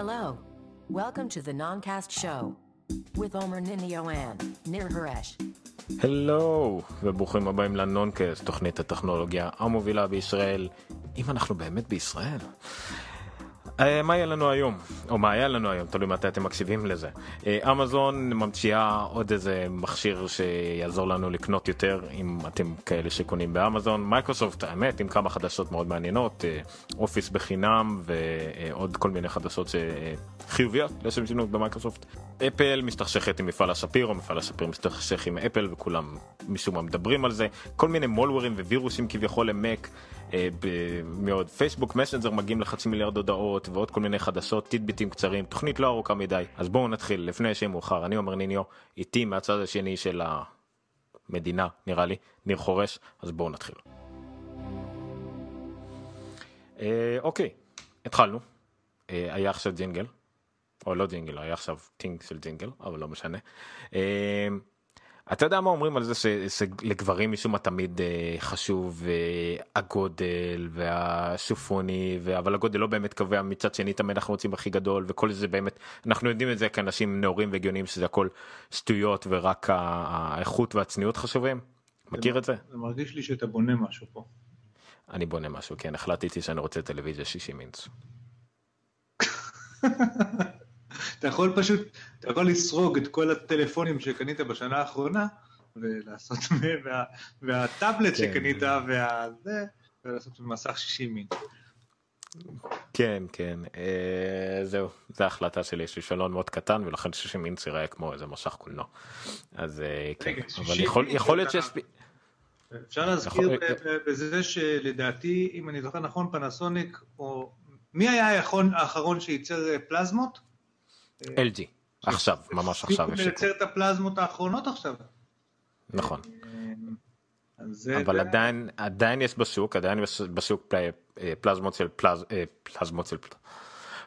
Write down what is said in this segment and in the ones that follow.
Hello. Welcome to the Noncast Show with Omer Ninio and Nir Haresh. הלו, וברוכים הבאים לנונקאסט, תוכנית הטכנולוגיה המובילה בישראל, אם אנחנו באמת בישראל. אה, מה יהיה לנו היום, או מה היה לנו היום, תלוי מתי אתם מקשיבים לזה. אה, אמזון ממציאה עוד איזה מכשיר שיעזור לנו לקנות יותר, אם אתם כאלה שקונים באמזון. מייקרוסופט, האמת, עם כמה חדשות מאוד מעניינות, אה, אופיס בחינם ועוד כל מיני חדשות חיוביות לשם שינוי במייקרוסופט. אפל מסתכסכת עם מפעל השפירו, מפעל השפירו מסתכסך עם אפל וכולם משום מה מדברים על זה. כל מיני מאלוורים ווירוסים כביכול למק. אה, מאוד. פייסבוק מסנג'ר מגיעים לחצי מיליארד הודעות ועוד כל מיני חדשות טידביטים קצרים. תוכנית לא ארוכה מדי. אז בואו נתחיל. לפני שיהיה מאוחר. אני אומר ניניו איתי מהצד השני של המדינה נראה לי. ניר חורש. אז בואו נתחיל. אה, אוקיי. התחלנו. אה, היה עכשיו ג'ינגל. או לא ג'ינגל היה עכשיו טינג של ג'ינגל אבל לא משנה. אתה יודע מה אומרים על זה שלגברים משום מה תמיד אה, חשוב אה, הגודל והשופוני אבל הגודל לא באמת קובע מצד שני תמיד אנחנו רוצים הכי גדול וכל זה באמת אנחנו יודעים את זה כאנשים נאורים והגיוניים שזה הכל שטויות ורק האיכות והצניעות חשובים. מכיר את זה? זה מרגיש לי שאתה בונה משהו פה. אני בונה משהו כן החלטתי שאני רוצה טלוויזיה 60 אינץ. אתה יכול פשוט, אתה יכול לסרוג את כל הטלפונים שקנית בשנה האחרונה, ולעשות, וה, והטאבלט כן. שקנית, והזה, ולעשות מסך 60 מין. כן כן אה, זהו זה החלטה שלי יש לי שלון מאוד קטן ולכן 60 אינץ ייראה כמו איזה משך קולנוע אז אה, כן אבל יכול, יכול להיות שיש אפשר להזכיר בזה שלדעתי אם אני זוכר נכון פנסוניק או מי היה האחרון שייצר אה, פלזמות? LG, עכשיו, ממש עכשיו. לייצר את הפלזמות האחרונות עכשיו. נכון. אבל עדיין עדיין יש בשוק עדיין יש בשוק פלזמות של פלזמות של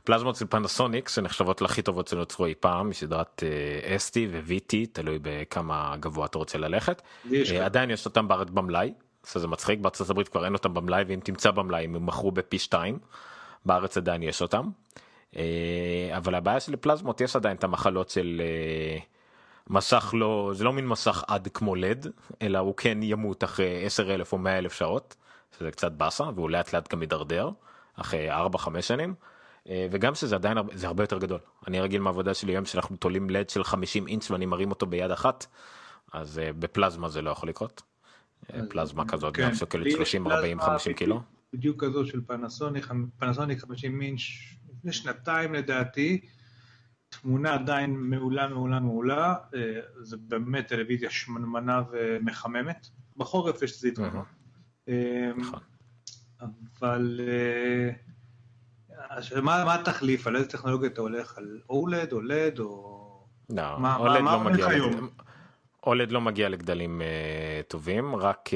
פלזמות של פנסוניק שנחשבות להכי טובות שנוצרו אי פעם מסדרת אסטי ו-VT תלוי בכמה גבוה אתה רוצה ללכת עדיין יש אותם בארץ במלאי זה מצחיק בארצות הברית כבר אין אותם במלאי ואם תמצא במלאי הם מכרו בפי 2 בארץ עדיין יש אותם. אה, אבל הבעיה של פלזמות יש עדיין את המחלות של אה, מסך לא זה לא מין מסך עד כמו לד אלא הוא כן ימות אחרי 10 אלף או 100 אלף שעות שזה קצת באסה והוא לאט לאט גם מידרדר אחרי 4-5 שנים. אה, וגם שזה עדיין זה הרבה יותר גדול אני רגיל מהעבודה שלי היום שאנחנו תולים לד של 50 אינץ' ואני מרים אותו ביד אחת אז בפלזמה זה לא יכול לקרות. פלזמה כזאת כן. גם שוקלת 30 40 50 קילו. בדיוק כזו של פנסוניק פנסוניק 50 אינץ' לפני שנתיים לדעתי, תמונה עדיין מעולה מעולה מעולה, אה, זה באמת טלוויזיה שמנמנה ומחממת, בחורף יש לזה יתרונות. אה, נכון. אבל אה, מה התחליף, על איזה טכנולוגיה אתה הולך, על אולד או לד או... לא, אולד לא מגיע היום? אולד לא מגיע לגדלים uh, טובים, רק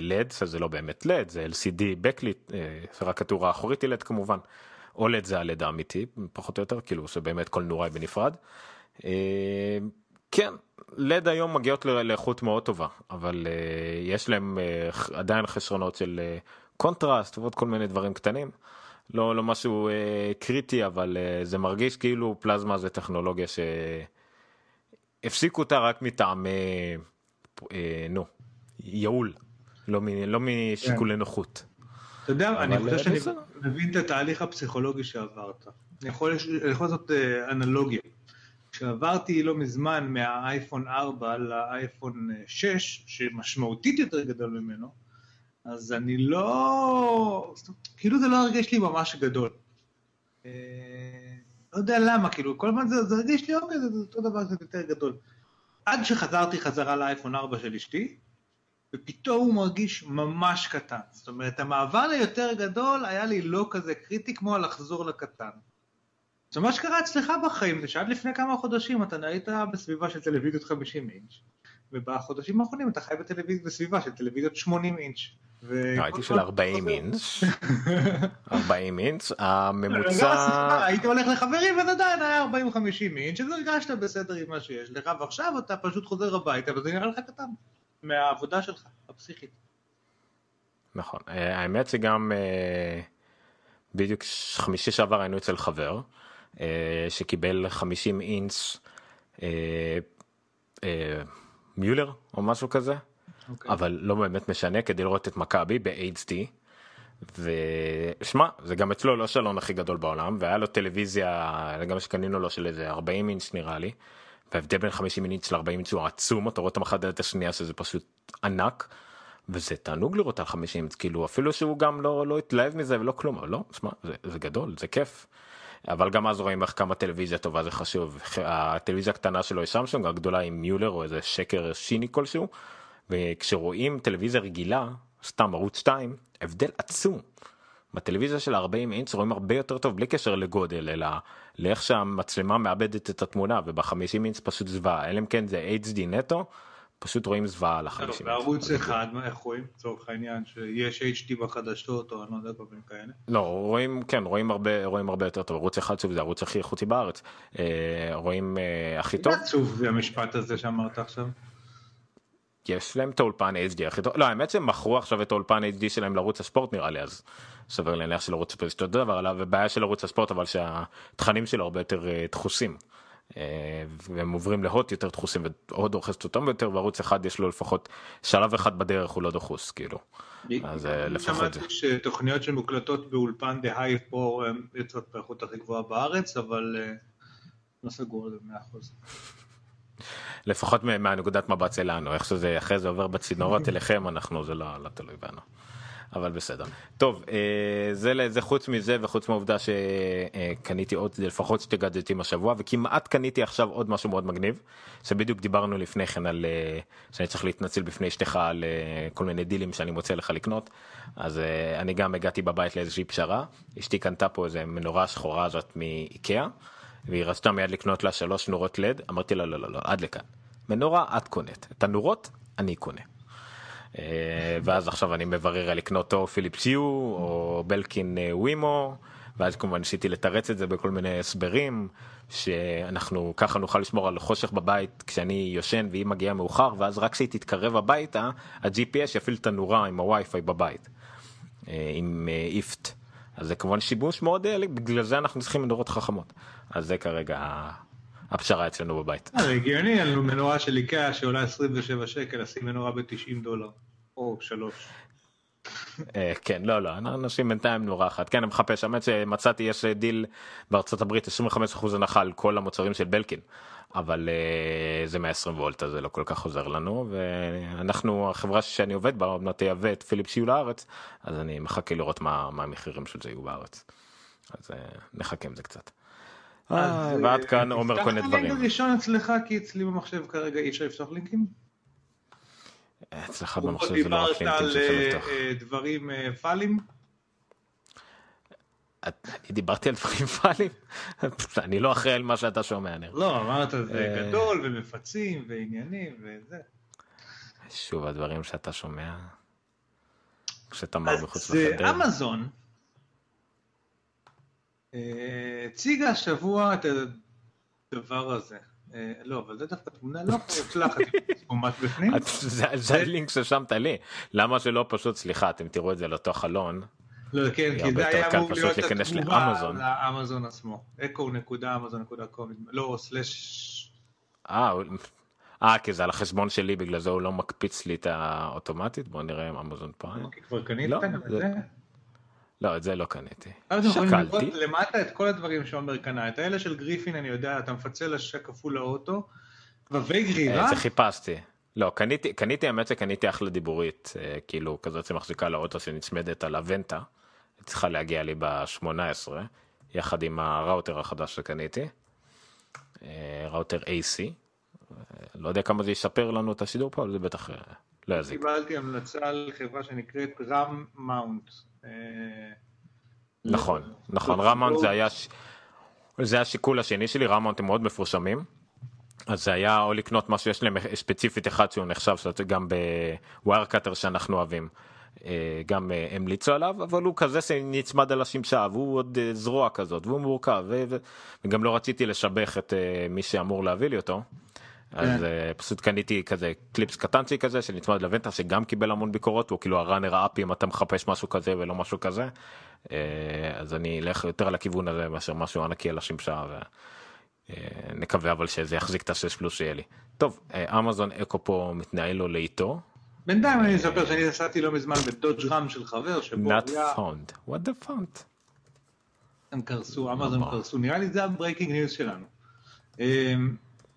לד, uh, זה לא באמת לד, זה LCD בקליט, uh, רק התאורה האחורית היא לד כמובן. אולד זה הלד האמיתי פחות או יותר כאילו שבאמת כל נוראי בנפרד. אה, כן לד היום מגיעות לאיכות מאוד טובה אבל אה, יש להם אה, עדיין חסרונות של קונטרסט ועוד כל מיני דברים קטנים. לא לא משהו קריטי אבל זה מרגיש כאילו פלזמה זה טכנולוגיה שהפסיקו אותה רק מטעמי נו ייעול לא, לא משיקולי כן. נוחות. אתה יודע, אני חושב שאני מבין את התהליך הפסיכולוגי שעברת. אני יכול לעשות אה, אנלוגיה. כשעברתי לא מזמן מהאייפון 4 לאייפון 6, שמשמעותית יותר גדול ממנו, אז אני לא... כאילו זה לא הרגיש לי ממש גדול. אה, לא יודע למה, כאילו, כל הזמן זה, זה הרגיש לי, אוקיי, זה אותו דבר קצת יותר גדול. עד שחזרתי חזרה לאייפון 4 של אשתי, ופתאום הוא מרגיש ממש קטן. זאת אומרת, המעבר ליותר גדול היה לי לא כזה קריטי כמו לחזור לקטן. זה מה שקרה אצלך בחיים, זה שעד לפני כמה חודשים אתה היית בסביבה של טלוויזיות 50 אינץ', ובחודשים האחרונים אתה חי בטלוויזיה בסביבה של טלוויזיות 80 אינץ'. לא, הייתי של 40 אינץ', 40 אינץ', הממוצע... היית הולך לחברים וזה עדיין היה 40-50 אינץ', אז הרגשת בסדר עם מה שיש לך, ועכשיו אתה פשוט חוזר הביתה וזה נראה לך קטן. מהעבודה שלך, הפסיכית. נכון, אה, האמת שגם אה, בדיוק חמישי שעבר היינו אצל חבר, שקיבל 50 אינץ מיולר או משהו כזה, okay. אוקיי. אבל לא באמת משנה כדי לראות את מכבי ב-HD. ושמע זה גם אצלו לא שלון הכי גדול בעולם והיה לו טלוויזיה גם שקנינו לו של איזה 40 אינץ' נראה לי. וההבדל בין 50 אינץ' ל-40 אינץ' הוא עצום אתה רואה אותם אחת את השנייה שזה פשוט ענק. וזה תענוג לראות על 50 כאילו אפילו שהוא גם לא לא התלהב מזה ולא כלום לא שמע זה, זה גדול זה כיף. אבל גם אז רואים איך כמה טלוויזיה טובה זה חשוב הטלוויזיה הקטנה שלו היא סמסונג הגדולה עם מיולר או איזה שקר שיני כלשהו וכשרואים טלוויזיה רגילה סתם ערוץ 2 הבדל עצום. בטלוויזיה של 40 אינץ' רואים הרבה יותר טוב בלי קשר לגודל אלא לאיך שהמצלמה מאבדת את התמונה וב-50 אינץ' פשוט זוועה אלא אם כן זה HD נטו פשוט רואים זוועה על ה-50 אינץ'. בערוץ אחד איך רואים לצורך העניין שיש HD בחדשות או אני לא יודע כל מיני כאלה. לא רואים כן רואים הרבה רואים הרבה יותר טוב ערוץ אחד שוב זה הערוץ הכי איכותי בארץ אה, רואים אה, הכי טוב. עצוב המשפט הזה שאמרת עכשיו. יש להם את האולפן HD הכי טוב, לא האמת שהם מכרו עכשיו את האולפן HD שלהם לערוץ הספורט נראה לי אז סביר להניח של ערוץ הספורט יש אותו דבר ובעיה של ערוץ הספורט אבל שהתכנים שלו הרבה יותר uh, דחוסים. Uh, והם עוברים להוט יותר דחוסים והוד אוחזת אותם יותר וערוץ אחד יש לו לפחות שלב אחד בדרך הוא לא דחוס כאילו. אז uh, לפחות זה. שמעתי שתוכניות שמוקלטות באולפן דה הייב פה יוצאות באיכות הכי גבוהה בארץ אבל לא סגור על זה 100%. לפחות מהנקודת מבט שלנו איך שזה אחרי זה עובר בצינורות אליכם אנחנו זה לא, לא תלוי בנו. אבל בסדר. טוב, אה, זה לזה חוץ מזה וחוץ מהעובדה שקניתי עוד לפחות שתי גאדג'טים השבוע וכמעט קניתי עכשיו עוד משהו מאוד מגניב שבדיוק דיברנו לפני כן על אה, שאני צריך להתנצל בפני אשתך על אה, כל מיני דילים שאני מוצא לך לקנות אז אני גם הגעתי בבית לאיזושהי פשרה אשתי קנתה פה איזה מנורה שחורה הזאת מאיקאה. והיא רצתה מיד לקנות לה שלוש נורות לד אמרתי לה לא לא לא עד לכאן מנורה את קונת את הנורות אני קונה. אה, ואז עכשיו אני מברר לקנות או פיליפ שיו או בלקין אה, ווימו ואז כמובן ניסיתי לתרץ את זה בכל מיני הסברים שאנחנו ככה נוכל לשמור על חושך בבית כשאני יושן והיא מגיעה מאוחר ואז רק כשהיא תתקרב הביתה ה-GPS יפעיל את הנורה עם הווי-פיי בבית אה, עם IFTTT. אז זה כמובן שיבוש מאוד בגלל זה אנחנו צריכים מנורות חכמות אז זה כרגע הפשרה אצלנו בבית. זה הגיוני, על מנורה של איקאה שעולה 27 שקל, לשים מנורה ב-90 דולר, או שלוש. אה, כן לא לא אנשים בינתיים נורא אחת כן אני מחפש האמת שמצאתי יש דיל בארצות הברית 25% הנחה על כל המוצרים של בלקין אבל זה 120 וולט אז זה לא כל כך עוזר לנו ואנחנו החברה שאני עובד בה עוד מעט תייבא את פיליפ שיהיו לארץ אז אני מחכה לראות מה, מה המחירים של זה יהיו בארץ. אז נחכה עם זה קצת. אה, ועד כאן עומר כל מיני דברים. תפתח הראשון אצלך כי אצלי במחשב כרגע אי אפשר לפתוח לינקים. אצלך במחשב זה לא רק לינקים שאפשר לפתוח. דיברת על דברים פאלים? דיברתי על דברים פאלים? אני לא אחראי על מה שאתה שומע. לא, אמרת זה גדול ומפצים ועניינים וזה. שוב הדברים שאתה שומע. כשאתה מר מחוץ לחדר. אז אמזון הציגה השבוע את הדבר הזה. אה, לא, אבל זה דווקא תמונה לא מוצלחת, פורמט בפנים. זה הלינק ששמת לי, למה שלא פשוט, סליחה, אתם תראו את זה לאותו חלון. לא, כן, כי זה היה אמור להיות התגובה לאמזון עצמו. echo.amazon.com, לא, סלאש... אה, אה, כי זה על החשבון שלי, בגלל זה הוא לא מקפיץ לי את האוטומטית? בוא נראה עם אמזון פריים. אוקיי, כבר קנית לא, את זה? לא, את זה לא קניתי. שקלתי. למטה את כל הדברים שעומר קנה, את האלה של גריפין אני יודע, אתה מפצל השק כפול לאוטו, ובבי גרירה. זה חיפשתי. לא, קניתי, קניתי, האמת שקניתי אחלה דיבורית, אה, כאילו כזאת שמחזיקה לאוטו שנצמדת על הוונטה, צריכה להגיע לי ב-18, יחד עם הראוטר החדש שקניתי, אה, ראוטר AC, אה, לא יודע כמה זה ישפר לנו את השידור פה, אבל זה בטח לא יזיק. קיבלתי המלצה על חברה שנקראת RAM Mount. נכון, נכון, RAM Mount זה היה, זה השיקול השני שלי, RAM Mount הם מאוד מפורסמים. אז זה היה או לקנות משהו יש להם ספציפית אחד שהוא נחשב גם ב Wirecutter שאנחנו אוהבים. אה, גם אה, המליצו עליו אבל הוא כזה שנצמד על השמשה והוא עוד אה, זרוע כזאת והוא מורכב וגם לא רציתי לסבך את מי שאמור להביא לי אותו אז אה, פשוט קניתי כזה קליפס קטנצ'י כזה שנצמד לוונטה שגם קיבל המון ביקורות הוא כאילו ה runner up אם אתה מחפש משהו כזה ולא משהו כזה אה, אז אני אלך יותר על הכיוון הזה מאשר משהו ענקי על השמשה ונקווה אה, אבל שזה יחזיק את השש פלוס שיהיה לי. טוב אמזון אקו פה מתנהל לו לאיטו. בינתיים אני אספר שאני נסעתי לא מזמן בדודג' רם של חבר שבו היה... Not found. what the font. הם קרסו, אמזון קרסו, נראה לי זה ה breaking news שלנו.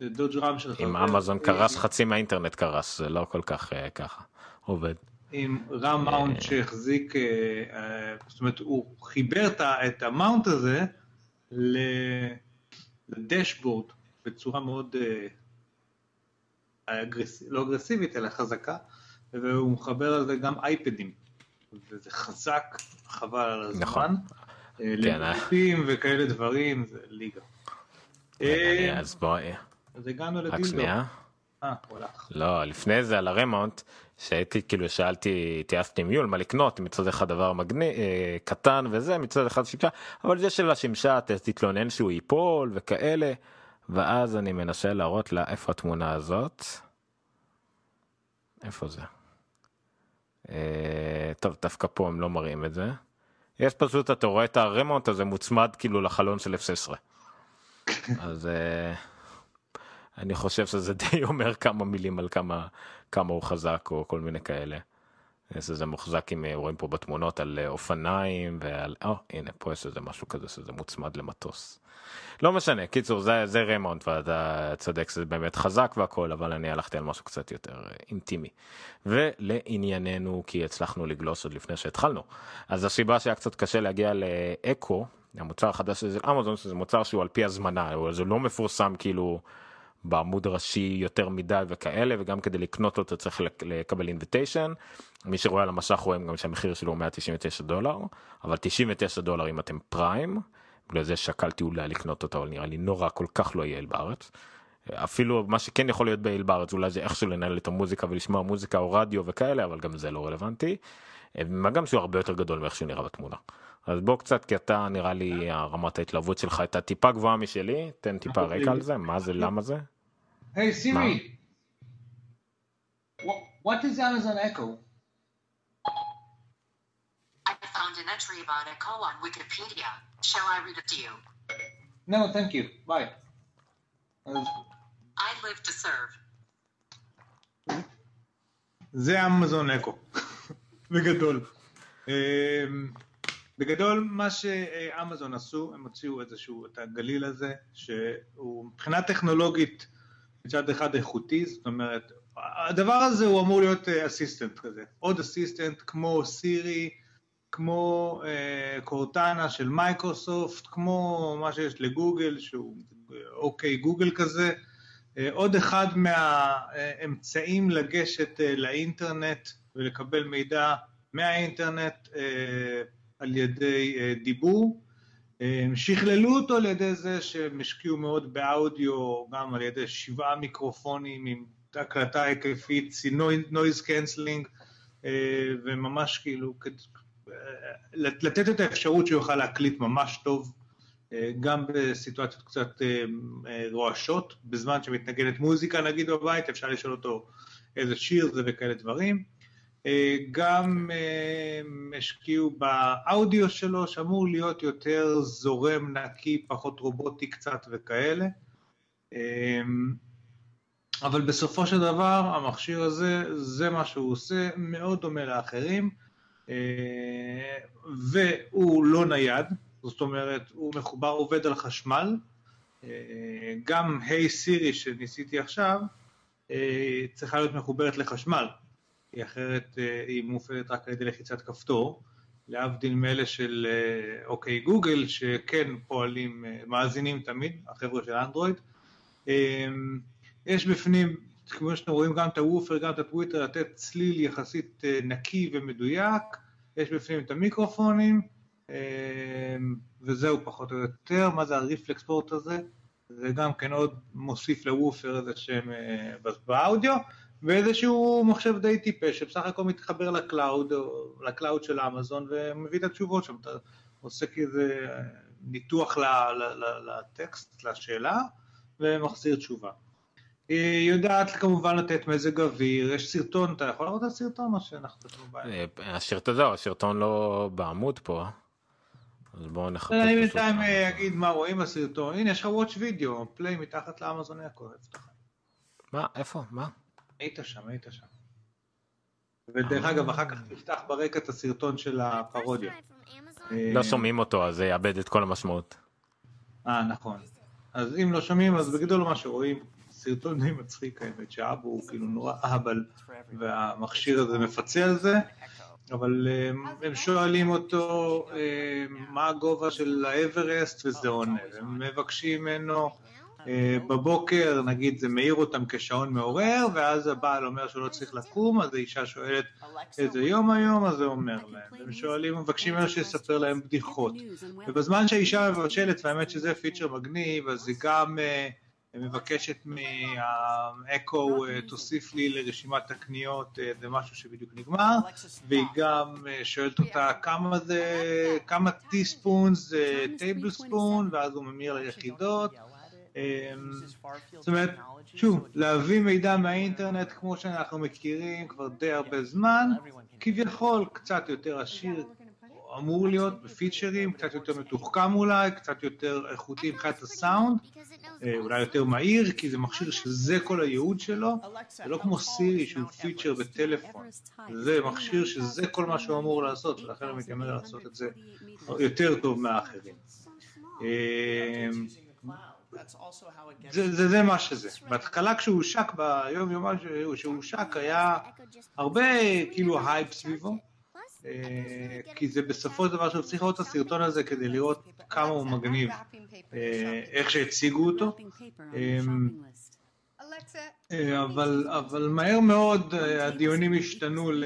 דודג' רם של חבר. אם אמזון קרס חצי מהאינטרנט קרס, זה לא כל כך אה, ככה עובד. עם רם מאונט שהחזיק, אה, אה, זאת אומרת הוא חיבר את המאונט הזה לדשבורד בצורה מאוד לא אגרסיבית אלא חזקה, והוא מחבר על זה גם אייפדים, וזה חזק, חבל על הזמן. נכון. לליפים וכאלה דברים, זה ליגה. אז בואי. אז הגענו לדילדו. רק שנייה. אה, הוא הלך. לא, לפני זה על הרמונט, שהייתי כאילו שאלתי, התייעצתי עם יול מה לקנות, מצד אחד דבר מגניב, אה, קטן וזה, מצד אחד שמשה, אבל זה של השמשה, תתלונן שהוא ייפול וכאלה, ואז אני מנסה להראות לה איפה התמונה הזאת. איפה זה? אה, טוב, דווקא פה הם לא מראים את זה. יש פשוט, אתה רואה את הרמונט הזה מוצמד כאילו לחלון של F16. אז uh, אני חושב שזה די אומר כמה מילים על כמה, כמה הוא חזק או כל מיני כאלה. זה מוחזק עם, אה, רואים פה בתמונות על אה, אופניים ועל, או, oh, הנה פה יש איזה משהו כזה שזה מוצמד למטוס. לא משנה, קיצור זה, זה רמונט ואתה צודק שזה באמת חזק והכל, אבל אני הלכתי על משהו קצת יותר אינטימי. ולענייננו, כי הצלחנו לגלוש עוד לפני שהתחלנו. אז הסיבה שהיה קצת קשה להגיע לאקו, המוצר החדש של אמזון, שזה מוצר שהוא על פי הזמנה, זה לא מפורסם כאילו בעמוד ראשי יותר מדי וכאלה, וגם כדי לקנות אותו צריך לקבל אינביטיישן. מי שרואה על המסך רואים גם שהמחיר שלו הוא 199 דולר, אבל 99 דולר אם אתם פריים, בגלל זה שקלתי אולי לקנות אותו, אבל נראה לי נורא כל כך לא יעיל בארץ. אפילו מה שכן יכול להיות ביעיל בארץ אולי זה איכשהו לנהל את המוזיקה ולשמוע מוזיקה או רדיו וכאלה, אבל גם זה לא רלוונטי. מה גם שהוא הרבה יותר גדול מאיך שהוא נראה בתמונה. אז בוא קצת כי אתה נראה לי רמת ההתלהבות שלך הייתה טיפה גבוהה משלי, תן טיפה רקע על זה, מה זה, למה זה? היי סירי, what is Amazon Echo? I found an entry about Echo on Wikipedia. Shall I read it to you? No, thank you. Bye. I live to serve. זה אמזון אקו, בגדול. בגדול מה שאמזון עשו, הם הוציאו איזשהו את הגליל הזה, שהוא מבחינה טכנולוגית מצד אחד איכותי, זאת אומרת, הדבר הזה הוא אמור להיות assistant כזה, עוד assistant כמו סירי, כמו אה, קורטנה של מייקרוסופט, כמו מה שיש לגוגל, שהוא אוקיי גוגל כזה, עוד אחד מהאמצעים לגשת לאינטרנט ולקבל מידע מהאינטרנט על ידי דיבור. הם שכללו אותו על ידי זה שהם השקיעו מאוד באודיו, גם על ידי שבעה מיקרופונים עם הקלטה היקפית, noise cancelling, וממש כאילו לתת את האפשרות שהוא יוכל להקליט ממש טוב, גם בסיטואציות קצת רועשות, בזמן שמתנגנת מוזיקה נגיד בבית, אפשר לשאול אותו איזה שיר זה וכאלה דברים. גם השקיעו באודיו שלו, שאמור להיות יותר זורם, נקי, פחות רובוטי קצת וכאלה. אבל בסופו של דבר, המכשיר הזה, זה מה שהוא עושה, מאוד דומה לאחרים, והוא לא נייד, זאת אומרת, הוא מחובר, עובד על חשמל. גם היי hey סירי שניסיתי עכשיו, צריכה להיות מחוברת לחשמל. כי אחרת היא מופעלת רק על ידי לחיצת כפתור, להבדיל מאלה של אוקיי גוגל, שכן פועלים, מאזינים תמיד, החבר'ה של אנדרואיד. יש בפנים, כמו שאתם רואים, גם את הוופר, גם את הטוויטר, לתת צליל יחסית נקי ומדויק, יש בפנים את המיקרופונים, וזהו פחות או יותר, מה זה ה reflex port הזה? זה גם כן עוד מוסיף ל woofer איזה שהם באודיו, ואיזשהו מחשב די טיפש, שבסך הכל מתחבר ל cloud, ל cloud של אמזון, ומביא את התשובות שם, אתה עושה כאיזה ניתוח לטקסט, לשאלה, ומחזיר תשובה. היא יודעת כמובן לתת מזג אוויר, יש סרטון, אתה יכול לראות את הסרטון או שאנחנו אה, הסרטון לא, הסרטון לא בעמוד פה. אז בואו נחפש. אני בינתיים אגיד מה רואים בסרטון, הנה יש לך וואץ' וידאו, פליי מתחת לאמזון יעקב. מה, איפה, מה? היית שם, היית שם. ודרך אגב, אחר כך תפתח ברקע את הסרטון של הפרודיה. לא שומעים אותו, אז זה יאבד את כל המשמעות. אה, נכון. אז אם לא שומעים, אז בגדול מה שרואים, סרטון די מצחיק האמת, שאבו הוא כאילו נורא אהבל, והמכשיר הזה מפצה על זה, אבל הם שואלים אותו מה הגובה של האברסט וזה עונה, הם מבקשים ממנו אה, בבוקר, נגיד זה מעיר אותם כשעון מעורר, ואז הבעל אומר שהוא לא צריך לקום, אז האישה שואלת איזה יום היום, אז זה אומר להם. הם שואלים, מבקשים ממנו שיספר להם בדיחות. ובזמן שהאישה מבשלת, והאמת שזה פיצ'ר מגניב, אז היא גם אה, מבקשת מהאקו, אה, תוסיף לי לרשימת הקניות, זה משהו שבדיוק נגמר, והיא גם שואלת אותה כמה זה, כמה טיספונס זה טייבל ספון, ואז הוא ממיר ליחידות. אמ, זאת אומרת, שוב, להביא מידע מהאינטרנט כמו שאנחנו מכירים כבר די הרבה זמן, כביכול קצת יותר עשיר אמור להיות בפיצ'רים, קצת יותר מתוחכם אולי, קצת יותר איכותי מבחינת הסאונד, אה, אולי יותר מהיר, כי זה מכשיר שזה כל הייעוד שלו, זה לא כמו סירי שהוא feature בטלפון, זה מכשיר שזה כל מה שהוא אמור לעשות, ולכן הוא מתיימר לעשות את זה יותר טוב מהאחרים. זה, זה, זה מה שזה. בהתחלה כשהוא הושק, ביום יומיים שהוא הושק, היה הרבה כאילו הייפ סביבו, אה, כי זה בסופו של דבר שאתה צריך לראות את הסרטון הזה כדי לראות כמה הוא מגניב, אה, איך שהציגו אותו. אה, אבל, אבל מהר מאוד הדיונים השתנו ל...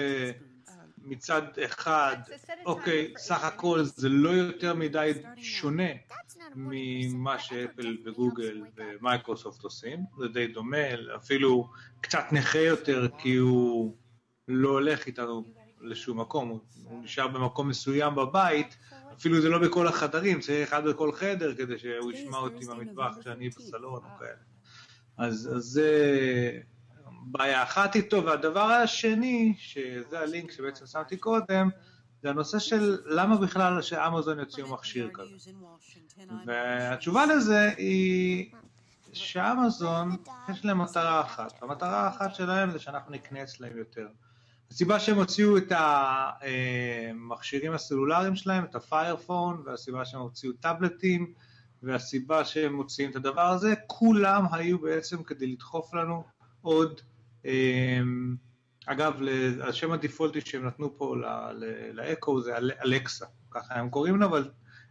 מצד אחד, אוקיי, סך הכל זה לא יותר מדי שונה ממה שאפל וגוגל ומייקרוסופט עושים, זה די דומה, אפילו קצת נכה יותר כי הוא לא הולך איתנו לשום מקום, הוא, נשאר במקום מסוים בבית, אפילו זה לא בכל החדרים, צריך אחד בכל חדר כדי שהוא ישמע אותי במטבח כשאני בסלון או כאלה. אז, אז זה בעיה אחת איתו, והדבר השני, שזה הלינק שבעצם שמתי קודם, זה הנושא של למה בכלל שאמזון יוציאו מכשיר כזה. והתשובה לזה היא שאמזון יש להם מטרה אחת, והמטרה האחת שלהם זה שאנחנו נקנה אצלהם יותר. הסיבה שהם הוציאו את המכשירים הסלולריים שלהם, את הפיירפון, והסיבה שהם הוציאו טאבלטים, והסיבה שהם מוציאים את הדבר הזה, כולם היו בעצם כדי לדחוף לנו עוד אגב, השם הדיפולטי שהם נתנו פה לאקו זה אלקסה, ככה הם קוראים לו, אבל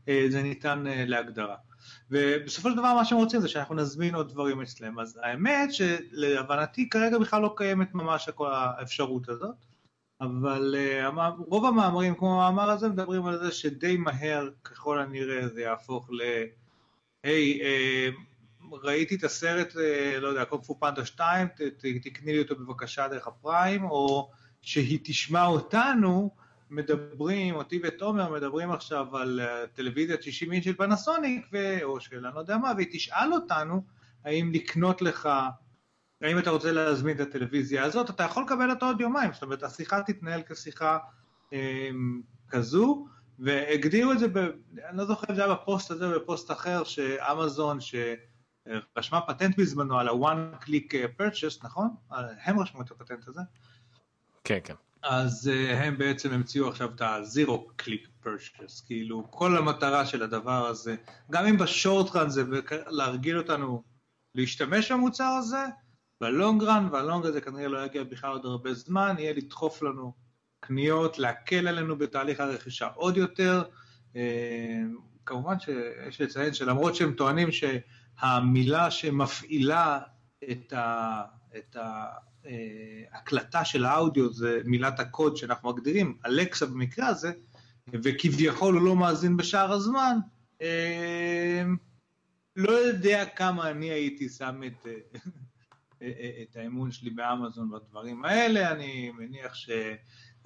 אה, זה ניתן אה, להגדרה. ובסופו של דבר מה שהם רוצים זה שאנחנו נזמין עוד דברים אצלם. אז האמת שלהבנתי כרגע בכלל לא קיימת ממש כל האפשרות הזאת, אבל אה, רוב המאמרים, כמו המאמר הזה, מדברים על זה שדי מהר ככל הנראה זה יהפוך ל... היי, hey, ראיתי את הסרט, אה, לא יודע, קונפו פנדה 2, תקני לי אותו בבקשה דרך הפריים, או שהיא תשמע אותנו מדברים, אותי ואת עומר מדברים עכשיו על אה, טלוויזיית 60 אינץ' של פנסוניק, ו... או של אני לא יודע מה, והיא תשאל אותנו האם לקנות לך, האם אתה רוצה להזמין את הטלוויזיה הזאת, אתה יכול לקבל אותה עוד יומיים, זאת אומרת השיחה תתנהל כשיחה אה, כזו, והגדירו את זה, ב, אני לא זוכר אם זה היה בפוסט הזה או בפוסט אחר, שאמזון. רשמה פטנט בזמנו על ה-one click purchase, נכון? הם רשמו את הפטנט הזה. כן, כן. אז uh, הם בעצם המציאו עכשיו את ה-zero click purchase, כאילו כל המטרה של הדבר הזה, גם אם בשורט זה להרגיל אותנו להשתמש במוצר הזה, בלונג רן, והלונג הזה כנראה לא יגיע בכלל עוד הרבה זמן, יהיה לדחוף לנו קניות, להקל עלינו בתהליך הרכישה עוד יותר. כמובן שיש לציין שלמרות שהם טוענים ש... המילה שמפעילה את, ה, את ההקלטה של האודיו זה מילת הקוד שאנחנו מגדירים, אלקסה במקרה הזה, וכביכול הוא לא מאזין בשאר הזמן, אה, לא יודע כמה אני הייתי שם את, את האמון שלי באמזון בדברים האלה, אני מניח ש...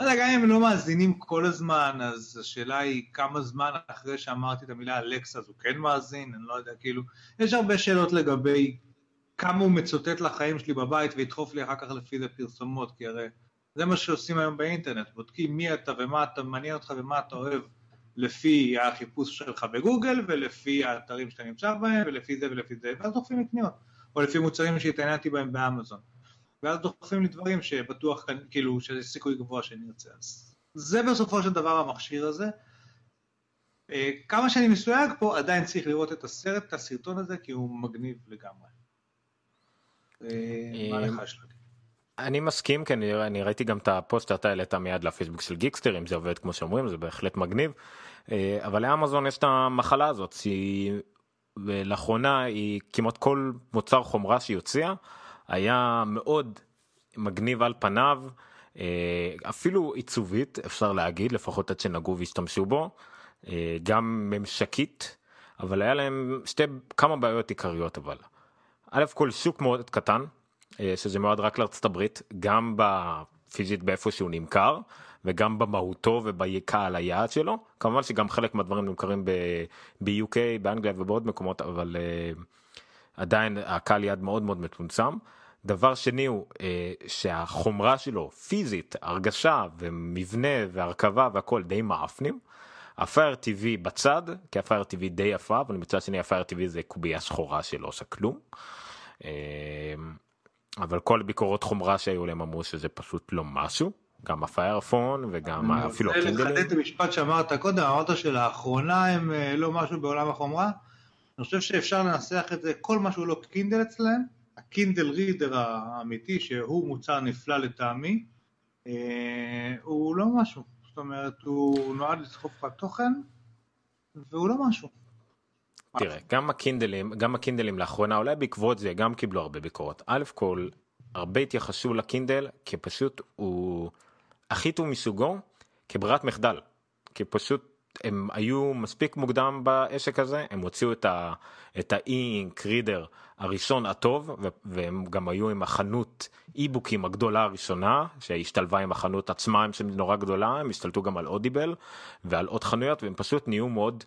לא יודע, גם אם הם לא מאזינים כל הזמן, אז השאלה היא כמה זמן אחרי שאמרתי את המילה אלקסה אז הוא כן מאזין, אני לא יודע, כאילו, יש הרבה שאלות לגבי כמה הוא מצוטט לחיים שלי בבית וידחוף לי אחר כך לפי זה פרסומות, כי הרי זה מה שעושים היום באינטרנט, בודקים מי אתה ומה אתה מעניין אותך ומה אתה אוהב לפי החיפוש שלך בגוגל ולפי האתרים שאתה נמצא בהם ולפי זה ולפי זה, ואז דוחפים לי קניות, או לפי מוצרים שהתעניינתי בהם באמזון. ואז דוחפים לי דברים שבטוח, כאילו, שיש סיכוי גבוה שאני ארצה. אז זה בסופו של דבר המכשיר הזה. אה, כמה שאני מסויג פה, עדיין צריך לראות את הסרט, את הסרטון הזה, כי הוא מגניב לגמרי. אה, מה לך יש להגיד? אני מסכים כי אני, אני ראיתי גם את הפוסט שאתה העלית מיד לפייסבוק של גיקסטר אם זה עובד כמו שאומרים זה בהחלט מגניב אה, אבל לאמזון יש את המחלה הזאת שהיא לאחרונה היא כמעט כל מוצר חומרה שהיא הוציאה היה מאוד מגניב על פניו אה, אפילו עיצובית אפשר להגיד לפחות עד שנגעו והשתמשו בו גם ממשקית אבל היה להם שתי כמה בעיות עיקריות אבל. א' כל שוק מאוד קטן אה, שזה מיועד רק לארצות הברית גם בפיזית באיפה שהוא נמכר וגם במהותו ובקהל היעד שלו כמובן שגם חלק מהדברים נמכרים ב-UK באנגליה ובעוד מקומות אבל עדיין הקהל יעד מאוד מאוד מצומצם. דבר שני הוא uh, שהחומרה שלו פיזית הרגשה ומבנה והרכבה והכל די מאפנים. ה Fire TV בצד כי ה Fire TV די יפה אבל מצד שני ה Fire TV זה קובייה שחורה שלא עושה כלום. אבל כל ביקורות חומרה שהיו להם אמרו שזה פשוט לא משהו גם ה Fire Phone וגם אפילו הקינדלים. אני רוצה לחדד את המשפט שאמרת קודם אמרת שלאחרונה הם אה, לא משהו בעולם החומרה. אני חושב שאפשר לנסח את זה כל מה שהוא לא קינדל אצלם הקינדל reader האמיתי שהוא מוצר נפלא לטעמי אה, הוא לא משהו. זאת אומרת הוא נועד לסחוף לך תוכן והוא לא משהו. תראה גם הקינדלים גם הקינדלים לאחרונה אולי בעקבות זה גם קיבלו הרבה ביקורות. א' כל הרבה התייחסו לקינדל כפשוט הוא הכי טוב מסוגו כברירת מחדל. כי פשוט הם היו מספיק מוקדם בעסק הזה הם הוציאו את ה... את האי-אינק רידר הראשון הטוב והם גם היו עם החנות אי-בוקים הגדולה הראשונה שהשתלבה עם החנות עצמה שהיא נורא גדולה הם השתלטו גם על אודיבל ועל עוד חנויות והם פשוט נהיו מאוד.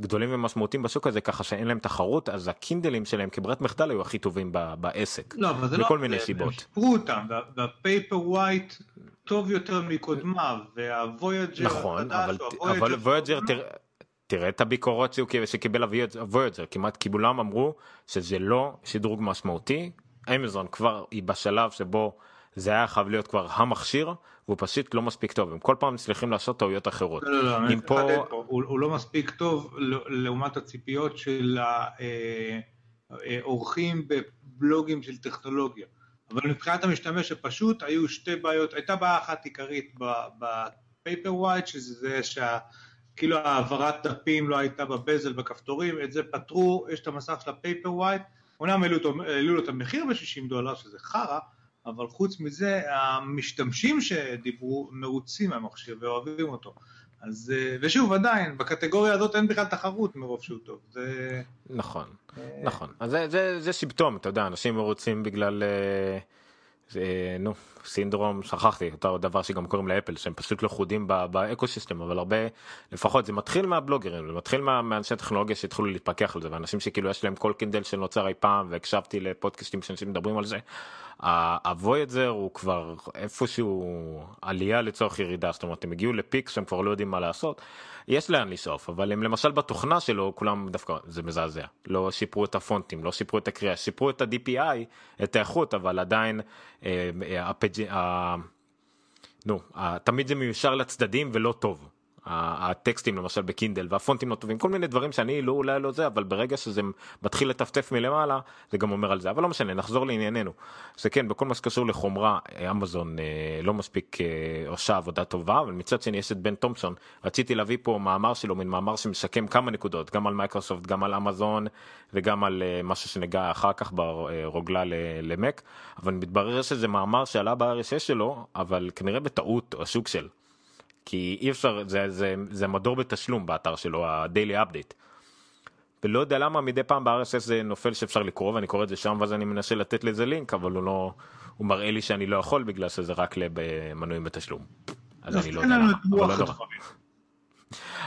גדולים ומשמעותיים בשוק הזה ככה שאין להם תחרות אז הקינדלים שלהם כברירת מחדל היו הכי טובים בעסק. לא, אבל זה לא, מיני זה, סיבות. הם שיפרו אותם וה Paperwhite טוב יותר מקודמיו וה Voyager נכון אבל, אבל Voyager תראה, תראה את הביקורות שהוא שקיבל ה Voyager כמעט כולם אמרו שזה לא שדרוג משמעותי אמזון כבר היא בשלב שבו זה היה חייב להיות כבר המכשיר והוא פשוט לא מספיק טוב הם כל פעם מצליחים לעשות טעויות אחרות. לא, לא, לא, פה... פה הוא, הוא לא מספיק טוב לעומת הציפיות של האורחים אה, אה, בבלוגים של טכנולוגיה. אבל מבחינת המשתמש שפשוט היו שתי בעיות, הייתה בעיה אחת עיקרית בפייפר ווייט שזה שה... כאילו העברת דפים לא הייתה ב bezel בכפתורים, את זה פתרו, יש את המסך של ה Paperwhite, אומנם העלו לו את המחיר ב-60 דולר שזה חרא, אבל חוץ מזה המשתמשים שדיברו מרוצים מהמכשיר ואוהבים אותו. אז אה, ושוב עדיין בקטגוריה הזאת אין בכלל תחרות מרוב שהוא טוב. זה... נכון אה, נכון אז זה, זה, זה סימפטום אתה יודע אנשים מרוצים בגלל אה, זה, נו סינדרום שכחתי אותו דבר שגם קוראים לאפל שהם פשוט לכודים ב ecosystem אבל הרבה לפחות זה מתחיל מהבלוגרים זה מתחיל מאנשי טכנולוגיה שהתחילו להתפכח על זה ואנשים שכאילו יש להם כל קינדל שנוצר אי פעם והקשבתי לפודקאסטים שאנשים מדברים על זה הוויג'ר הוא כבר איפשהו עלייה לצורך ירידה זאת אומרת הם הגיעו לפיק שהם כבר לא יודעים מה לעשות. יש לאן לשאוף אבל הם למשל בתוכנה שלו כולם דווקא זה מזעזע לא שיפרו את הפונטים לא שיפרו את הקריאה שיפרו את ה-DPI את האיכות אבל עדיין אה, הפג'... אה, נו, תמיד זה מיושר לצדדים ולא טוב. הטקסטים למשל בקינדל והפונטים לא טובים כל מיני דברים שאני לא אולי לא זה אבל ברגע שזה מתחיל לטפטף מלמעלה זה גם אומר על זה אבל לא משנה נחזור לענייננו. זה כן בכל מה שקשור לחומרה אמזון אה, לא מספיק אה, עושה עבודה טובה אבל מצד שני יש את בן תומפסון רציתי להביא פה מאמר שלו מין מאמר שמסכם כמה נקודות גם על מייקרוסופט גם על אמזון וגם על אה, משהו שנגע אחר כך ברוגלה למק אבל מתברר שזה מאמר שעלה ב-RSS שלו אבל כנראה בטעות סוג של. כי אי אפשר זה זה זה מדור בתשלום באתר שלו ה-daily update. ולא יודע למה מדי פעם ב-RSS זה נופל שאפשר לקרוא ואני קורא את זה שם ואז אני מנסה לתת לזה לינק אבל הוא לא הוא מראה לי שאני לא יכול בגלל שזה רק למנויים בתשלום. אז אני לא יודע למה. לא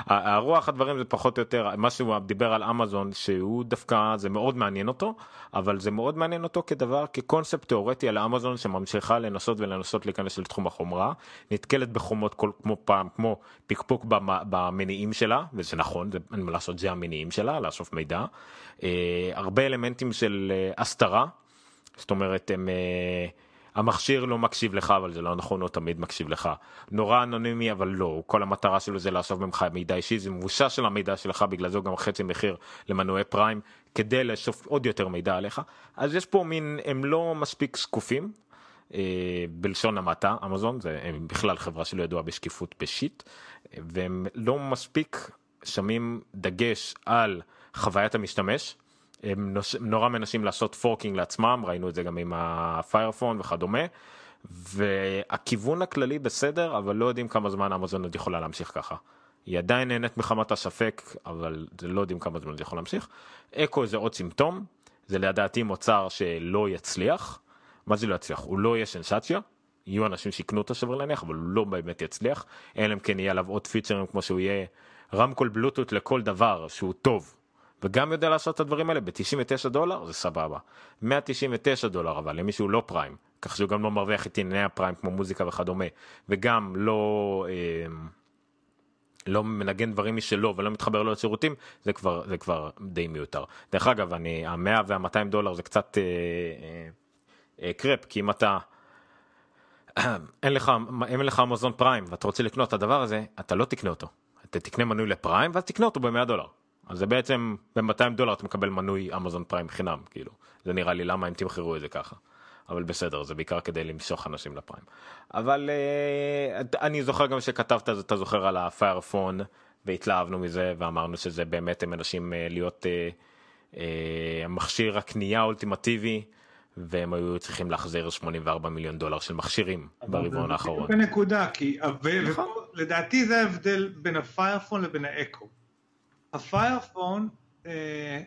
הרוח הדברים זה פחות או יותר מה שהוא דיבר על אמזון שהוא דווקא זה מאוד מעניין אותו אבל זה מאוד מעניין אותו כדבר כקונספט תיאורטי על אמזון שממשיכה לנסות ולנסות להיכנס לתחום החומרה נתקלת בחומות כל, כמו פעם כמו פקפוק במניעים שלה וזה נכון זה אין מה לעשות זה המניעים שלה לאסוף מידע אה, הרבה אלמנטים של אה, הסתרה זאת אומרת הם. אה, המכשיר לא מקשיב לך אבל זה לא נכון הוא תמיד מקשיב לך. נורא אנונימי אבל לא. כל המטרה שלו זה לאסוף ממך מידע אישי. זה מבושש של המידע שלך בגלל זה הוא גם חצי מחיר למנועי פריים כדי לאסוף עוד יותר מידע עליך. אז יש פה מין הם לא מספיק שקופים אה, בלשון המעטה. אמזון זה הם בכלל חברה שלא ידועה בשקיפות בשיט. והם לא מספיק שמים דגש על חוויית המשתמש הם נוש... נורא מנסים לעשות פורקינג לעצמם ראינו את זה גם עם הפיירפון וכדומה והכיוון הכללי בסדר אבל לא יודעים כמה זמן אמזון עוד יכולה להמשיך ככה. היא עדיין נהנית מחמת הספק אבל זה לא יודעים כמה זמן זה יכול להמשיך. אקו זה עוד סימפטום זה לדעתי מוצר שלא יצליח. מה זה לא יצליח? הוא לא יהיה סנסציה. יהיו אנשים שיקנו אותו שווה להניח אבל הוא לא באמת יצליח אלא אם כן יהיה עליו עוד פיצ'רים כמו שהוא יהיה רמקול בלוטות לכל דבר שהוא טוב וגם יודע לעשות את הדברים האלה ב-99 דולר זה סבבה. 199 דולר אבל למישהו לא פריים, כך שהוא גם לא מרוויח את ענייני הפריים כמו מוזיקה וכדומה, וגם לא... אה, לא מנגן דברים משלו ולא מתחבר לו לשירותים זה כבר זה כבר די מיותר. דרך אגב אני המאה והמאתיים דולר זה קצת אה, אה, אה, קרפ כי אם אתה אין לך אין לך אמזון פריים ואתה רוצה לקנות את הדבר הזה אתה לא תקנה אותו. אתה תקנה מנוי לפריים ואז תקנה אותו ב-100 דולר. אז זה בעצם ב-200 דולר אתה מקבל מנוי אמזון פריים חינם כאילו זה נראה לי למה הם תמכרו את זה ככה. אבל בסדר זה בעיקר כדי למשוך אנשים לפריים. אבל uh, אני זוכר גם שכתבת אז אתה זוכר על הפיירפון והתלהבנו מזה ואמרנו שזה באמת הם אנשים uh, להיות uh, uh, מכשיר הקנייה האולטימטיבי והם היו צריכים להחזיר 84 מיליון דולר של מכשירים ברבעון האחרון. בנקודה כי נכון. לדעתי זה ההבדל בין הפיירפון לבין האקו. הפיירפון, אה,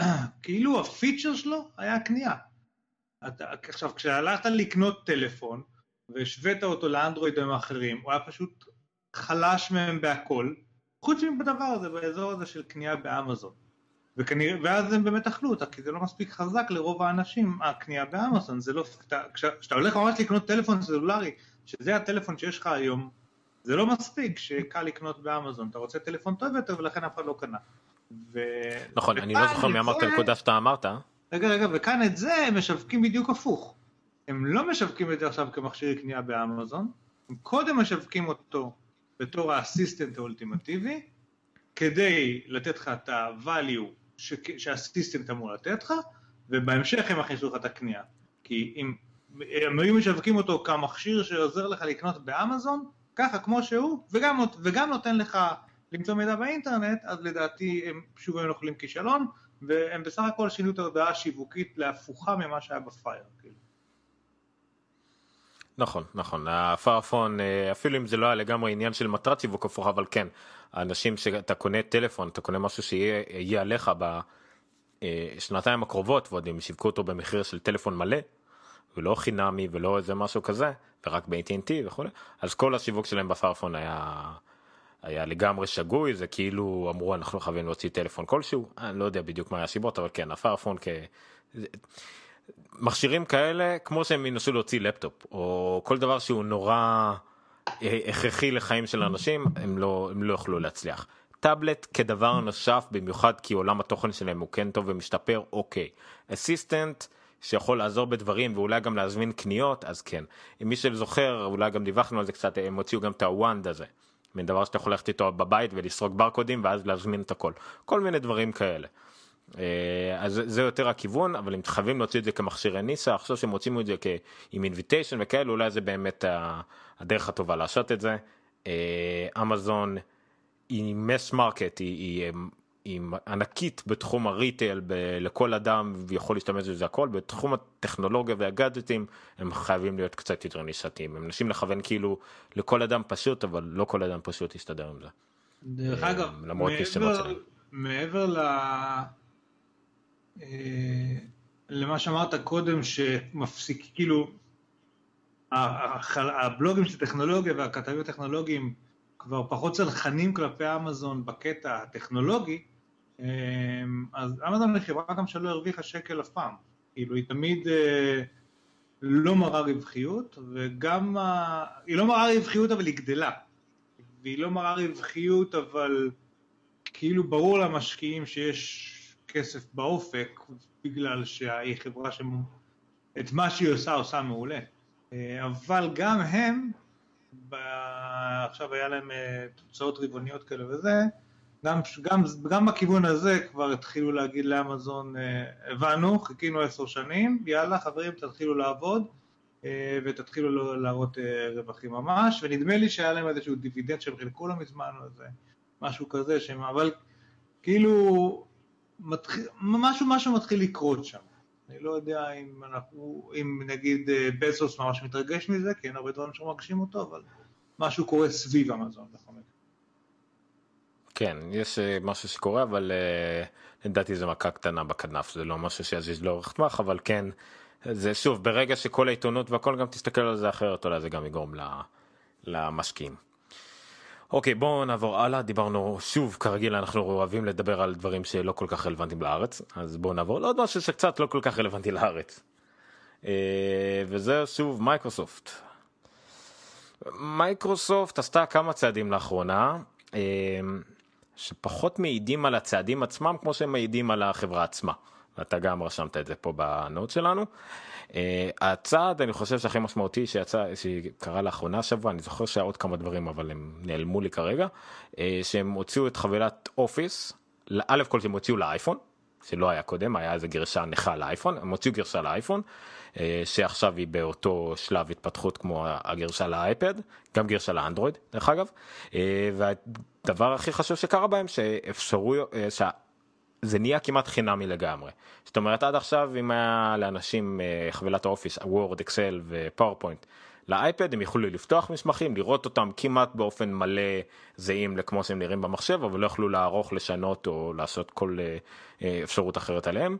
כאילו הפיצ'ר שלו היה קנייה. עכשיו, כשהלכת לקנות טלפון והשווית אותו לאנדרואיד או האחרים, הוא היה פשוט חלש מהם בהכל, חוץ מבדבר הזה, באזור הזה של קנייה באמזון. וכנראה, ואז הם באמת אכלו אותה, כי זה לא מספיק חזק לרוב האנשים, הקנייה באמזון, זה לא, כשאתה הולך ממש לקנות טלפון סלולרי, שזה הטלפון שיש לך היום, זה לא מספיק שקל לקנות באמזון, אתה רוצה טלפון טוב יותר ולכן אף אחד לא קנה. ו... נכון, אני לא זוכר מי אמר את הנקודה שאתה אמרת. רגע, רגע, וכאן את זה הם משווקים בדיוק הפוך. הם לא משווקים את זה עכשיו כמכשיר קנייה באמזון, הם קודם משווקים אותו בתור האסיסטנט האולטימטיבי, כדי לתת לך את ה-value שהאסיסטנט אמור לתת לך, ובהמשך הם יכניסו לך את הקנייה. כי אם הם היו משווקים אותו כמכשיר שעוזר לך לקנות באמזון, ככה כמו שהוא, וגם, וגם נותן לך למצוא מידע באינטרנט, אז לדעתי הם שוב היו נוכלים כישלון, והם בסך הכל שינו את ההודעה השיווקית להפוכה ממה שהיה בפייר. כאילו. נכון, נכון, הפארפון, אה, אפילו אם זה לא היה לגמרי עניין של מטרת שיווק הפוך, אבל כן, האנשים שאתה קונה טלפון, אתה קונה משהו שיהיה עליך בשנתיים הקרובות, ועוד אם שיווקו אותו במחיר של טלפון מלא, ולא חינמי ולא איזה משהו כזה, ורק ב-AT&T וכולי, אז כל השיווק שלהם בפארפון היה, היה לגמרי שגוי, זה כאילו אמרו אנחנו חייבים להוציא טלפון כלשהו, אני לא יודע בדיוק מה היה הסיבות, אבל כן, הפארפון כ... מכשירים כאלה כמו שהם ינסו להוציא לפטופ או כל דבר שהוא נורא הכרחי לחיים של אנשים הם לא הם לא יוכלו להצליח. טאבלט כדבר נוסף במיוחד כי עולם התוכן שלהם הוא כן טוב ומשתפר אוקיי. אסיסטנט שיכול לעזור בדברים ואולי גם להזמין קניות אז כן. אם מי שזוכר אולי גם דיווחנו על זה קצת הם הוציאו גם את ה wand הזה. מין דבר שאתה יכול ללכת איתו בבית ולסרוק ברקודים ואז להזמין את הכל כל מיני דברים כאלה. אה, אז זה יותר הכיוון אבל אם חייבים להוציא את זה כמכשירי ניסה עכשיו שהם מוצאים את זה עם invitation וכאלה אולי זה באמת הדרך הטובה לעשות את זה. אמזון היא mass market היא, היא היא ענקית בתחום הריטייל ב- לכל אדם ויכול להשתמש בזה הכל בתחום הטכנולוגיה והגאדג'טים הם חייבים להיות קצת יותר נישתיים הם מנסים לכוון כאילו לכל אדם פשוט אבל לא כל אדם פשוט יסתדר עם זה. דרך אגב מעבר, מעבר ל... אה, למה שאמרת קודם שמפסיק כאילו הבלוגים של טכנולוגיה והכתבים הטכנולוגיים כבר פחות סלחנים כלפי אמזון בקטע הטכנולוגי, אז אמזון היא חברה גם שלא הרוויחה שקל אף פעם. כאילו היא תמיד אה, לא מראה רווחיות, וגם, היא לא מראה רווחיות אבל היא גדלה. והיא לא מראה רווחיות אבל כאילו ברור למשקיעים שיש כסף באופק, בגלל שהיא חברה שאת מה שהיא עושה עושה מעולה. אה, אבל גם הם. עכשיו היה להם אה, תוצאות רבעוניות כאלה וזה, גם, גם, גם בכיוון הזה כבר התחילו להגיד לאמזון, אה, הבנו, חיכינו עשר שנים, יאללה חברים תתחילו לעבוד ותתחילו להראות רווחים ממש, ונדמה לי שהיה להם איזשהו דיבידנד שהם חילקו לא מזמן או איזה משהו כזה, שהם, אבל כאילו מתחיל, משהו משהו מתחיל לקרות שם. אני לא יודע אם אנחנו, אם נגיד אה, בזוס ממש מתרגש מזה, כי אין הרבה דברים שמרגשים אותו, אבל משהו קורה סביב בכל מקרה. כן, יש אה, משהו שקורה, אבל uh, לדעתי זה מכה קטנה בכנף, זה לא משהו שיזיז לאורך טווח, אבל כן, זה שוב, ברגע שכל העיתונות והכל גם תסתכל על זה אחרת, אולי זה גם יגרום למשקיעים. אוקיי בואו נעבור הלאה דיברנו שוב כרגיל אנחנו אוהבים לדבר על דברים שלא כל כך רלוונטיים לארץ אז בואו נעבור לעוד משהו שקצת לא כל כך רלוונטי לארץ. אה, וזה שוב מייקרוסופט. מייקרוסופט עשתה כמה צעדים לאחרונה אה, שפחות מעידים על הצעדים עצמם כמו שהם מעידים על החברה עצמה. אתה גם רשמת את זה פה ב note שלנו. אה, הצעד אני חושב שהכי משמעותי שיצא שקרה לאחרונה השבוע אני זוכר שהיה עוד כמה דברים אבל הם נעלמו לי כרגע אה, שהם הוציאו את חבילת אופיס א' כל שהם הוציאו לאייפון שלא היה קודם היה איזה גרסה נכה לאייפון הם הוציאו גרסה לאייפון שעכשיו היא באותו שלב התפתחות כמו הגרסה לאייפד גם גרסה לאנדרואיד דרך אגב אה, והדבר הכי חשוב שקרה בהם שאפשרו. אה, זה נהיה כמעט חינמי לגמרי. זאת אומרת עד עכשיו אם היה לאנשים אה, חבילת האופיס, וורד, אקסל ופאורפוינט לאייפד הם יכלו לפתוח מסמכים, לראות אותם כמעט באופן מלא זהים לכמו שהם נראים במחשב, אבל לא יכלו לערוך, לשנות או לעשות כל אה, אה, אפשרות אחרת עליהם.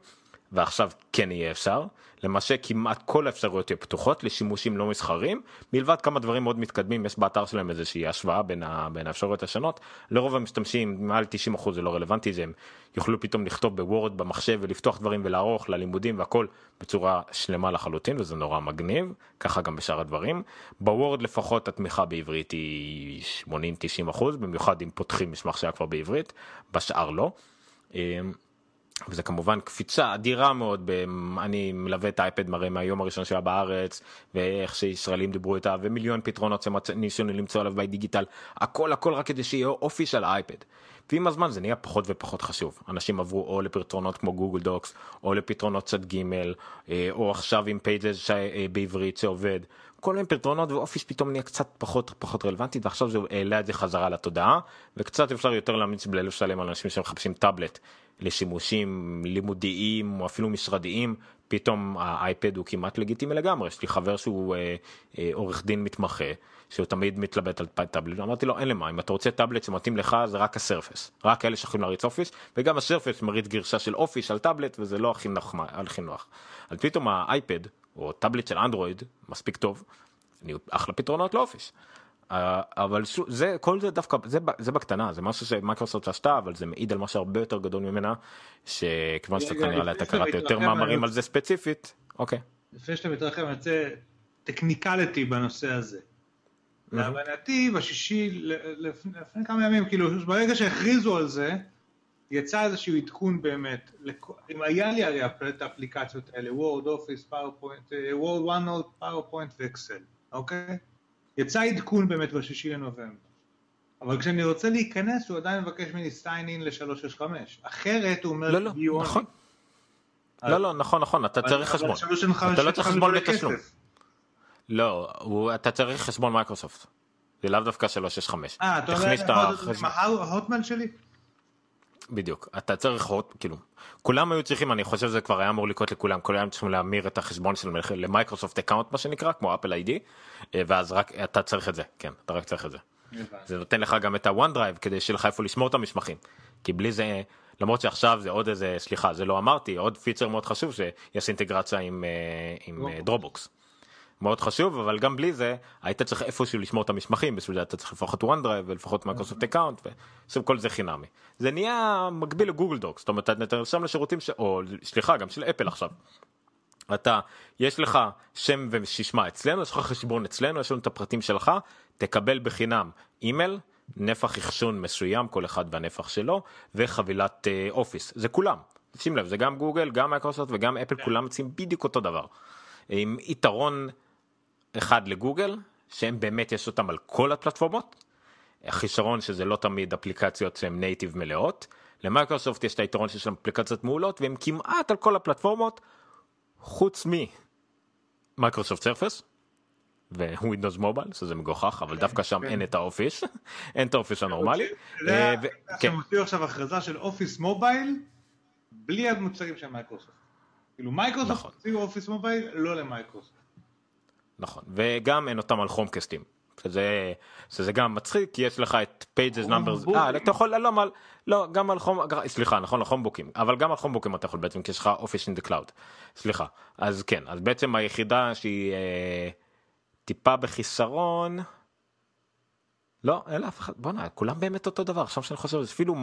ועכשיו כן יהיה אפשר, למעשה כמעט כל האפשרויות יהיו פתוחות לשימושים לא מסחרים, מלבד כמה דברים מאוד מתקדמים, יש באתר שלהם איזושהי השוואה בין, ה, בין האפשרויות השונות, לרוב המשתמשים מעל 90% זה לא רלוונטי, זה הם יוכלו פתאום לכתוב בוורד במחשב ולפתוח דברים ולערוך ללימודים והכל בצורה שלמה לחלוטין וזה נורא מגניב, ככה גם בשאר הדברים. בוורד לפחות התמיכה בעברית היא 80-90%, במיוחד אם פותחים מסמך שהיה כבר בעברית, בשאר לא. וזה כמובן קפיצה אדירה מאוד, אני מלווה את האייפד מראה מהיום הראשון שהיה בארץ, ואיך שישראלים דיברו איתה, ומיליון פתרונות שניסינו למצוא עליו בדיגיטל, הכל הכל רק כדי שיהיה אופי של האייפד. ועם הזמן זה נהיה פחות ופחות חשוב. אנשים עברו או לפתרונות כמו גוגל דוקס, או לפתרונות צד ג', אה, או עכשיו עם פייג'ס אה, בעברית שעובד. כל מיני פתרונות ואופיס פתאום נהיה קצת פחות פחות רלוונטית ועכשיו זה העלה את זה חזרה לתודעה וקצת אפשר יותר להמליץ בלב שלם לאנשים שמחפשים טאבלט לשימושים לימודיים או אפילו משרדיים פתאום האייפד הוא כמעט לגיטימי לגמרי יש לי חבר שהוא אה, אה, עורך דין מתמחה שהוא תמיד מתלבט על טאבלט אמרתי לו אין למה אם אתה רוצה טאבלט שמתאים לך זה רק הסרפס רק אלה שיכולים להריץ אופיס וגם הסרפס מריץ גרסה של אופיס על טאבלט וזה לא הכי נוח הכי נוח. אז פתאום האייפד או טאבלט של אנדרואיד מספיק טוב. אני אחלה פתרונות לאופיס. אה, אבל זה כל זה דווקא זה זה בקטנה זה משהו שמייקרוסופט עשתה אבל זה מעיד על משהו הרבה יותר גדול ממנה שכיוון שאתה כנראה אתה קראת יותר מאמרים על זה ספציפית אוקיי. לפני שאתה מתרחב אני רוצה טכניקליטי בנושא הזה. להבנתי בשישי לפני כמה ימים כאילו ברגע שהכריזו על זה יצא איזשהו עדכון באמת אם היה לי הרי את האפליקציות האלה וורד אופיס פאורפוינט וורד וואן נוט פאורפוינט ואקסל אוקיי. יצא עדכון באמת בשישי לנובמבר. אבל כשאני רוצה להיכנס הוא עדיין מבקש ממני sign in ל-365. אחרת הוא אומר... לא, לא, נכון. לא, לא, נכון, נכון, אתה צריך חשבון. אתה לא צריך חשבון בתשלום. לא, אתה צריך חשבון מייקרוסופט. זה לאו דווקא 365. אה, אתה אומר עם ההוטמייל שלי? בדיוק אתה צריך כאילו כולם היו צריכים אני חושב שזה כבר היה אמור לקרות לכולם כולם צריכים להמיר את החשבון שלהם למייקרוסופט account מה שנקרא כמו אפל ID ואז רק אתה צריך את זה כן אתה רק צריך את זה. זה נותן לך גם את ה OneDrive כדי שיהיה לך איפה לשמור את המסמכים כי בלי זה למרות שעכשיו זה עוד איזה סליחה זה לא אמרתי עוד פיצ'ר מאוד חשוב שיש אינטגרציה עם, אה, עם דרופבוקס. מאוד חשוב אבל גם בלי זה היית צריך איפשהו לשמור את המסמכים בשביל זה אתה צריך לפחות OneDrive ולפחות מייקרוסופט account וכל זה חינמי זה נהיה מקביל לגוגל דוקס זאת אומרת אתה נרשם לשירותים ש... או סליחה גם של אפל עכשיו. אתה יש לך שם וסיסמה אצלנו יש לך חשבון אצלנו יש לנו את הפרטים שלך תקבל בחינם אימייל נפח אחסון מסוים כל אחד והנפח שלו וחבילת אופיס זה כולם שים לב זה גם גוגל גם מייקרוסופט וגם אפל כן. כולם מציעים בדיוק אותו דבר. עם יתרון אחד לגוגל שהם באמת יש אותם על כל הפלטפורמות. החיסרון שזה לא תמיד אפליקציות שהן native מלאות. למייקרוסופט יש את היתרון שיש להם אפליקציות מעולות והם כמעט על כל הפלטפורמות חוץ ממייקרוסופט סרפס ווינדוס מובייל שזה מגוחך אבל כן, דווקא שם כן. אין את האופיס אין את האופיס הנורמלי. זה אה, מופיע עכשיו הכרזה של אופיס מובייל בלי המוצרים של מייקרוסופט. כאילו מייקרוסופט נכון. הוציאו אופיס מובייל לא למייקרוסופט. נכון וגם אין אותם על כרומבוקסים. שזה, שזה גם מצחיק כי יש לך את Pages, Numbers, אה, אתה יכול, לא, לא, לא, גם על כרום, סליחה, נכון, על כרומבוקים, אבל גם על כרומבוקים אתה יכול בעצם, כי יש לך Office in the cloud, סליחה, אז כן, אז בעצם היחידה שהיא אה, טיפה בחיסרון, לא, אין לאף אחד, בואנה, כולם באמת אותו דבר, עכשיו שאני חושב, אפילו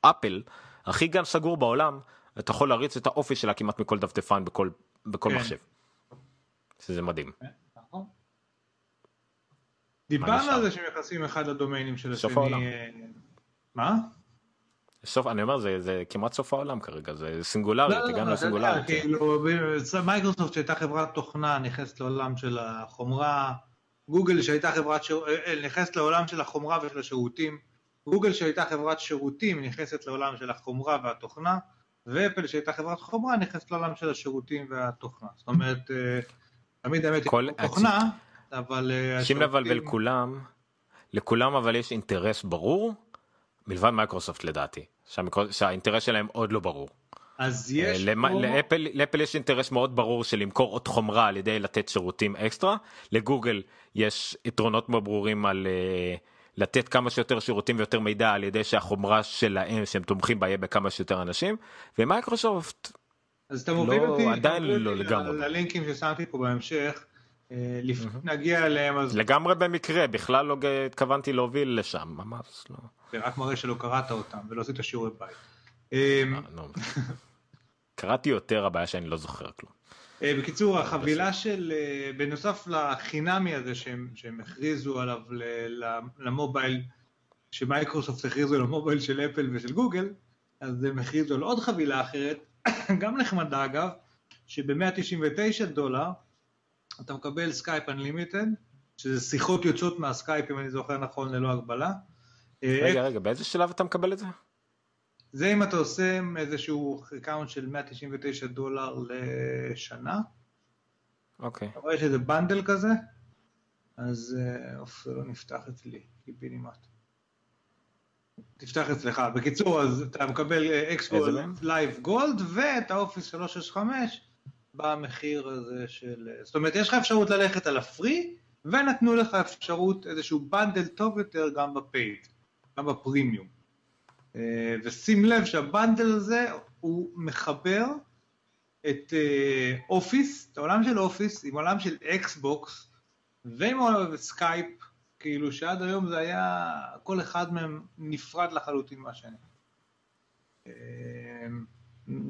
אפל, הכי גן סגור בעולם, אתה יכול להריץ את האופיס שלה כמעט מכל דפדפן בכל, בכל כן. מחשב. שזה מדהים. כן, נכון. דיברנו על זה שהם נכנסים אחד לדומיינים של השני. סוף העולם. מה? סוף, אני אומר זה, זה כמעט סוף העולם כרגע זה סינגולריטי, לא, הגענו לא, לסינגולריטי. כאילו, מייקרוסופט שהייתה חברת תוכנה נכנסת לעולם של החומרה, גוגל שהייתה חברת, אה, אה, נכנסת לעולם של החומרה ושל השירותים, גוגל שהייתה חברת שירותים נכנסת לעולם של החומרה והתוכנה, ואפל שהייתה חברת חומרה נכנסת לעולם של השירותים והתוכנה. זאת אומרת, אה, תמיד האמת היא תוכנה, אבל... אה, שים לב אבל לכולם, לכולם אבל יש אינטרס ברור, מלבד מייקרוסופט לדעתי, שהאינטרס שלהם עוד לא ברור. אז אה, יש פה... לאפל, לאפל יש אינטרס מאוד ברור של למכור עוד חומרה על ידי לתת שירותים אקסטרה, לגוגל יש יתרונות מאוד ברורים על... Uh, לתת כמה שיותר שירותים ויותר מידע על ידי שהחומרה שלהם שהם תומכים בה יהיה בכמה שיותר אנשים ומייקרוסופט אז אתה מוביל לא, אותי, עדיין לא לגמרי. ללינקים ששמתי פה בהמשך, אה, נגיע אליהם אז... לגמרי במקרה, בכלל לא התכוונתי להוביל לשם, ממש לא. זה רק מראה שלא קראת אותם ולא עשית שיעורי בית. אה, קראתי יותר, הבעיה שאני לא זוכר כלום. אה, בקיצור, החבילה של, אה, בנוסף לחינמי הזה שהם, שהם הכריזו עליו למובייל, שמייקרוסופט הכריזו למובייל של אפל ושל גוגל, אז הם הכריזו על עוד חבילה אחרת, גם נחמדה אגב, שב-199 דולר אתה מקבל סקייפ unlimited, שזה שיחות יוצאות מהסקייפ אם אני זוכר נכון ללא הגבלה. רגע רגע באיזה שלב אתה מקבל את זה? זה אם אתה עושה איזשהו account של 199 דולר לשנה. אוקיי. אתה רואה שזה bundle כזה, אז אה, אוף, זה לא נפתח אצלי, קיבינימט. תפתח אצלך. בקיצור, אז אתה מקבל Xbox Live Gold ואת ה Office 365 במחיר הזה של... זאת אומרת, יש לך אפשרות ללכת על ה free, ונתנו לך אפשרות איזשהו bundle טוב יותר גם ב paid, גם בפרימיום. אה, ושים לב שה bundle הזה הוא מחבר את Office, אה, את העולם של Office עם עולם של Xbox ועם סקייפ, כאילו שעד היום זה היה, כל אחד מהם נפרד לחלוטין מהשני. אה,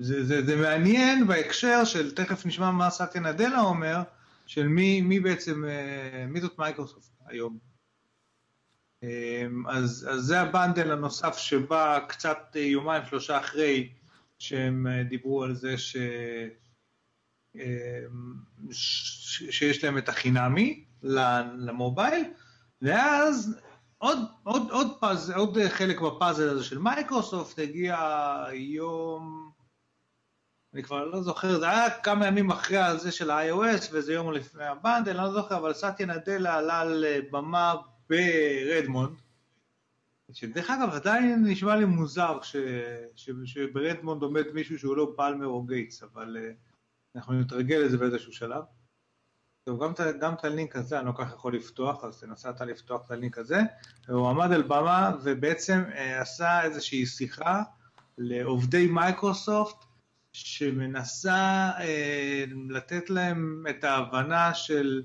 זה, זה, זה מעניין בהקשר של, תכף נשמע מה סטיה נדלה אומר, של מי, מי בעצם, מי זאת מייקרוסופט היום. אמ, אז, אז זה ה bundle הנוסף שבא קצת אה, יומיים שלושה אחרי שהם אה, דיברו על זה ש... אמ, שיש להם את החינמי ל mobile, ואז עוד, עוד, עוד, פאז, עוד חלק בפאזל הזה של מייקרוסופט הגיע יום, אני כבר לא זוכר, זה היה כמה ימים אחרי הזה של ה-iOS וזה יום לפני ה bundle, אני לא זוכר, אבל סטיה נדלה עלה על במה ברדמונד, שדרך אגב עדיין נשמע לי מוזר ש, ש, שברדמונד עומד מישהו שהוא לא באלמר או גייטס, אבל אה, אנחנו נתרגל לזה באיזשהו שלב. טוב, גם, גם את הלינק הזה אני לא כך יכול לפתוח, אז תנסה אתה לפתוח את הלינק הזה. הוא עמד על במה ובעצם אה, עשה איזושהי שיחה לעובדי מייקרוסופט שמנסה אה, לתת להם את ההבנה של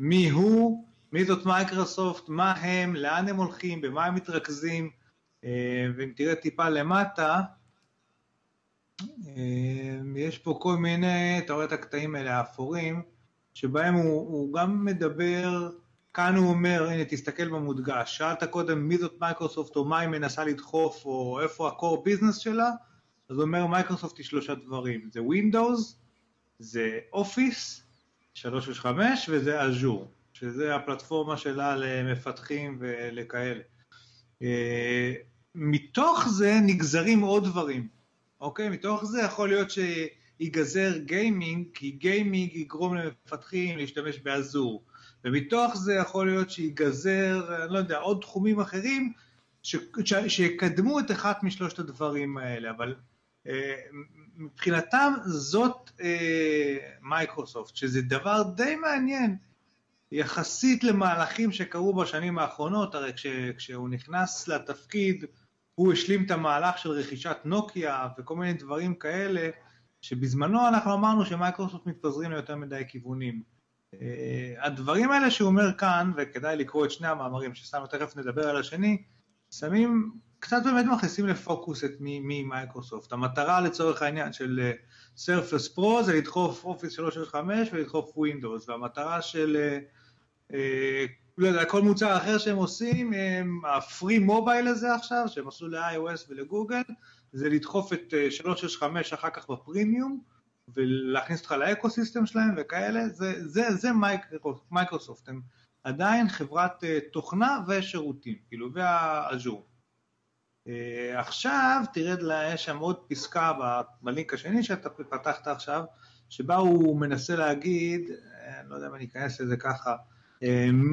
מי הוא, מי זאת מייקרוסופט, מה הם, לאן הם הולכים, במה הם מתרכזים, אה, ואם תראה טיפה למטה, אה, יש פה כל מיני, אתה רואה את הקטעים האלה האפורים, שבהם הוא, הוא גם מדבר, כאן הוא אומר, הנה תסתכל במודגש, שאלת קודם מי זאת מייקרוסופט או מה היא מנסה לדחוף או איפה ה-core business שלה, אז הוא אומר מייקרוסופט היא שלושה דברים, זה Windows, זה Office 365 וזה Azure, שזה הפלטפורמה שלה למפתחים ולכאלה. אה, מתוך זה נגזרים עוד דברים, אוקיי? מתוך זה יכול להיות שיגזר גיימינג, כי גיימינג יגרום למפתחים להשתמש באזור, ומתוך זה יכול להיות שיגזר, אני לא יודע, עוד תחומים אחרים ש... ש... שיקדמו את אחת משלושת הדברים האלה, אבל אה, מבחינתם זאת אה, מייקרוסופט, שזה דבר די מעניין. יחסית למהלכים שקרו בשנים האחרונות, הרי כש, כשהוא נכנס לתפקיד, הוא השלים את המהלך של רכישת נוקיה וכל מיני דברים כאלה, שבזמנו אנחנו אמרנו שמייקרוסופט מתפזרים ליותר מדי כיוונים. אה, הדברים האלה שהוא אומר כאן, וכדאי לקרוא את שני המאמרים ששמנו, תכף נדבר על השני, שמים, קצת באמת מכניסים לפוקוס את מי מייקרוסופט. המטרה לצורך העניין של Surface אה, Pro זה לדחוף Office 365 ולדחוף Windows, והמטרה של, אה, לא יודע, כל מוצר אחר שהם עושים, ה free mobile הזה עכשיו, שהם עשו ל-iOS ולגוגל, זה לדחוף את אה, 365 אחר כך בפרימיום, ולהכניס אותך ל ecosystem שלהם וכאלה, זה, זה, זה מייקרוסופט, הם עדיין חברת אה, תוכנה ושירותים, כאילו, וה Azure. אה, עכשיו תרד, יש שם עוד פסקה בלינק השני שאתה פתחת עכשיו, שבה הוא מנסה להגיד, אה, אני לא יודע אם אני אכנס לזה ככה,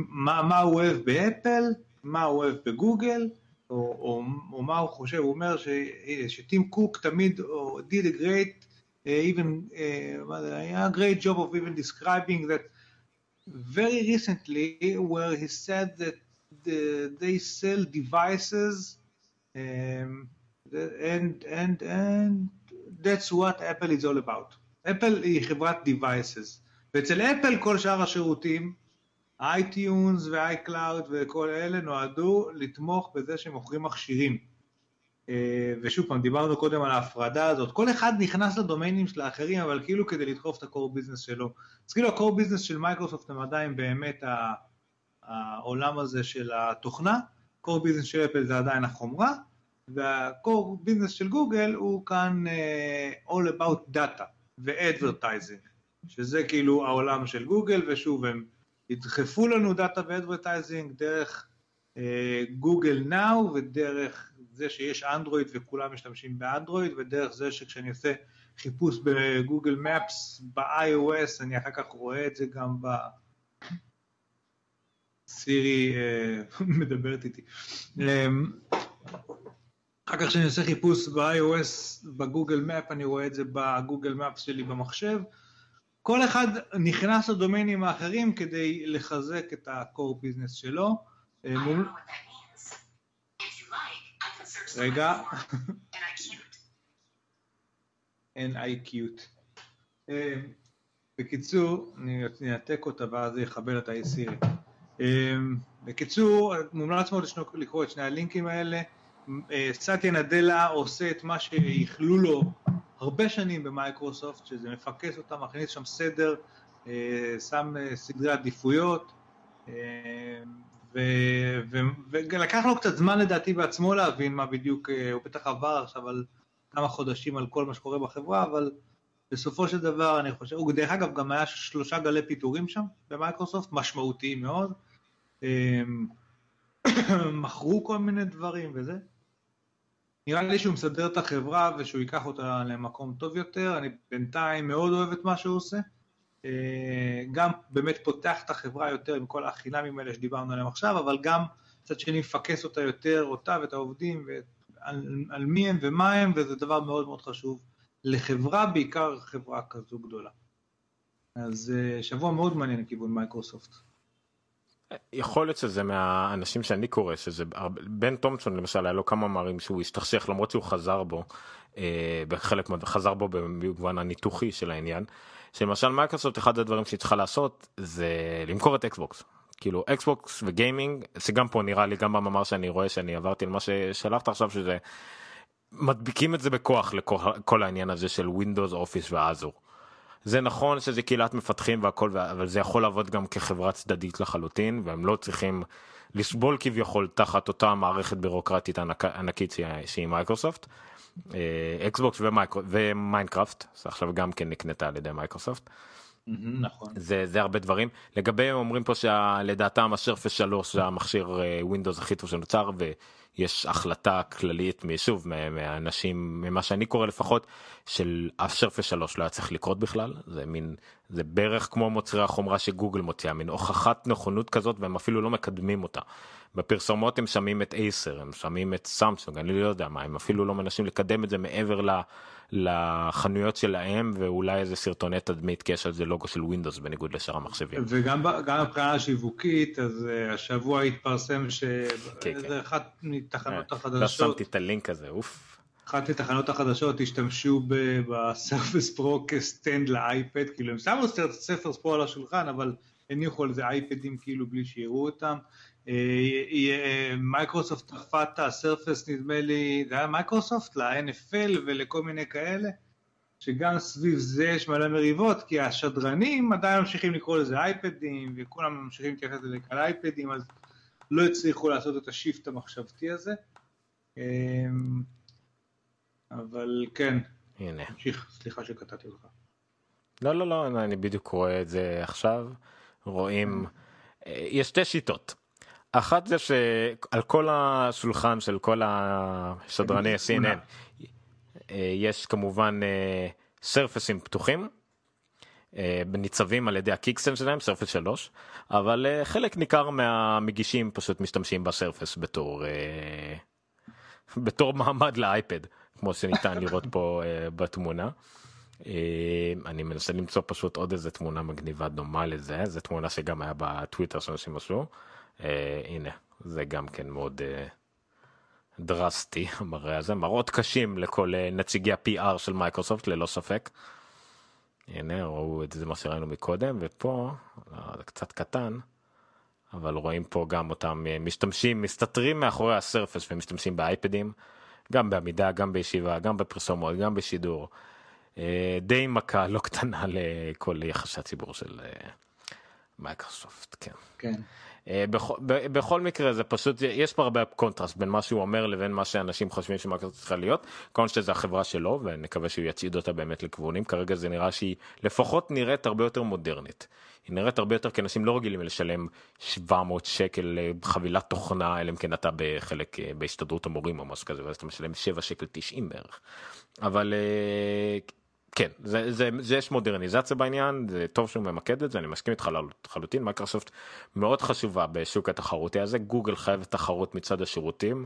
מה, מה הוא אוהב ב Apple, מה הוא אוהב בגוגל, או, או, או מה הוא חושב, הוא אומר ש, שטים קוק תמיד, או did a great, even, uh, a great job of even describing that very recently where he said that the, they sell devices um, and, and, and that's what Apple is all about. אפל היא חברת devices, ואצל אפל כל שאר השירותים, iTunes ו-iCloud וכל אלה נועדו לתמוך בזה שמוכרים מכשירים. אה, ושוב פעם, דיברנו קודם על ההפרדה הזאת, כל אחד נכנס ל domainים של האחרים, אבל כאילו כדי לדחוף את ה-core business שלו. אז כאילו ה-core business של מייקרוסופט הם עדיין באמת העולם הזה של התוכנה, core business של Apple זה עדיין החומרה, וה-core business של גוגל הוא כאן אה, all about data ו-advertising, שזה כאילו העולם של גוגל, ושוב, הם ידחפו לנו data ו-advertising דרך גוגל uh, נאו ודרך זה שיש אנדרואיד וכולם משתמשים באנדרואיד, ודרך זה שכשאני עושה חיפוש בגוגל מפס ב-iOS, אני אחר כך רואה את זה גם ב... סירי אה, מדברת איתי. אמ, אחר כך כשאני עושה חיפוש ב-iOS, בגוגל מפ, אני רואה את זה בגוגל מפס שלי במחשב. כל אחד נכנס לדומיינים האחרים כדי לחזק את ה-core business שלו. אמ, רגע. NI cute. אה, בקיצור, אני אנתק אותה ואז זה יכבל את ה-A-Siri. אה, בקיצור, מומלץ מאוד לקרוא את שני הלינקים האלה. אה, סטיה נדלה עושה את מה שאיחלו לו הרבה שנים במייקרוסופט, שזה מפקס אותם, מכניס שם סדר, שם סדרי עדיפויות, ולקח לו קצת זמן לדעתי בעצמו להבין מה בדיוק, אה, הוא בטח עבר עכשיו על כמה חודשים על כל מה שקורה בחברה, אבל בסופו של דבר אני חושב, הוא דרך אגב גם היה שלושה גלי פיטורים שם במייקרוסופט, משמעותיים מאוד, מכרו כל מיני דברים וזה. נראה לי שהוא מסדר את החברה ושהוא ייקח אותה למקום טוב יותר, אני בינתיים מאוד אוהב את מה שהוא עושה. אה, גם באמת פותח את החברה יותר עם כל החינמים האלה שדיברנו עליהם עכשיו, אבל גם מצד שני מפקס אותה יותר, אותה ואת העובדים, ועל, על מי הם ומה הם, וזה דבר מאוד מאוד חשוב לחברה, בעיקר חברה כזו גדולה. אז אה, שבוע מאוד מעניין לכיוון מייקרוסופט. יכול להיות שזה מהאנשים שאני קורא שזה בן תומפסון למשל היה לו כמה מאמרים שהוא השתכשך למרות שהוא חזר בו אה, בחלק חזר בו במובן הניתוחי של העניין שלמשל מייקרוסופט אחד הדברים שהיא צריכה לעשות זה למכור את Xbox כאילו Xbox ו gaming שגם פה נראה לי גם במאמר שאני רואה שאני עברתי למה ששלחת עכשיו שזה מדביקים את זה בכוח לכל העניין הזה של Windows Office ו Azure. זה נכון שזה קהילת מפתחים והכל אבל זה יכול לעבוד גם כחברה צדדית לחלוטין והם לא צריכים לסבול כביכול תחת אותה מערכת בירוקרטית ענק, ענקית שהיא Microsoft. Xbox ו Minecraft עכשיו גם כן נקנתה על ידי מייקרוסופט. נכון. זה, זה הרבה דברים. לגבי אומרים פה שלדעתם ה Surface 3 זה המכשיר Windows הכי טוב שנוצר ויש החלטה כללית משוב מהאנשים ממה שאני קורא לפחות של ה Surface 3 לא היה צריך לקרות בכלל זה מין זה בערך כמו מוצרי החומרה שגוגל מוציאה מין הוכחת נכונות כזאת והם אפילו לא מקדמים אותה. בפרסומות הם שמים את Acer הם שמים את Samsung אני לא יודע מה הם אפילו לא מנסים לקדם את זה מעבר ל... לחנויות שלהם ואולי איזה סרטוני תדמית כי יש על זה לוגו של Windows בניגוד לשאר המחשבים. וגם מבחינה שיווקית אז אה, השבוע התפרסם שאיזה כן, כן. אחת מתחנות אה, החדשות. לא שמתי את הלינק הזה אוף. אחת מתחנות החדשות השתמשו ב Surface Pro כ stand ל iPad כאילו הם שמו Surface Pro על השולחן אבל הניחו על זה iPadים כאילו בלי שיראו אותם. אה, מייקרוסופט תקפה את ה Surface נדמה לי, זה היה מייקרוסופט ל-NFL ולכל מיני כאלה, שגם סביב זה יש מלא מריבות, כי השדרנים עדיין ממשיכים לקרוא לזה iPadים, וכולם ממשיכים להתייחס לזה כאל iPadים, אז לא הצליחו לעשות את ה shift המחשבתי הזה. אמ, אבל כן, הנה. תמשיך, סליחה שקטעתי אותך. לא, לא, לא, אני בדיוק רואה את זה עכשיו. רואים, אה, יש שתי שיטות. אחת זה שעל כל השולחן של כל השדרני CNN אה, יש כמובן סרפסים אה, פתוחים ניצבים על ידי הקיקסן שלהם סרפס 3 אבל חלק ניכר מהמגישים פשוט משתמשים בסרפס בתור בתור מעמד לאייפד כמו שניתן לראות פה בתמונה. אני מנסה למצוא פשוט עוד איזה תמונה מגניבה דומה לזה זו תמונה שגם היה בטוויטר שאנשים עשו. אה, הנה זה גם כן מאוד אה, דרסטי המראה הזה מראות קשים לכל אה, נציגי ה-PR של מייקרוסופט ללא ספק. הנה ראו את זה מה שראינו מקודם ופה לא, זה קצת קטן אבל רואים פה גם אותם אה, משתמשים מסתתרים מאחורי הסרפס ומשתמשים באייפדים גם בעמידה גם בישיבה גם בפרסומות גם בשידור. אה, די מכה לא קטנה לכל יחסי הציבור של אה, מייקרוסופט כן. כן. אה, בכל, בכל מקרה זה פשוט יש פה הרבה קונטרסט בין מה שהוא אומר לבין מה שאנשים חושבים שמאקרסופט צריכה להיות. כמובן שזה החברה שלו ונקווה שהוא יצעיד אותה באמת לכיוונים כרגע זה נראה שהיא לפחות נראית הרבה יותר מודרנית. היא נראית הרבה יותר כי אנשים לא רגילים לשלם 700 שקל חבילת תוכנה אלא אם כן אתה בחלק אה, בהסתדרות המורים או משהו כזה ואז אתה משלם 7 שקל 90 בערך. אבל אה, כן זה, זה, זה יש מודרניזציה בעניין זה טוב שהוא ממקד את זה אני מסכים איתך לחלוטין. מייקרוסופט מאוד חשובה בשוק התחרותי הזה. גוגל חייבת תחרות מצד השירותים.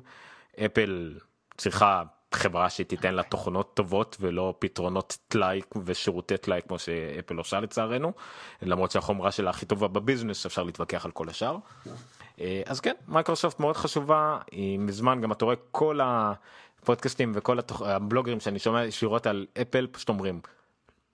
אפל צריכה חברה שתיתן לה תוכנות טובות ולא פתרונות טלאי ושירותי טלאי כמו שאפל עושה לצערנו. למרות שהחומרה שלה הכי טובה בביזנס אפשר להתווכח על כל השאר. אה, אז כן מייקרוסופט מאוד חשובה. היא מזמן גם אתה רואה כל ה... הפודקאסטים וכל התוכ... הבלוגרים שאני שומע ישירות על אפל פשוט אומרים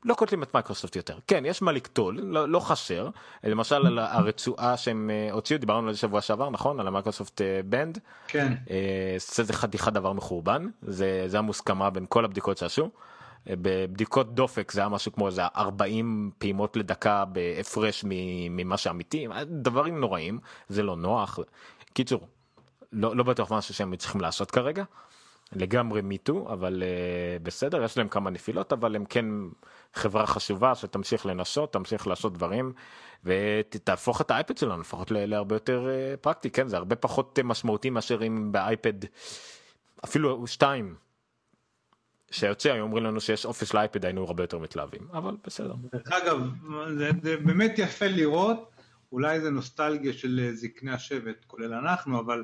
לא קוטלים את מייקרוסופט יותר. כן יש מה לקטול לא, לא חסר. למשל על הרצועה שהם uh, הוציאו דיברנו על זה שבוע שעבר נכון? על המייקרוסופט בנד uh, כן. uh, זה חתיכת דבר מחורבן. זה זה המוסכמה בין כל הבדיקות שעשו. uh, בבדיקות דופק זה היה משהו כמו איזה 40 פעימות לדקה בהפרש ממה שאמיתי דברים נוראים זה לא נוח. קיצור לא, לא בטוח משהו שהם צריכים לעשות כרגע. לגמרי מיטו אבל uh, בסדר יש להם כמה נפילות אבל הם כן חברה חשובה שתמשיך לנסות תמשיך לעשות דברים ותהפוך את האייפד שלנו לפחות להרבה יותר uh, פרקטי כן זה הרבה פחות uh, משמעותי מאשר אם באייפד אפילו שתיים. שיוצא היום אומרים לנו שיש אופיס לאייפד היינו הרבה יותר מתלהבים אבל בסדר. דרך אגב זה, זה באמת יפה לראות אולי זה נוסטלגיה של זקני השבט כולל אנחנו אבל.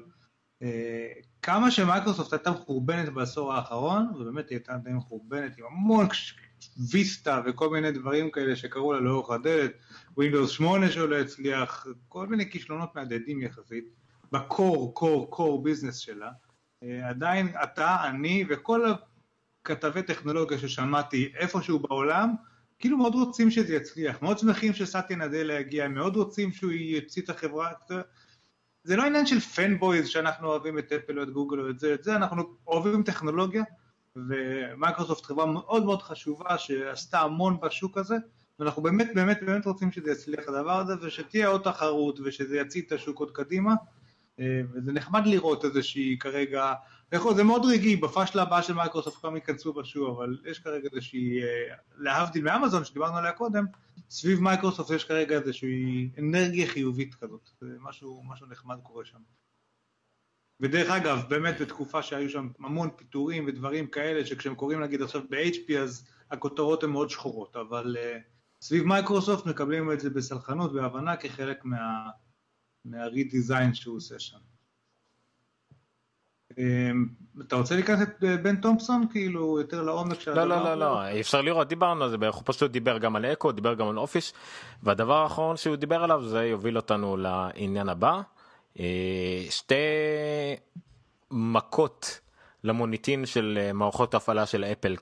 אה, כמה שמייקרוסופט הייתה מחורבנת בעשור האחרון, ובאמת היא הייתה די מחורבנת עם המון ויסטה וכל מיני דברים כאלה שקרו לה לאורך הדלת, Windows 8 שלא הצליח, כל מיני כישלונות מהדהדים יחסית, בקור, קור, קור ביזנס שלה, אה, עדיין אתה, אני וכל הכתבי טכנולוגיה ששמעתי איפשהו בעולם, כאילו מאוד רוצים שזה יצליח, מאוד שמחים שסאטיה נדלה הגיע, מאוד רוצים שהוא יוציא את החברה, זה לא עניין של פנבויז שאנחנו אוהבים את אפל או את גוגל או את זה, את זה אנחנו אוהבים טכנולוגיה, ומייקרוסופט חברה מאוד מאוד חשובה שעשתה המון בשוק הזה, ואנחנו באמת באמת באמת רוצים שזה יצליח הדבר הזה, ושתהיה עוד תחרות ושזה יוציא את השוק עוד קדימה, וזה נחמד לראות איזושהי כרגע, זה מאוד רגעי, בפאשלה הבאה של מייקרוסופט כולם ייכנסו בה שוק, אבל יש כרגע איזושהי, אה, להבדיל מאמזון שדיברנו עליה קודם, סביב מייקרוסופט יש כרגע איזושהי אנרגיה חיובית כזאת, משהו, משהו נחמד קורה שם. ודרך אגב, באמת בתקופה שהיו שם המון פיטורים ודברים כאלה, שכשהם קוראים נגיד עכשיו ב-HP אז הכותרות הן מאוד שחורות, אבל אה, סביב מייקרוסופט מקבלים את זה בסלחנות והבנה כחלק מה, מה-redesign שהוא עושה שם. אמ, אתה רוצה להיכנס את אה, בן תומפסון כאילו יותר לעומק של הדבר? לא לא לא לא אפשר לראות דיברנו על זה הוא פשוט דיבר גם על אקו דיבר גם על אופיס והדבר האחרון שהוא דיבר עליו זה יוביל אותנו לעניין הבא אה, שתי מכות למוניטין של אה, מערכות ההפעלה של אפל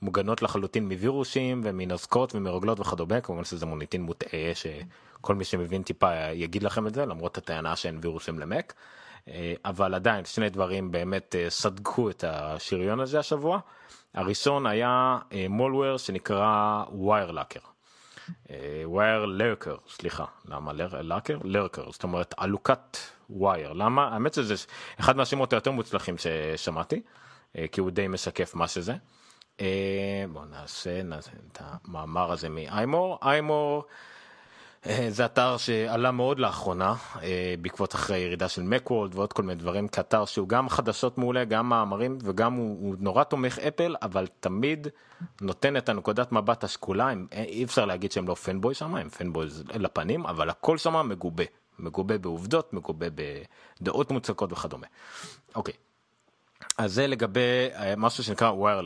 כמוגנות לחלוטין מווירושים ומנזקות ומרוגלות וכדומה כמובן שזה מוניטין מוטעה שכל מי שמבין טיפה יגיד לכם את זה למרות הטענה שאין וירוסים למק. אה, אבל עדיין שני דברים באמת סדקו את השריון הזה השבוע. הראשון היה מולוור שנקרא WireLocker. ווייר לרקר סליחה למה לרקר לרקר זאת אומרת עלוקת ווייר למה האמת שזה אחד מהשמות היותר מוצלחים ששמעתי אה, כי הוא די משקף מה שזה. אה, בוא נעשה, נעשה את המאמר הזה מאיימור איימור אה, זה אתר שעלה מאוד לאחרונה אה, בעקבות אחרי ירידה של מקוולד ועוד כל מיני דברים כאתר שהוא גם חדשות מעולה גם מאמרים וגם הוא, הוא נורא תומך אפל אבל תמיד נותן את הנקודת מבט השקולה. הם, אה, אי אפשר להגיד שהם לא פנבוי שם הם פנבוי לפנים אבל הכל שם מגובה. מגובה בעובדות מגובה בדעות מוצקות וכדומה. אוקיי. אז זה לגבי משהו שנקרא ווייר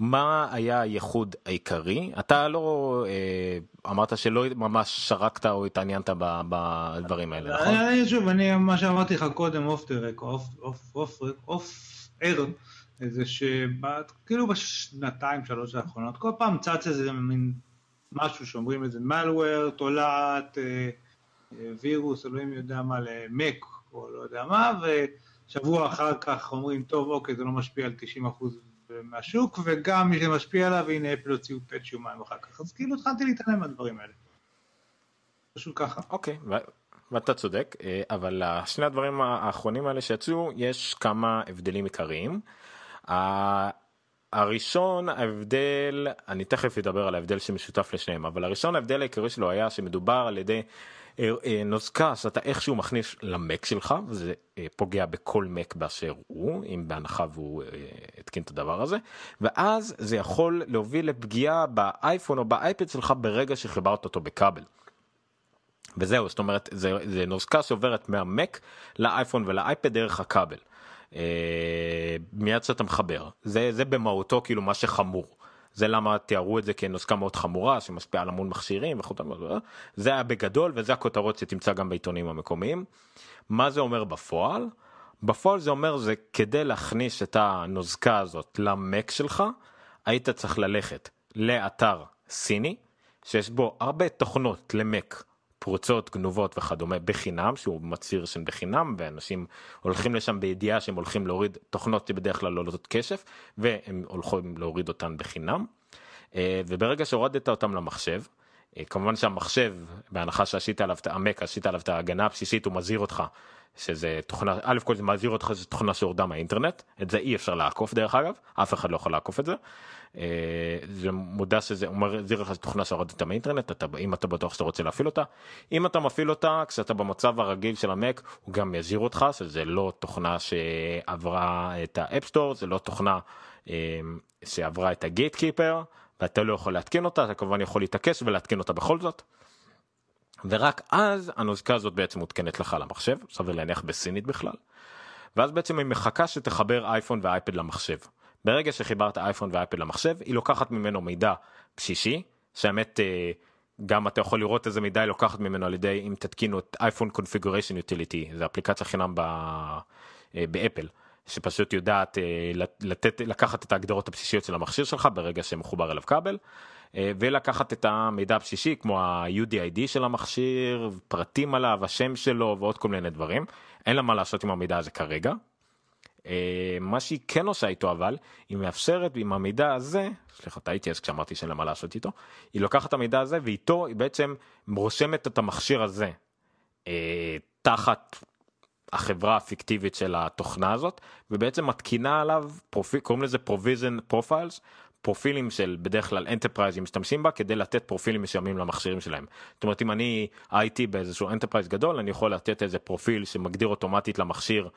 מה היה הייחוד העיקרי? אתה לא אה, אמרת שלא ממש שרקת או התעניינת בדברים האלה, נכון? אני, שוב, אני, מה שאמרתי לך קודם, off track, off air, זה שכאילו בשנתיים שלוש האחרונות, כל פעם צץ איזה מין משהו שאומרים איזה malware, תולעת, אה, אה, וירוס, אלוהים יודע מה, למק, או לא יודע מה, ושבוע אחר כך אומרים, טוב, אוקיי, זה לא משפיע על 90% מהשוק, וגם מי שמשפיע עליו, והנה אפל הוציאו patch יומיים אחר כך. אז כאילו התחלתי להתעלם מהדברים האלה. פשוט ככה. אוקיי, ואתה צודק, אה, אבל שני הדברים האחרונים האלה שיצאו, יש כמה הבדלים עיקריים. הראשון ההבדל אני תכף אדבר על ההבדל שמשותף לשניהם אבל הראשון ההבדל העיקרי שלו היה שמדובר על ידי נוזקה שאתה איכשהו מכניס למק שלך וזה אה, פוגע בכל מק באשר הוא אם בהנחה והוא התקין את הדבר הזה ואז זה יכול להוביל לפגיעה באייפון או באייפד שלך ברגע שחיברת אותו בכבל. וזהו זאת אומרת זה, זה נוזקה שעוברת מהמק לאייפון ולאייפד דרך הכבל. מיד שאתה מחבר זה זה במהותו כאילו מה שחמור. זה למה תיארו את זה כנוסקה מאוד חמורה שמשפיעה על המון מכשירים וכו' זה היה בגדול וזה הכותרות שתמצא גם בעיתונים המקומיים. מה זה אומר בפועל? בפועל זה אומר זה כדי להכניס את הנוזקה הזאת למק שלך היית צריך ללכת לאתר סיני שיש בו הרבה תוכנות למק פרוצות גנובות וכדומה בחינם שהוא מצהיר שהן בחינם ואנשים הולכים לשם בידיעה שהם הולכים להוריד תוכנות שבדרך כלל לא עולות כסף והם הולכים להוריד אותן בחינם אה, וברגע שהורדת אותם למחשב אה, כמובן שהמחשב בהנחה שעשית עליו את המק עשית עליו את ההגנה הבסיסית הוא מזהיר אותך שזה תוכנה א' כל זה מזהיר אותך שזה תוכנה שהורדה מהאינטרנט את זה אי אפשר לעקוף דרך אגב אף אחד לא יכול לעקוף את זה. אה, זה מודיע לך שזה תוכנה שהורדת מהאינטרנט אתה אם אתה בטוח שאתה רוצה להפעיל אותה אם אתה מפעיל אותה כשאתה במצב הרגיל של המק הוא גם יזהיר אותך שזה לא תוכנה שעברה את ה App Store זה לא תוכנה אה, שעברה את ה Gatekeeper ואתה לא יכול להתקין אותה אתה כמובן יכול להתעקש ולהתקין אותה בכל זאת. ורק אז הנוזקה הזאת בעצם מותקנת לך למחשב סביר להניח בסינית בכלל. ואז בעצם היא מחכה שתחבר אייפון ואייפד למחשב. ברגע שחיברת אייפון ואייפד למחשב היא לוקחת ממנו מידע בסיסי שהאמת אה, גם אתה יכול לראות איזה מידע היא לוקחת ממנו על ידי אם תתקינו את אייפון קונפיגוריישן יוטיליטי זה אפליקציה חינם ב, אה, באפל שפשוט יודעת אה, לתת לקחת את ההגדרות הבסיסיות של המכשיר שלך ברגע שמחובר אליו כבל ולקחת את המידע הבסיסי כמו ה-UDID של המכשיר פרטים עליו השם שלו ועוד כל מיני דברים. אין לה מה לעשות עם המידע הזה כרגע מה שהיא כן עושה איתו אבל היא מאפשרת עם המידע הזה סליחה טעיתי אז כשאמרתי שאין לה מה לעשות איתו היא לוקחת את המידע הזה ואיתו היא בעצם רושמת את המכשיר הזה אה, תחת החברה הפיקטיבית של התוכנה הזאת ובעצם מתקינה עליו פרופיל קוראים לזה provision profiles פרופילים של בדרך כלל enterprise משתמשים בה כדי לתת פרופילים מסוימים למכשירים שלהם. זאת אומרת אם אני הייתי באיזשהו enterprise גדול אני יכול לתת איזה פרופיל שמגדיר אוטומטית למכשיר אה,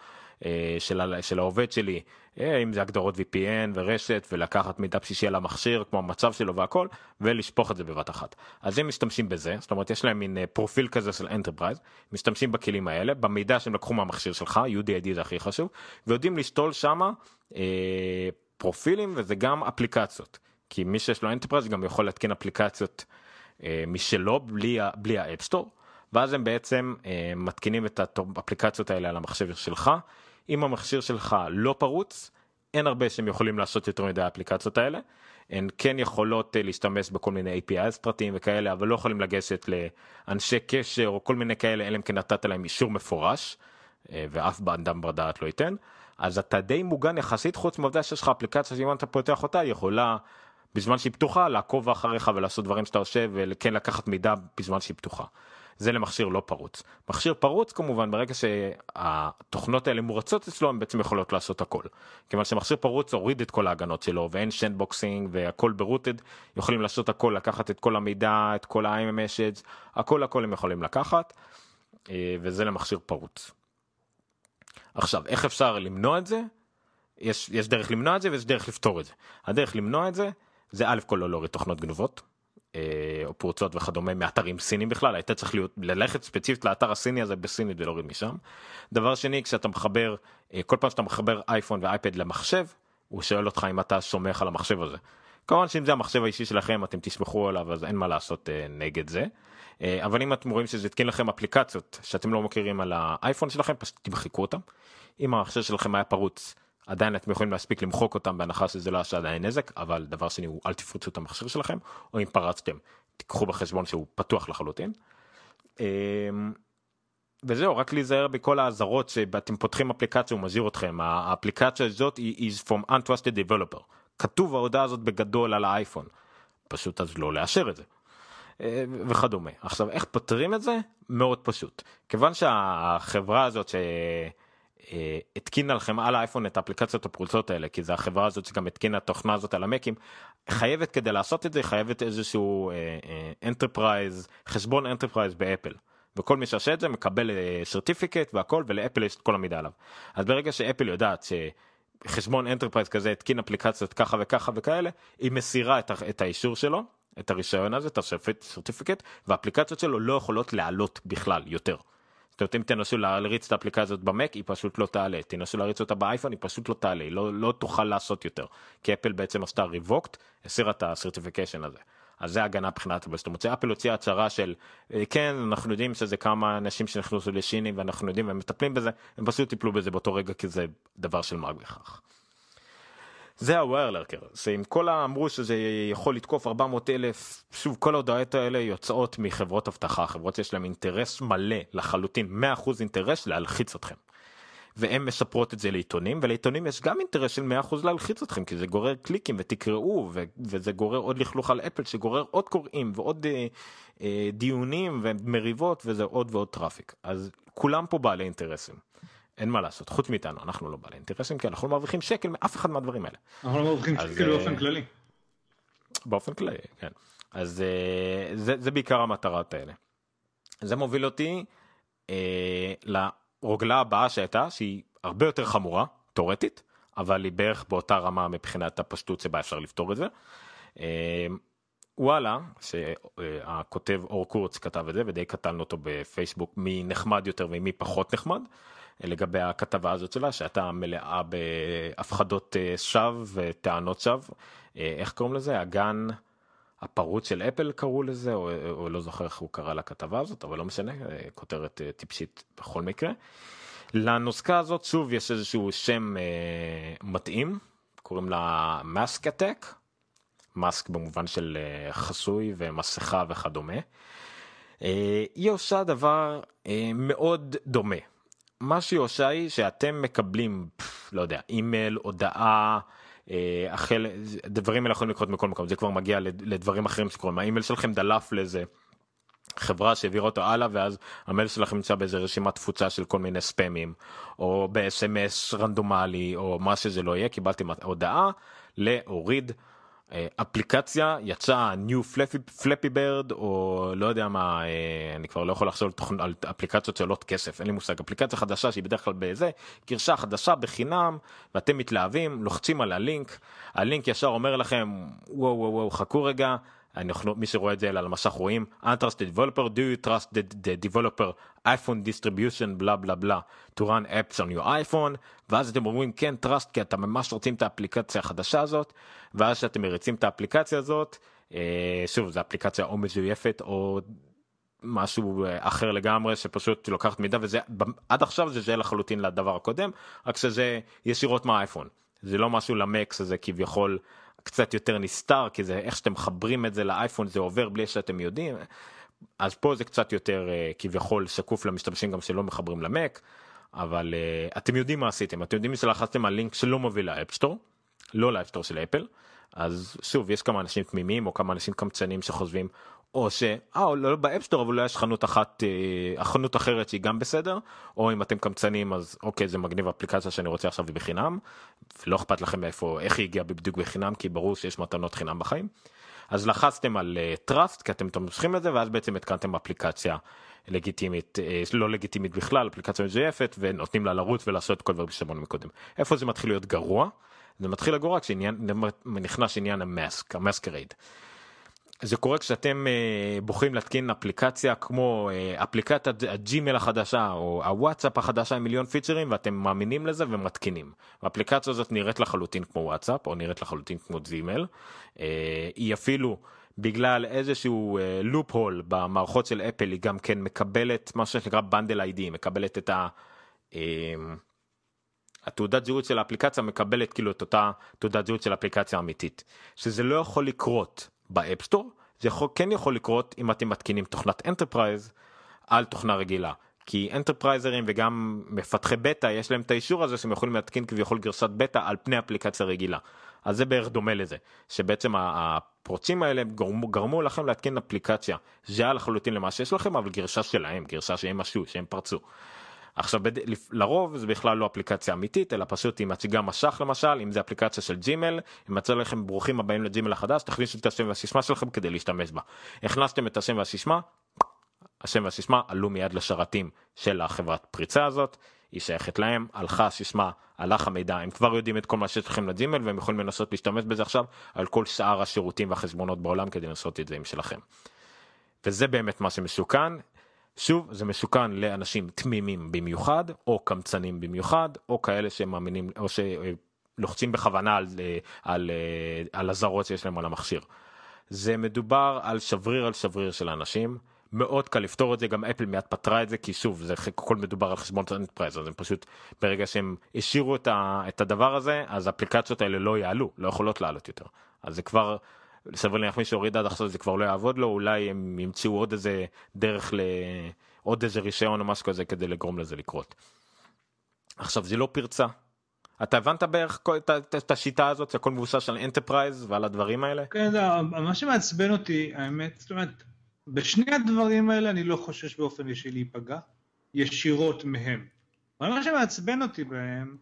של, של העובד שלי אה, אם זה הגדרות VPN ורשת ולקחת מידע בסיסי על המכשיר כמו המצב שלו והכל ולשפוך את זה בבת אחת. אז הם משתמשים בזה זאת אומרת יש להם מין אה, פרופיל כזה של enterprise משתמשים בכלים האלה במידע שהם לקחו מהמכשיר שלך UDID זה הכי חשוב ויודעים לשתול שמה. אה, פרופילים וזה גם אפליקציות כי מי שיש לו enterprise גם יכול להתקין אפליקציות אה, משלו בלי, בלי ה App Store ואז הם בעצם אה, מתקינים את האפליקציות האלה על המחשב שלך אם המכשיר שלך לא פרוץ אין הרבה שהם יכולים לעשות יותר מדי האפליקציות האלה. הן כן יכולות אה, להשתמש בכל מיני APIs פרטיים וכאלה אבל לא יכולים לגשת לאנשי קשר או כל מיני כאלה אלא אם כן נתת להם אישור מפורש אה, ואף אדם בר דעת לא ייתן. אז אתה די מוגן יחסית חוץ מהעובדה שיש לך אפליקציה שאם אתה פותח אותה יכולה בזמן שהיא פתוחה לעקוב אחריך ולעשות דברים שאתה עושה וכן לקחת מידע בזמן שהיא פתוחה. זה למכשיר לא פרוץ. מכשיר פרוץ כמובן ברגע שהתוכנות האלה מורצות אצלו הן בעצם יכולות לעשות הכל. כיוון שמכשיר פרוץ הוריד את כל ההגנות שלו ואין שנדבוקסינג והכל ברוטד יכולים לעשות הכל לקחת את כל המידע את כל ה-IMMSH הכל הכל הם יכולים לקחת אה, וזה למכשיר פרוץ. עכשיו איך אפשר למנוע את זה? יש, יש דרך למנוע את זה ויש דרך לפתור את זה. הדרך למנוע את זה זה א' כל לא להוריד תוכנות גנובות או פרוצות וכדומה מאתרים סינים בכלל היית צריך להיות ללכת ספציפית לאתר הסיני הזה בסינית ולהוריד משם. דבר שני כשאתה מחבר אה, כל פעם שאתה מחבר אייפון ואייפד למחשב הוא שואל אותך אם אתה סומך על המחשב הזה. כמובן שאם זה המחשב האישי שלכם אתם תסמכו עליו אז אין מה לעשות אה, נגד זה. אה, אבל אם אתם רואים שזה יתקין לכם אפליקציות שאתם לא מכירים על האייפון שלכם פשוט תמחקו אותם. אם המחשב שלכם היה פרוץ עדיין אתם יכולים להספיק למחוק אותם בהנחה שזה לא עשה עדיין נזק אבל דבר שני הוא אל תפרצו את המחשב שלכם או אם פרצתם תיקחו בחשבון שהוא פתוח לחלוטין. אה, וזהו רק להיזהר בכל האזהרות שאתם פותחים אפליקציה הוא מזהיר אתכם האפליקציה הזאת היא is from untrusted developer כתוב ההודעה הזאת בגדול על האייפון פשוט אז לא לאשר את זה. אה, וכדומה. עכשיו איך פותרים את זה? מאוד פשוט. כיוון שהחברה הזאת שהתקינה לכם על האייפון את האפליקציות הפרוצות האלה כי זה החברה הזאת שגם התקינה את התוכנה הזאת על המק היא חייבת כדי לעשות את זה חייבת איזשהו enterprise אה, אה, חשבון enterprise באפל. וכל מי שעושה את זה מקבל certificate והכל ולאפל יש את כל המידע עליו. אז ברגע שאפל יודעת שחשבון enterprise כזה התקין אפליקציות ככה וככה וכאלה היא מסירה את האישור שלו את הרישיון הזה, את ה certificate, והאפליקציות שלו לא יכולות לעלות בכלל יותר. זאת אומרת אם תנסו להריץ את האפליקציה הזאת במק היא פשוט לא תעלה, תנסו להריץ אותה באייפון היא פשוט לא תעלה, היא לא, לא תוכל לעשות יותר. כי אפל בעצם עשתה revoke, הסירה את ה certification הזה. אז זה הגנה מבחינת אפל, זאת אומרת אפל הוציאה הצהרה של אה, כן אנחנו יודעים שזה כמה אנשים שנכנסו לשם ואנחנו יודעים והם מטפלים בזה, הם פשוט טיפלו בזה באותו רגע כי זה דבר של מה בכך. זה ה WireLurker שעם כל האמרו שזה יכול לתקוף 400 אלף שוב כל ההודעות האלה יוצאות מחברות אבטחה חברות יש להם אינטרס מלא לחלוטין 100% אינטרס להלחיץ אתכם. והן מספרות את זה לעיתונים ולעיתונים יש גם אינטרס של 100% להלחיץ אתכם כי זה גורר קליקים ותקראו ו- וזה גורר עוד לכלוך על אפל שגורר עוד קוראים ועוד אה, אה, דיונים ומריבות וזה עוד ועוד traffic אז כולם פה בעלי אינטרסים. אין מה לעשות חוץ מאיתנו אנחנו לא בעלי אינטרסים כי אנחנו לא מרוויחים שקל מאף אחד מהדברים האלה. אנחנו לא מרוויחים שקל באופן אה, כללי. באופן כללי כן אז אה, זה, זה בעיקר המטרות האלה. זה מוביל אותי אה, לרוגלה הבאה שהייתה שהיא הרבה יותר חמורה תאורטית אבל היא בערך באותה רמה מבחינת הפשטות שבה אפשר לפתור את זה. אה, וואלה שהכותב אור קורץ כתב את זה ודי קטלנו אותו בפייסבוק מי נחמד יותר ומי פחות נחמד לגבי הכתבה הזאת שלה שהייתה מלאה בהפחדות שווא וטענות שווא. איך קוראים לזה? הגן הפרוץ של אפל קראו לזה, או, או לא זוכר איך הוא קרא לכתבה הזאת, אבל לא משנה, כותרת טיפשית בכל מקרה. לנוסקה הזאת שוב יש איזשהו שם אה, מתאים, קוראים לה מאסק אטק, מאסק במובן של אה, חסוי ומסכה וכדומה. אה, היא עושה דבר אה, מאוד דומה. מה היא שאתם מקבלים, פף, לא יודע, אימייל, הודעה, אה, החל, דברים האלה יכולים לקרות מכל מקום, זה כבר מגיע לדברים אחרים שקורים, האימייל שלכם דלף לאיזה חברה שהעבירה אותו הלאה ואז המייל שלכם נמצא באיזה רשימת תפוצה של כל מיני ספאמים או ב-SMS רנדומלי או מה שזה לא יהיה. קיבלתם הודעה להוריד אפליקציה יצא new flappy bird או לא יודע מה אה, אני כבר לא יכול לחשוב על אפליקציות שעולות כסף אין לי מושג. אפליקציה חדשה שהיא בדרך כלל בזה גרשה חדשה בחינם ואתם מתלהבים לוחצים על הלינק הלינק ישר אומר לכם וואו וואו וואו חכו רגע אנחנו, מי שרואה את זה על המסך רואים untrusted developer do you trust the, the developer? iPhone distribution בלה בלה בלה to run apps on your iPhone. ואז אתם אומרים כן trust כי אתם ממש רוצים את האפליקציה החדשה הזאת. ואז שאתם מריצים את האפליקציה הזאת אה, שוב זו אפליקציה או מזויפת או משהו אה, אחר לגמרי שפשוט לוקחת מידע וזה עד עכשיו זה זה לחלוטין לדבר הקודם רק שזה ישירות מהאייפון. זה לא משהו למקס הזה כביכול קצת יותר נסתר כי זה איך שאתם מחברים את זה לאייפון זה עובר בלי שאתם יודעים אז פה זה קצת יותר uh, כביכול שקוף למשתמשים גם שלא מחברים למק אבל uh, אתם יודעים מה עשיתם. אתם יודעים שלחצתם על לינק שלא מוביל לאפסטור לא לאפסטור של אפל אז שוב יש כמה אנשים תמימים או כמה אנשים קמצנים שחושבים או ש... אה, לא ב App Store אבל אולי יש חנות אחת, אה, חנות אחרת שהיא גם בסדר, או אם אתם קמצנים אז אוקיי זה מגניב אפליקציה שאני רוצה עכשיו בחינם, ולא אכפת לכם מאיפה, איך היא הגיעה בדיוק בחינם, כי ברור שיש מתנות חינם בחיים. אז לחצתם על uh, trust כי אתם תומכים לזה ואז בעצם התקנתם אפליקציה לגיטימית, uh, לא לגיטימית בכלל, אפליקציה מזויפת ונותנים לה לרוץ ולעשות כל דברים ששמענו מקודם. איפה זה מתחיל להיות גרוע? זה מתחיל לגרוע כשנכנס עניין ה mask, ה masquerade. זה קורה כשאתם uh, בוחרים להתקין אפליקציה כמו uh, אפליקציית ה Gmail החדשה או הוואטסאפ החדשה עם מיליון פיצ'רים ואתם מאמינים לזה ומתקינים. האפליקציה הזאת נראית לחלוטין כמו וואטסאפ או נראית לחלוטין כמו Gmail. Uh, היא אפילו בגלל איזשהו loophole במערכות של אפל היא גם כן מקבלת מה שנקרא bundle ID מקבלת את ה... Uh, התעודת זהות של האפליקציה מקבלת כאילו את אותה תעודת זהות של האפליקציה האמיתית שזה לא יכול לקרות ב App Store זה יכול, כן יכול לקרות אם אתם מתקינים תוכנת enterprise על תוכנה רגילה. כי אנטרפרייזרים וגם מפתחי בטא יש להם את האישור הזה שהם יכולים להתקין כביכול גרסת בטא על פני אפליקציה רגילה. אז זה בערך דומה לזה שבעצם הפורצים האלה גרמו, גרמו לכם להתקין אפליקציה זהה לחלוטין למה שיש לכם אבל גרשה שלהם גרשה שהם משהו שהם פרצו. עכשיו בד... לרוב זה בכלל לא אפליקציה אמיתית אלא פשוט היא מציגה משך למשל אם זה אפליקציה של ג'ימל אם מצא לכם ברוכים הבאים לג'ימל החדש תכניסו את השם והסיסמה שלכם כדי להשתמש בה. הכנסתם את השם והסיסמה השם והסיסמה עלו מיד לשרתים של החברת פריצה הזאת היא שייכת להם הלכה הסיסמה הלך המידע הם כבר יודעים את כל מה שיש לכם לג'ימל והם יכולים לנסות להשתמש בזה עכשיו על כל שאר השירותים והחשבונות בעולם כדי לנסות את זה עם שלכם. וזה באמת מה שמסוכן שוב זה מסוכן לאנשים תמימים במיוחד או קמצנים במיוחד או כאלה שמאמינים או שלוחצים בכוונה על, על, על אזהרות שיש להם על המכשיר. זה מדובר על שבריר על שבריר של אנשים מאוד קל לפתור את זה גם אפל מיד פתרה את זה כי שוב זה הכל מדובר על חשבון enterprise אז הם פשוט ברגע שהם השאירו את הדבר הזה אז האפליקציות האלה לא יעלו לא יכולות לעלות יותר אז זה כבר סביר להניח מי שהוריד עד עכשיו זה כבר לא יעבוד לו אולי הם ימצאו עוד איזה דרך לעוד איזה רישיון או משהו כזה כדי לגרום לזה לקרות. עכשיו זה לא פרצה. אתה הבנת בערך את, השיטה הזאת שהכל מבוסס על enterprise ועל הדברים האלה? כן, זה, מה שמעצבן אותי האמת זאת אומרת בשני הדברים האלה אני לא חושש באופן אישי להיפגע ישירות מהם. אבל מה שמעצבן אותי בהם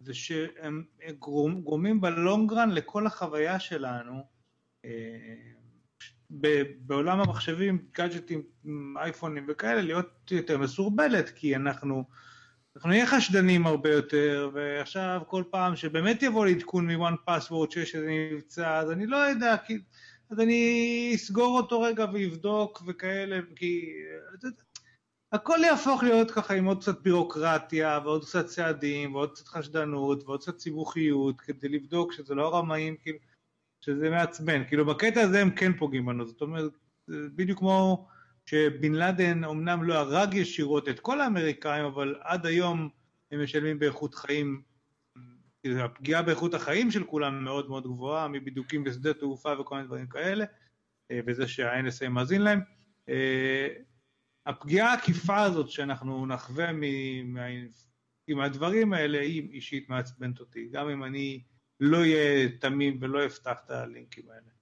זה שהם גורמים בלונגרן לכל החוויה שלנו בעולם המחשבים, גאדג'טים, אייפונים וכאלה, להיות יותר מסורבלת, כי אנחנו, אנחנו נהיה חשדנים הרבה יותר, ועכשיו כל פעם שבאמת יבוא לעדכון מ-one password שיש איזה מבצע, אז אני לא יודע, כי, אז אני אסגור אותו רגע ואבדוק וכאלה, כי הכל יהפוך להיות ככה עם עוד קצת בירוקרטיה ועוד קצת צעדים ועוד קצת חשדנות ועוד קצת סיבוכיות כדי לבדוק שזה לא רמאים, כאילו, שזה מעצבן. כאילו בקטע הזה הם כן פוגעים בנו, זאת אומרת, בדיוק כמו שבן לאדן אמנם לא הרג ישירות את כל האמריקאים, אבל עד היום הם משלמים באיכות חיים, כאילו הפגיעה באיכות החיים של כולם מאוד מאוד גבוהה, מבידוקים בשדה תעופה וכל מיני דברים כאלה, אה, וזה שה-NSA מאזין להם. אה, הפגיעה העקיפה הזאת שאנחנו נחווה עם הדברים האלה היא אישית מעצבנת אותי, גם אם אני לא אהיה תמים ולא אפתח את הלינקים האלה.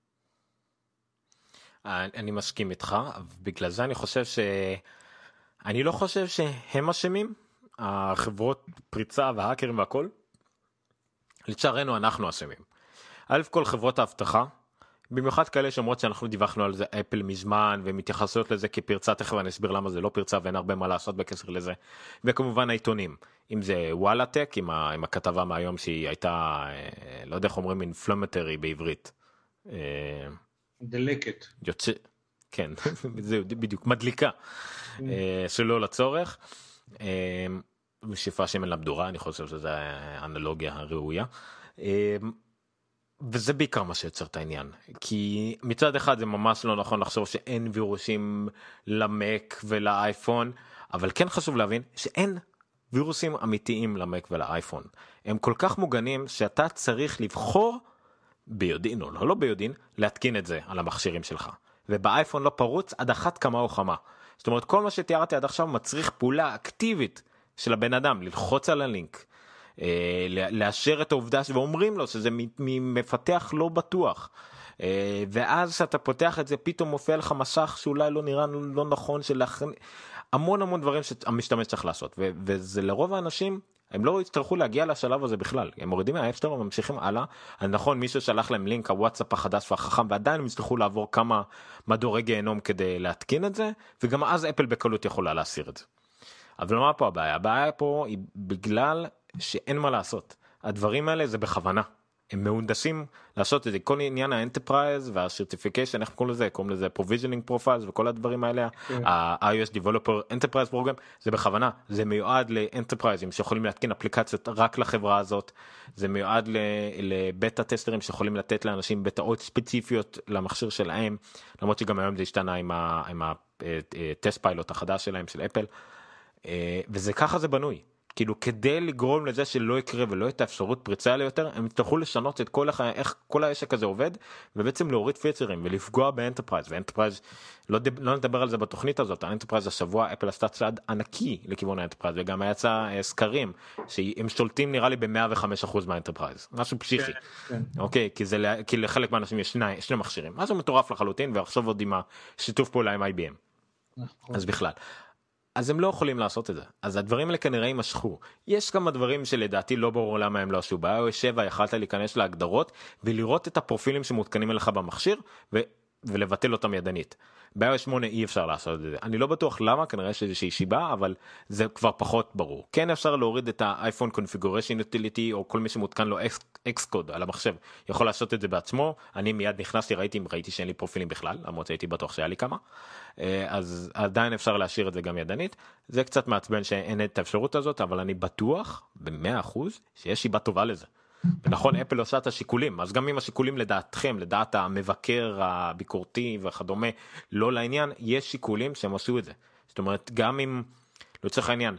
אני מסכים איתך, בגלל זה אני חושב ש... אני לא חושב שהם אשמים, החברות פריצה והאקרים והכל. לצערנו אנחנו אשמים. א' כל חברות האבטחה במיוחד כאלה שאומרות שאנחנו דיווחנו על זה אפל מזמן ומתייחסות לזה כפרצה תכף אני אסביר למה זה לא פרצה ואין הרבה מה לעשות בקשר לזה וכמובן העיתונים אם זה וואלה טק עם, ה, עם הכתבה מהיום שהיא הייתה אה, לא יודע איך אומרים אינפלומטרי בעברית. אה, דלקת. יוצא, כן זה בדיוק מדליקה אה, שלא לצורך. משיפה שמן למדורה אני חושב שזה האנלוגיה הראויה. וזה בעיקר מה שיוצר את העניין. כי מצד אחד זה ממש לא נכון לחשוב שאין וירוסים למק ולאייפון אבל כן חשוב להבין שאין וירוסים אמיתיים למק ולאייפון. הם כל כך מוגנים שאתה צריך לבחור ביודעין או לא לא ביודעין להתקין את זה על המכשירים שלך. ובאייפון לא פרוץ עד אחת כמה או כמה. זאת אומרת כל מה שתיארתי עד עכשיו מצריך פעולה אקטיבית של הבן אדם ללחוץ על הלינק לאשר את העובדה ואומרים לו שזה ממפתח לא בטוח. אה, ואז כשאתה פותח את זה פתאום מופיע לך מסך שאולי לא נראה לא נכון של המון המון דברים שהמשתמש צריך לעשות ו- וזה לרוב האנשים הם לא יצטרכו להגיע לשלב הזה בכלל הם מורידים מה App Store וממשיכים הלאה נכון מישהו שלח להם לינק הוואטסאפ החדש והחכם ועדיין הם יצטרכו לעבור כמה מדורי גיהנום כדי להתקין את זה וגם אז אפל בקלות יכולה להסיר את זה. אבל מה פה הבעיה הבעיה פה היא בגלל שאין מה לעשות. הדברים האלה זה בכוונה. הם מהונדסים לעשות את זה. כל עניין ה enterprise וה certification איך קוראים לזה? קוראים לזה provisioning profiles וכל הדברים האלה. כן. ה-iOS Developer Enterprise Program זה בכוונה. זה מיועד לאנטרפרייזים שיכולים להתקין אפליקציות רק לחברה הזאת. זה מיועד לבטה טסטרים שיכולים לתת לאנשים בטאות ספציפיות למכשיר שלהם למרות שגם היום זה השתנה עם ה TestFlight החדש שלהם של אפל אה, וזה ככה זה בנוי כאילו כדי לגרום לזה שלא יקרה ולא את האפשרות פריצה האלה יותר הם יצטרכו לשנות את כל החיים איך כל העסק הזה עובד ובעצם להוריד פיצרים ולפגוע ב enterprise ו enterprise לא, דב, לא נדבר על זה בתוכנית הזאת ה enterprise השבוע אפל עשתה צעד ענקי לכיוון ה enterprise וגם יצא אה, סקרים שהם שולטים נראה לי ב-105% מה enterprise משהו פסיכי כן, כן. אוקיי כי זה כי לחלק מהאנשים יש שני, שני מכשירים משהו מטורף לחלוטין ועכשיו עוד עם השיתוף פעולה עם IBM. נכון. אז בכלל אז הם לא יכולים לעשות את זה. אז הדברים האלה כנראה יימשכו. יש כמה דברים שלדעתי לא ברור למה הם לא עשו. ב-iOS 7 יכלת להיכנס להגדרות ולראות את הפרופילים שמותקנים אליך במכשיר ולבטל אותם ידנית. ב-iOS 8 אי אפשר לעשות את זה. אני לא בטוח למה כנראה יש איזושהי סיבה אבל זה כבר פחות ברור. כן אפשר להוריד את האייפון קונפיגוריישן utility או כל מי שמותקן לו אקס קוד על המחשב יכול לעשות את זה בעצמו. אני מיד נכנסתי ראיתי ראיתי שאין לי פרופילים בכלל למרות שהייתי בטוח שהיה לי כמה. אה, אז עדיין אפשר להשאיר את זה גם ידנית. זה קצת מעצבן שאין את האפשרות הזאת אבל אני בטוח במאה אחוז שיש שיבה טובה לזה. ונכון אפל עושה את השיקולים אז גם אם השיקולים לדעתכם לדעת המבקר הביקורתי וכדומה לא לעניין יש שיקולים שהם עשו את זה זאת אומרת גם אם לצורך העניין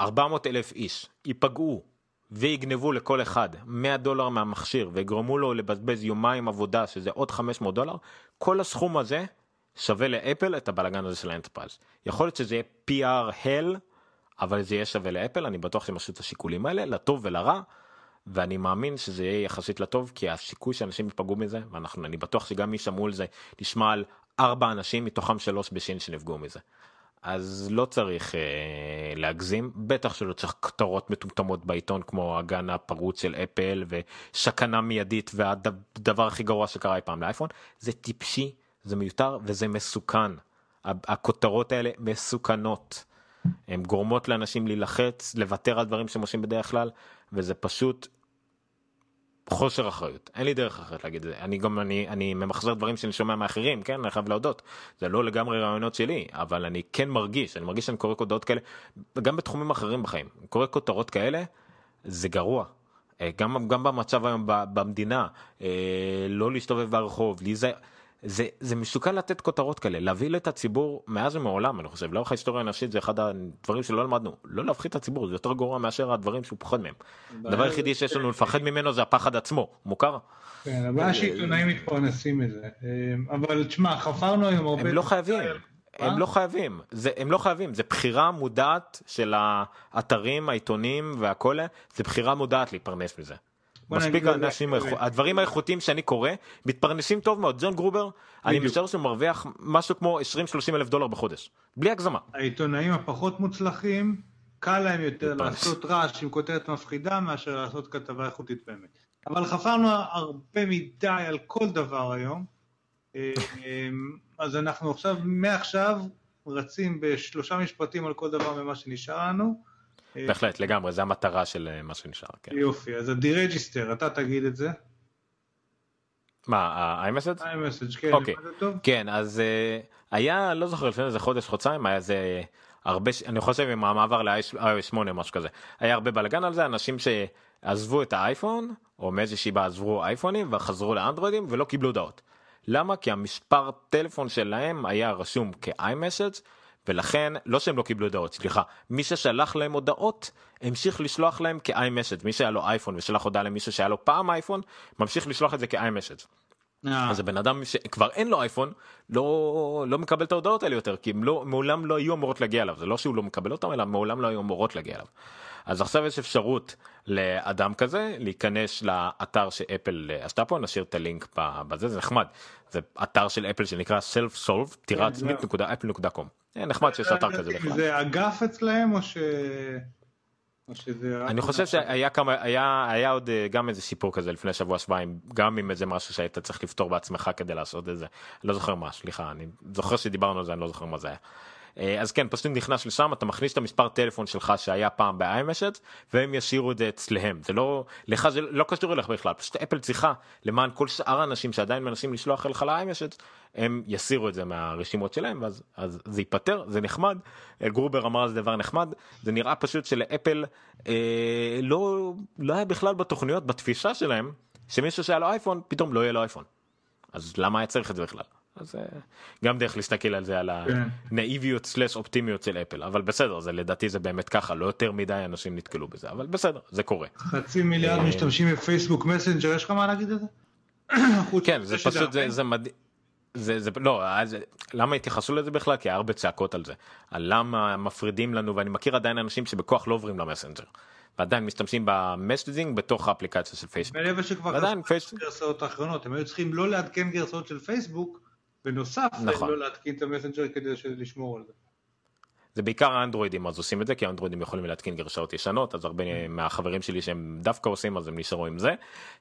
400 אלף איש ייפגעו ויגנבו לכל אחד 100 דולר מהמכשיר ויגרמו לו לבזבז יומיים עבודה שזה עוד 500 דולר כל הסכום הזה שווה לאפל את הבלאגן הזה של ה enterprise יכול להיות שזה יהיה PR hell אבל זה יהיה שווה לאפל אני בטוח שהם עשו את השיקולים האלה לטוב ולרע. ואני מאמין שזה יהיה יחסית לטוב כי הסיכוי שאנשים ייפגעו מזה ואנחנו אני בטוח שגם מי שמעו על זה נשמע על ארבע אנשים מתוכם שלוש בשין שנפגעו מזה. אז לא צריך אה, להגזים בטח שלא צריך כותרות מטומטמות בעיתון כמו הגן הפרוץ של אפל וסכנה מיידית והדבר הכי גרוע שקרה אי פעם לאייפון זה טיפשי זה מיותר וזה מסוכן הכותרות האלה מסוכנות. הן גורמות לאנשים להילחץ לוותר על דברים שהם עושים בדרך כלל וזה פשוט חוסר אחריות. אין לי דרך אחרת להגיד את זה. אני גם אני אני ממחזר דברים שאני שומע מאחרים כן אני חייב להודות. זה לא לגמרי רעיונות שלי אבל אני כן מרגיש אני מרגיש שאני קורא כותרות כאלה גם בתחומים אחרים בחיים. קורא כותרות כאלה זה גרוע. אה, גם גם במצב היום במדינה אה, לא להסתובב ברחוב להיזהר. זה, זה מסוכן לתת כותרות כאלה, להבהיל את הציבור מאז ומעולם, אני חושב, לאורך ההיסטוריה הנשית זה אחד הדברים שלא למדנו, לא להפחית את הציבור, זה יותר גרוע מאשר הדברים שהוא פוחד מהם. הדבר היחידי שיש לנו לפחד ממנו זה הפחד עצמו, מוכר? כן, הבעיה שעיתונאים מתפרנסים מזה, אבל תשמע, חפרנו היום הרבה... הם לא חייבים. הם לא חייבים, זה, הם לא חייבים, זה בחירה מודעת של האתרים, העיתונים והכל, זה בחירה מודעת להיפרנס מזה. מספיק אנשים, הדברים האיכותיים שאני קורא מתפרנסים טוב מאוד. ג'ון גרובר, אני משער שהוא מרוויח משהו כמו 20-30 אלף דולר בחודש, בלי הגזמה. העיתונאים הפחות מוצלחים, קל להם יותר לעשות רעש עם כותרת מפחידה מאשר לעשות כתבה איכותית באמת. אבל חפרנו הרבה מדי על כל דבר היום, אמ, אז אנחנו עכשיו, מעכשיו, רצים בשלושה משפטים על כל דבר ממה שנשאר לנו. בהחלט, לגמרי, זה המטרה של אה, מה שנשאר. כן. יופי, אז ה deregister, אתה תגיד את זה. מה, ה-iMessage? iMessage, כן, אוקיי. כן, אז uh, היה, לא זוכר, לפני איזה חודש, חודשיים, היה איזה הרבה, אני חושב עם המעבר ל-iOS 8 או משהו כזה, היה הרבה בלאגן על זה, אנשים שעזבו את האייפון, או מאיזושהי בעיה עזבו אייפונים וחזרו לאנדרואידים ולא קיבלו הודעות. למה? כי המספר טלפון שלהם היה רשום כ-iMessage ולכן לא שהם לא קיבלו הודעות סליחה מי ששלח להם הודעות המשיך לשלוח להם כ-iMessage מי שהיה לו אייפון ושלח הודעה למישהו שהיה לו פעם אייפון ממשיך לשלוח את זה כ-iMessage. אה. אז הבן אדם שכבר אין לו אייפון לא לא מקבל את ההודעות האלה יותר כי הם לא מעולם לא היו אמורות להגיע אליו זה לא שהוא לא מקבל אותם אלא מעולם לא היו אמורות להגיע אליו. אז עכשיו יש אפשרות לאדם כזה להיכנס לאתר שאפל עשתה פה נשאיר את הלינק בזה זה נחמד זה אתר של אפל שנקרא self solve טירה עצמית נקודה אפל נקודה קום. נחמד שיש אתר כזה בכלל. זה אגף אצלהם או ש... אני חושב שהיה כמה היה היה עוד אה, גם איזה סיפור כזה לפני שבוע שבועיים גם עם איזה משהו שהיית צריך לפתור בעצמך כדי לעשות את זה לא זוכר מה סליחה אני זוכר שדיברנו על זה אני לא זוכר מה זה היה. אה, אז כן פשוט נכנס לשם אתה מכניס את המספר טלפון שלך שהיה פעם ב-iMessage והם ישאירו את זה אצלהם. זה לא לך זה לא קשור אליך בכלל פשוט אפל צריכה למען כל שאר האנשים שעדיין מנסים לשלוח אליך ל-iMessage הם יסירו את זה מהרשימות שלהם ואז אז זה ייפתר זה נחמד. גרובר אמר זה דבר נחמד זה נראה פשוט שלאפל אה, לא לא היה בכלל בתוכניות בתפיסה שלהם שמישהו שהיה לו אייפון פתאום לא יהיה לו אייפון. אז למה היה צריך את זה בכלל. אז אה, גם דרך להסתכל על זה על. הנאיביות סלאש אופטימיות של אפל אבל בסדר זה לדעתי זה באמת ככה לא יותר מדי אנשים נתקלו בזה אבל בסדר זה קורה. חצי מיליארד אה, משתמשים בפייסבוק מסנג'ר יש לך מה להגיד על זה? כן זה פשוט זה, זה מדהים. זה, זה לא אז למה התייחסו לזה בכלל כי הרבה צעקות על זה על למה מפרידים לנו ואני מכיר עדיין אנשים שבכוח לא עוברים למסנג'ר. ועדיין משתמשים ב messaging בתוך האפליקציה של פייסבוק. מעבר שכבר עדיין פייסבוק גרסאות האחרונות הם היו צריכים לא לעדכן גרסאות של פייסבוק בנוסף נכון. לא להתקין את המסנג'ר כדי לשמור על זה. זה בעיקר האנדרואידים אז עושים את זה כי האנדרואידים יכולים להתקין גרסאות ישנות אז הרבה. מהחברים שלי שהם דווקא עושים אז הם נשארו עם זה.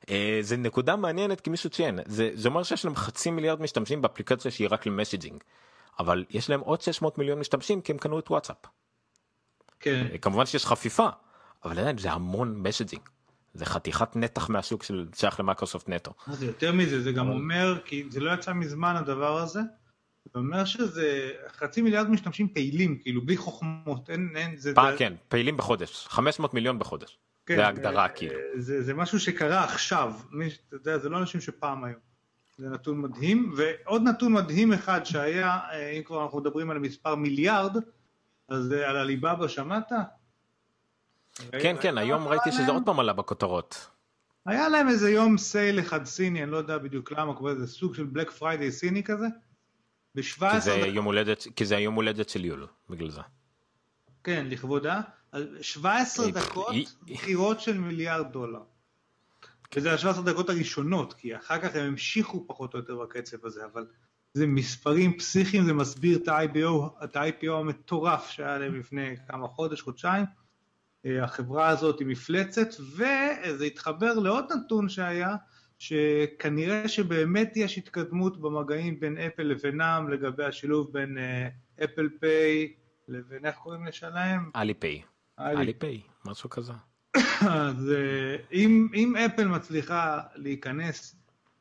אה, זה נקודה מעניינת כי מישהו ציין זה, זה אומר שיש להם חצי מיליארד משתמשים באפליקציה שהיא רק ל messaging אבל יש להם עוד 600 מיליון משתמשים כי הם קנו את וואטסאפ. כן. אה, כמובן שיש חפיפה אבל עדיין זה המון מסג'ינג. זה חתיכת נתח מהשוק של שייך למייקרוסופט נטו. זה יותר מזה, זה גם אומר, כי זה לא יצא מזמן הדבר הזה, זה אומר שזה חצי מיליארד משתמשים פעילים, כאילו בלי חוכמות, אין, אין, זה... פעם, זה... כן, פעילים בחודש, 500 מיליון בחודש. כן, זה ההגדרה כאילו. זה, זה משהו שקרה עכשיו, מי, אתה יודע, זה לא אנשים שפעם היו. זה נתון מדהים, ועוד נתון מדהים אחד שהיה, אה, אם כבר אנחנו מדברים על מספר מיליארד, אז אה, על Alibaba שמעת? כן, כן, היום ראיתי שזה עוד פעם עלה בכותרות. היה להם איזה יום sale אחד סיני, אני לא יודע בדיוק למה, קוראים לזה סוג של Black Friday סיני כזה. ב-17 דקות. כי זה היום הולדת של יולו, בגלל זה. כן, לכבודה. 17 דקות מכירות של מיליארד דולר. וזה ה-17 דקות הראשונות, כי אחר כך הם המשיכו פחות או יותר בקצב הזה, אבל זה מספרים פסיכיים, זה מסביר את ה-IPO, את ה-IPO המטורף שהיה להם לפני כמה חודש, חודשיים. אה, החברה הזאת היא מפלצת, וזה התחבר לעוד נתון שהיה, שכנראה שבאמת יש התקדמות במגעים בין אפל לבינם לגבי השילוב בין אפל uh, פיי לבין איך קוראים לשלם? אלי פיי. אלי פיי, משהו כזה. אז אה, אם, אם אפל מצליחה להיכנס,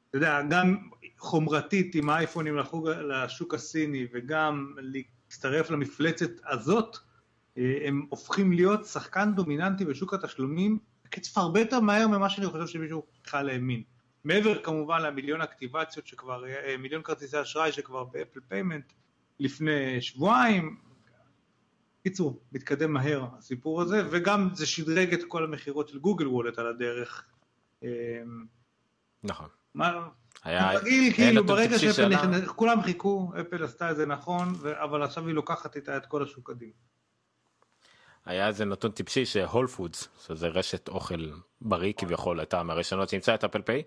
אתה יודע, גם חומרתית עם האייפונים לחוג, לשוק הסיני וגם להצטרף למפלצת הזאת, אה, הם הופכים להיות שחקן דומיננטי בשוק התשלומים בקצב הרבה יותר מהר ממה שאני חושב שמישהו בכלל האמין. מעבר כמובן למיליון אקטיבציות שכבר, אה, מיליון כרטיסי אשראי שכבר באפל payment לפני שבועיים. קיצור, מתקדם מהר הסיפור הזה, וגם זה שדרג את כל המכירות של גוגל וולט על הדרך. נכון. מה, היה... רגיל, כאילו, ברגע שאפל נכנס, כולם חיכו, אפל עשתה את זה נכון, אבל עכשיו היא לוקחת איתה את כל השוק קדימה. היה איזה נתון טיפשי שהול פודס, שזה רשת אוכל בריא כביכול, הייתה מהראשונות שאימצה את אפל פיי,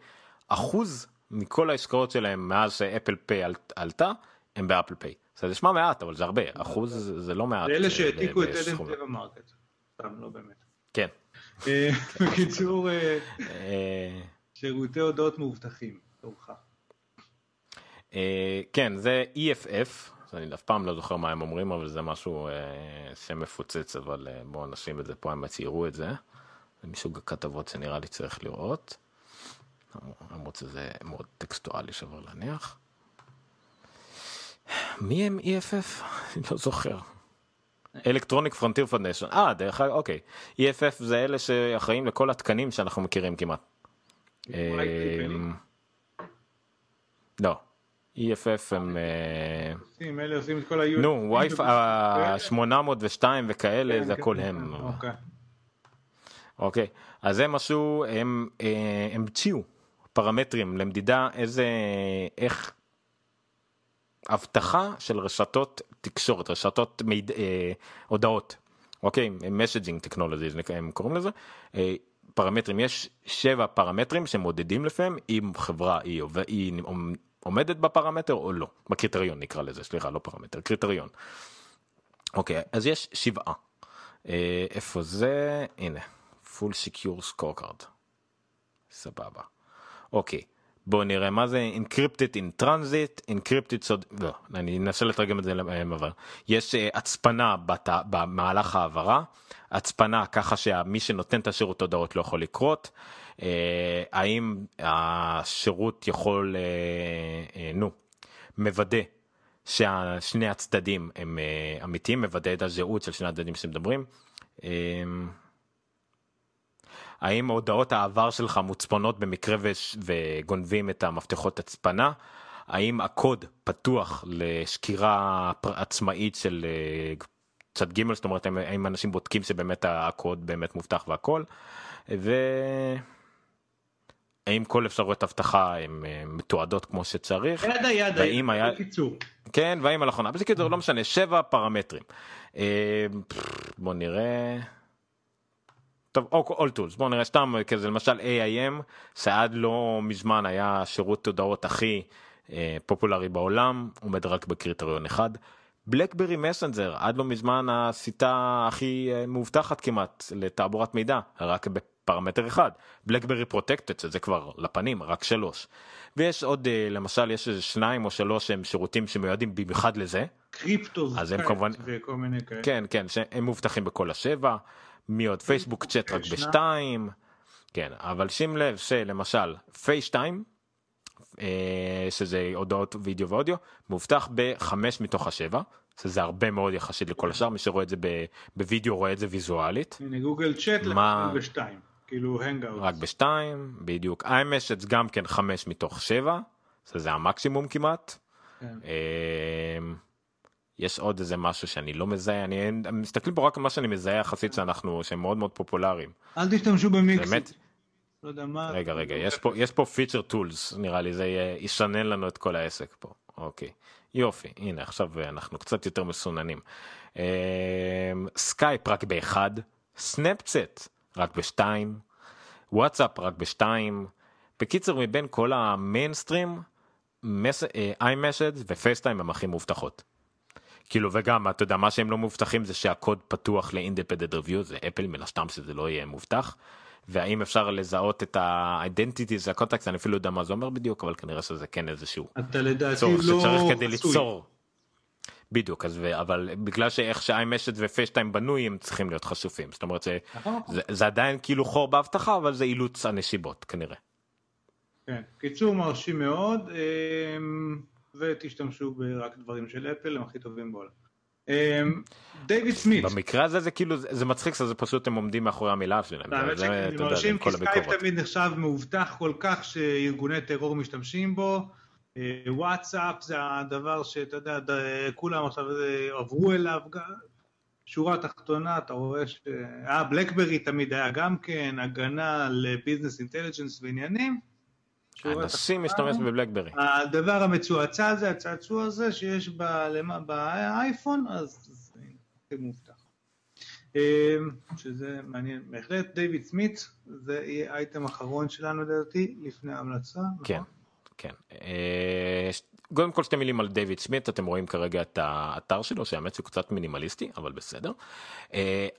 אחוז מכל העסקאות שלהם מאז שאפל פיי עלתה, הם באפל פיי. זה נשמע מעט, אבל זה הרבה, אחוז זה לא מעט. זה אלה שהעתיקו את עדן טבע מרקט, סתם לא באמת. כן. אה, בקיצור, אה, אה, שירותי הודעות מאובטחים, תורך. כן, זה EFF, אני אף פעם לא זוכר מה הם אומרים, אבל זה משהו שמפוצץ, אבל בואו נשים את זה פה, הם ציירו את זה. זה מסוג הכתבות שנראה לי צריך לראות. למרות שזה מאוד טקסטואלי שווה להניח. מי הם EFF? אני לא זוכר. Electronic Frontier Foundation. אה, דרך אגב, אוקיי. EFF זה אלה שאחראים לכל התקנים שאנחנו מכירים כמעט. אמ, לא. EFF הם... אה, נו, WiFi 802 וכאלה, כן, זה כן, הכל הם. אוקיי. אוקיי, אז הם עשו, הם אה, המציאו פרמטרים למדידה איזה, איך אבטחה של רשתות תקשורת, רשתות מיד, אה, הודעות, אוקיי, מסג'ינג טכנולוגי הם קוראים לזה, אה, פרמטרים, יש שבע פרמטרים שמודדים לפעמים אם חברה היא, היא עומדת בפרמטר או לא, בקריטריון נקרא לזה, סליחה, לא פרמטר, קריטריון. אוקיי, אז יש שבעה. אה, איפה זה? הנה, full secure scorecard. סבבה. אוקיי. בואו נראה מה זה encrypted in transit, encrypted סוד, לא, אני אנסה לתרגם את זה למעבר. יש uh, הצפנה בת... במהלך העברה, הצפנה ככה שמי שנותן את השירות הודעות לא יכול לקרות, האם השירות יכול, uh, uh, נו, מוודא ששני הצדדים הם uh, אמיתיים, מוודא את הזהות של שני הצדדים שמדברים. האם הודעות העבר שלך מוצפנות במקרה וגונבים את המפתחות הצפנה? האם הקוד פתוח לשקירה עצמאית של אה, צד ג' זאת אומרת האם אנשים בודקים שבאמת הקוד באמת מובטח והכל והאם כל אפשרויות אבטחה הן אה, מתועדות כמו שצריך. ידה ידה, והאם היה... בקיצור. כן והאם על אחרונה. בקיצור לא משנה שבע פרמטרים. אה, בוא נראה. טוב, all tools, בואו נראה סתם כזה, למשל AIM, שעד לא מזמן היה שירות הודעות הכי אה, פופולרי בעולם, עומד רק בקריטריון אחד. בלקברי מסנג'ר, עד לא מזמן השיטה הכי מאובטחת כמעט לתעבורת מידע, רק בפרמטר אחד. בלקברי פרוטקטד, שזה כבר לפנים, רק שלוש. ויש עוד, אה, למשל, יש איזה שניים או שלוש שהם שירותים שמיועדים במיוחד לזה. קריפטו אז הם כמובן, וכל מיני כאלה. כן, כן, שהם מאובטחים בכל השבע. מי עוד פייסבוק צ'אט רק בשתיים כן אבל שים לב שלמשל פייסטיים אה, שזה הודעות וידאו ואודיו מאובטח בחמש מתוך השבע שזה הרבה מאוד יחסית לכל השאר מי שרואה את זה בווידאו רואה את זה ויזואלית. הנה גוגל צ'אט מה... בשתיים כאילו האנגאאוט. רק בשתיים בדיוק iMessage גם כן חמש מתוך שבע זה המקסימום כמעט. כן. אה, יש עוד איזה משהו שאני לא מזהה אני מסתכלים פה רק על מה שאני מזהה יחסית שאנחנו שהם מאוד מאוד פופולריים. אל תשתמשו במיקס. באמת. לא יודע מה. רגע רגע יש פה יש פה featured tools נראה לי זה יסנן לנו את כל העסק פה אוקיי יופי הנה עכשיו אנחנו קצת יותר מסוננים. סקייפ רק באחד סנאפצ'ט רק בשתיים וואטסאפ רק בשתיים בקיצר מבין כל המיינסטרים iMessage ופייסטיים הם הכי מאובטחות. כאילו וגם אתה יודע מה שהם לא מאובטחים זה שהקוד פתוח ל independent review זה אפל מן הסתם שזה לא יהיה מאובטח. והאם אפשר לזהות את ה-identity של ה contact אני אפילו לא יודע מה זה אומר בדיוק אבל כנראה שזה כן איזשהו אתה לדעתי לא שצריך כדי ליצור. בדיוק אז אבל בגלל שאיך ש iMessage ופייסטיים בנוי הם צריכים להיות חשופים זאת אומרת זה, נכון. זה, זה עדיין כאילו חור באבטחה אבל זה אילוץ הנסיבות כנראה. כן, קיצור מרשים מאוד אמ, ותשתמשו ברק דברים של אפל הם הכי טובים בעולם. אמ, דיוויד סמית. במקרה הזה זה כאילו זה, מצחיק זה פשוט הם עומדים מאחורי המילה שלהם. האמת מרשים כי סקייפ. תמיד נחשב מאובטח כל כך שארגוני טרור משתמשים בו. אה, וואטסאפ זה הדבר שאתה יודע, כולם עכשיו אה, עברו אליו. שורה תחתונה, אתה רואה ש... אה, בלקברי תמיד היה גם כן, הגנה ל business intelligence ועניינים. תחתונה. משתמש בבלקברי. הדבר המצועצע הזה, הצעצוע הזה שיש באייפון, אז זה מובטח. אמ, שזה מעניין בהחלט. דיוויד סמית, זה יהיה אייטם אחרון שלנו לדעתי, לפני ההמלצה. נכון? כן. אה, קודם כל שתי מילים על דיוויד סמית, אתם רואים כרגע את האתר שלו, שהאמת שהוא קצת מינימליסטי, אבל בסדר.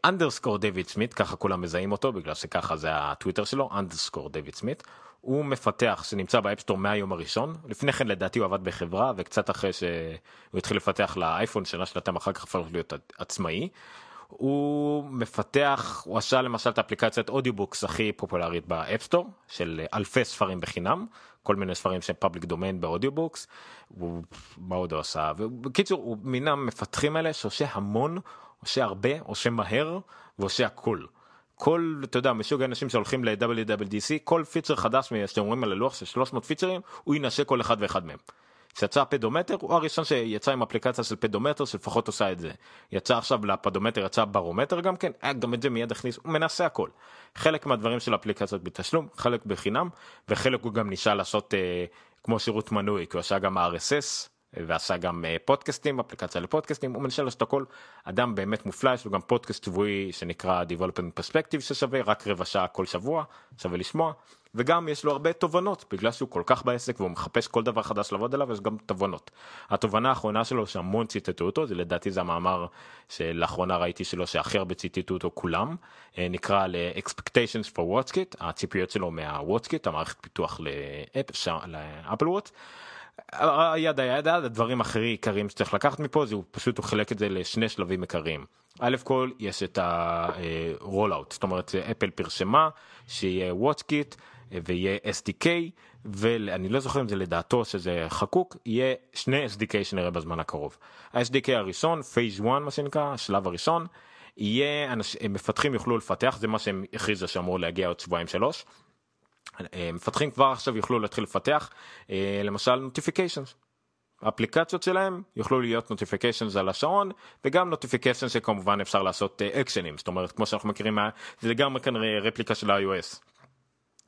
אנדרסקור דיוויד סמית, ככה כולם מזהים אותו, בגלל שככה זה הטוויטר שלו, אנדרסקור דיוויד סמית. הוא מפתח שנמצא באפסטור מהיום הראשון, לפני כן לדעתי הוא עבד בחברה, וקצת אחרי שהוא התחיל לפתח לאייפון, שנה שנתיים אחר כך הפך להיות עצמאי. הוא מפתח, הוא עשה למשל את האפליקציית audiobooks הכי פופולרית באפסטור, של אלפי ספרים בחינם, כל מיני ספרים שהם public domain ב audiobooks, הוא, מה עוד הוא עשה, ובקיצור הוא מן המפתחים האלה שעושה המון, עושה הרבה, עושה מהר ועושה הכל. כל אתה יודע מסוג האנשים שהולכים ל-WWDC כל פיצ'ר חדש שאתם רואים על הלוח של 300 פיצ'רים הוא ינשק כל אחד ואחד מהם. כשיצא הפדומטר הוא הראשון שיצא עם אפליקציה של פדומטר שלפחות עושה את זה. יצא עכשיו לפדומטר יצא ברומטר גם כן אה, גם את זה מיד הכניס הוא מנסה הכל. חלק מהדברים של אפליקציות בתשלום חלק בחינם וחלק הוא גם נשאר לעשות אה, כמו שירות מנוי כי הוא עשה גם RSS ועשה גם אה, פודקאסטים אפליקציה לפודקאסטים הוא מנסה לעשות הכל אדם באמת מופלא יש לו גם פודקאסט שבועי שנקרא Development Perspective ששווה רק רבע שעה כל שבוע שווה לשמוע וגם יש לו הרבה תובנות בגלל שהוא כל כך בעסק והוא מחפש כל דבר חדש לעבוד עליו יש גם תובנות. התובנה האחרונה שלו שהמון ציטטו אותו זה לדעתי זה המאמר שלאחרונה ראיתי שלו שהכי הרבה ציטטו אותו כולם אה, נקרא ל-expectations for WatchKit הציפיות שלו מה-WatchKit המערכת פיתוח לאפל וואט. ידה ידה הדברים הכי עיקריים שצריך לקחת מפה זה הוא פשוט הוא חילק את זה לשני שלבים עיקריים. א' כל יש את ה-rollout זאת אומרת אפל פרשמה שיהיה WatchKit ויהיה SDK ואני לא זוכר אם זה לדעתו שזה חקוק יהיה שני SDK שנראה בזמן הקרוב. ה-SDK הראשון phase 1 מה שנקרא השלב הראשון יהיה אנש, מפתחים יוכלו לפתח זה מה שהם הכריזו שאמור להגיע עוד שבועיים שלוש. מפתחים כבר עכשיו יוכלו להתחיל לפתח למשל notifications. האפליקציות שלהם יוכלו להיות notifications על השעון וגם notifications שכמובן אפשר לעשות actionים זאת אומרת כמו שאנחנו מכירים זה גם כנראה רפליקה של iOS.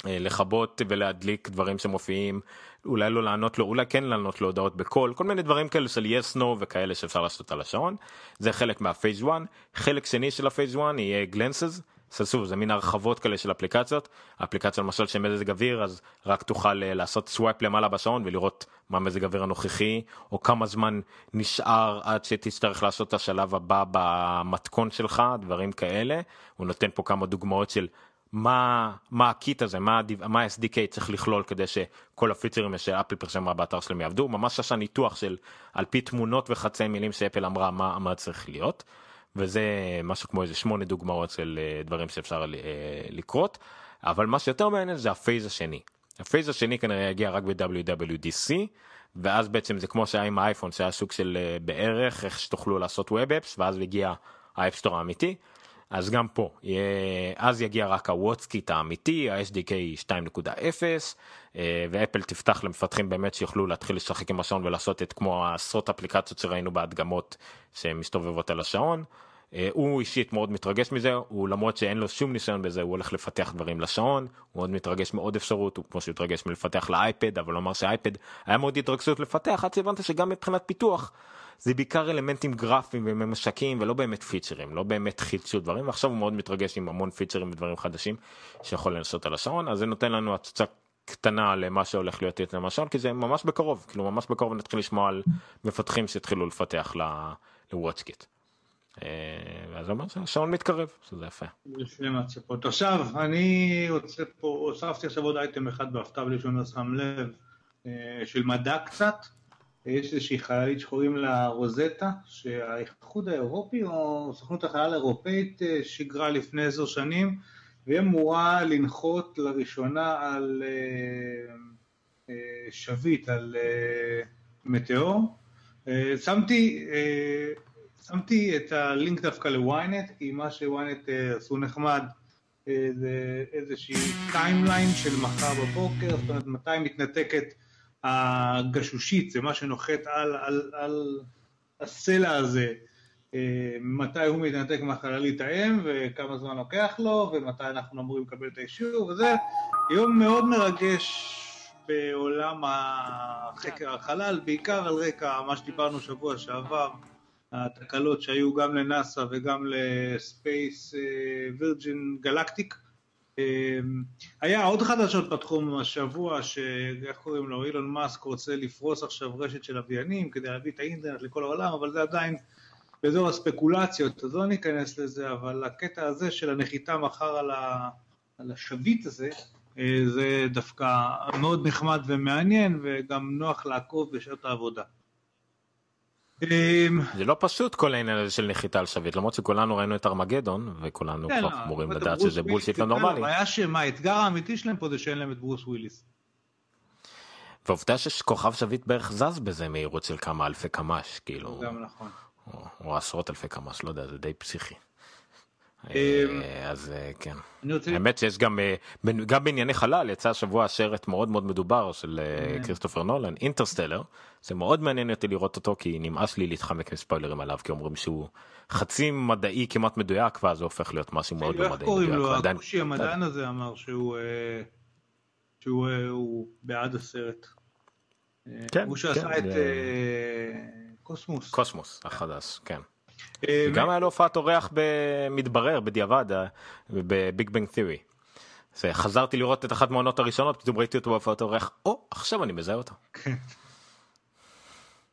לכבות ולהדליק דברים שמופיעים אולי לא לענות לו אולי כן לענות להודעות בקול כל מיני דברים כאלה של yes no וכאלה שאפשר לעשות על השעון. זה חלק מה phase 1 חלק שני של ה phase 1 יהיה glances ססו זה מין הרחבות כאלה של אפליקציות. אפליקציה למשל של מזג אוויר אז רק תוכל לעשות swipe למעלה בשעון ולראות מה מזג אוויר הנוכחי או כמה זמן נשאר עד שתצטרך לעשות את השלב הבא במתכון שלך דברים כאלה. הוא נותן פה כמה דוגמאות של מה מה ה kit הזה מה מה SDK צריך לכלול כדי שכל הפיצרים שאפל פרסמה באתר שלהם יעבדו ממש עשה ניתוח של על פי תמונות וחצי מילים שאפל אמרה מה מה צריך להיות. וזה משהו כמו איזה שמונה דוגמאות של דברים שאפשר לקרות אבל מה שיותר מעניין זה ה phase השני. ה phase השני כנראה יגיע רק ב-WWDC ואז בעצם זה כמו שהיה עם האייפון שהיה סוג של בערך איך שתוכלו לעשות web apps ואז הגיע האפסטור האמיתי. אז גם פה אז יגיע רק ה WatchKit האמיתי ה-SDK 2.0 ואפל תפתח למפתחים באמת שיוכלו להתחיל לשחק עם השעון ולעשות את כמו העשרות אפליקציות שראינו בהדגמות שמסתובבות על השעון. הוא אישית מאוד מתרגש מזה הוא למרות שאין לו שום ניסיון בזה הוא הולך לפתח דברים לשעון הוא מאוד מתרגש מעוד אפשרות הוא כמו שהוא התרגש מלפתח לאייפד אבל הוא אמר שאייפד היה מאוד התרגשות לפתח עד שהבנת שגם מבחינת פיתוח זה בעיקר אלמנטים גרפיים וממשקים ולא באמת פיצ'רים לא באמת חידשו דברים ועכשיו הוא מאוד מתרגש עם המון פיצ'רים ודברים חדשים שיכול לנסות על השעון אז זה נותן לנו הצצה קטנה למה שהולך להיות יותר למשל כי זה ממש בקרוב כאילו ממש בקרוב נתחיל לשמוע על מפתחים שהתחילו לפתח לוואטסקיט. אז אומר שהשעון מתקרב שזה יפה. יש לי מצפות. עכשיו אני רוצה פה הוספתי עכשיו עוד אייטם אחד בהפתעה בלי לא שם לב של מדע קצת. יש איזושהי חללית שקוראים לה רוזטה, שהאיחוד האירופי או סוכנות החלל האירופאית אה, שיגרה לפני עשר שנים, והיא אמורה לנחות לראשונה על אה, אה, שביט, על מטאור. שמתי, שמתי את הלינק דווקא לוויינט, כי מה שוויינט עשו נחמד זה איזושהי timeline של מחר בבוקר, זאת אומרת מתי מתנתקת הגשושית, זה מה שנוחת על, על, על הסלע הזה, אה, מתי הוא מתנתק מהחללית האם וכמה זמן לוקח לו ומתי אנחנו אמורים לקבל את האישור וזה יום מאוד מרגש בעולם החקר החלל, בעיקר על רקע מה שדיברנו שבוע שעבר, התקלות שהיו גם לנאסא וגם לספייס וירג'ין גלקטיק היה עוד חדשות בתחום השבוע, שאיך קוראים לו, אילון מאסק רוצה לפרוס עכשיו רשת של לוויינים כדי להביא את האינטרנט לכל העולם, אבל זה עדיין באזור הספקולציות, אז לא ניכנס לזה, אבל הקטע הזה של הנחיתה מחר על, ה, על השביט הזה, אה, זה דווקא מאוד נחמד ומעניין, וגם נוח לעקוב בשעות העבודה. אמ, זה לא פשוט כל העניין הזה של נחיתה על שביט למרות שכולנו ראינו את ארמגדון וכולנו כן, כבר לא, אמורים לדעת שזה בולשיט לא נורמלי. הבעיה שמה האתגר האמיתי שלהם פה זה שאין להם את ברוס וויליס. ועובדה שכוכב שביט בערך זז בזה מהירות של כמה אלפי קמ"ש כאילו. גם נכון. או עשרות אלפי קמ"ש לא יודע זה די פסיכי. אמ, אה, אז אה, כן. האמת שיש גם אה, גם בענייני חלל יצא השבוע סרט מאוד מאוד מדובר של כריסטופר נולן אינטרסטלר זה מאוד מעניין אותי לראות אותו כי נמאס לי להתחמק מספוילרים עליו כי אומרים שהוא חצי מדעי כמעט מדויק ואז זה הופך להיות משהו מאוד לא מדעי. איך קוראים לו הכושי המדען הזה אמר שהוא שהוא בעד הסרט. כן. הוא שעשה כן, את קוסמוס. קוסמוס החדש כן. אה, גם היה לו הופעת אורח במתברר בדיעבד אה, ב Big Bang Theory. חזרתי לראות את אחת מהעונות הראשונות פתאום ראיתי אותו בהופעת אורח או עכשיו אני מזהה אותו. כן.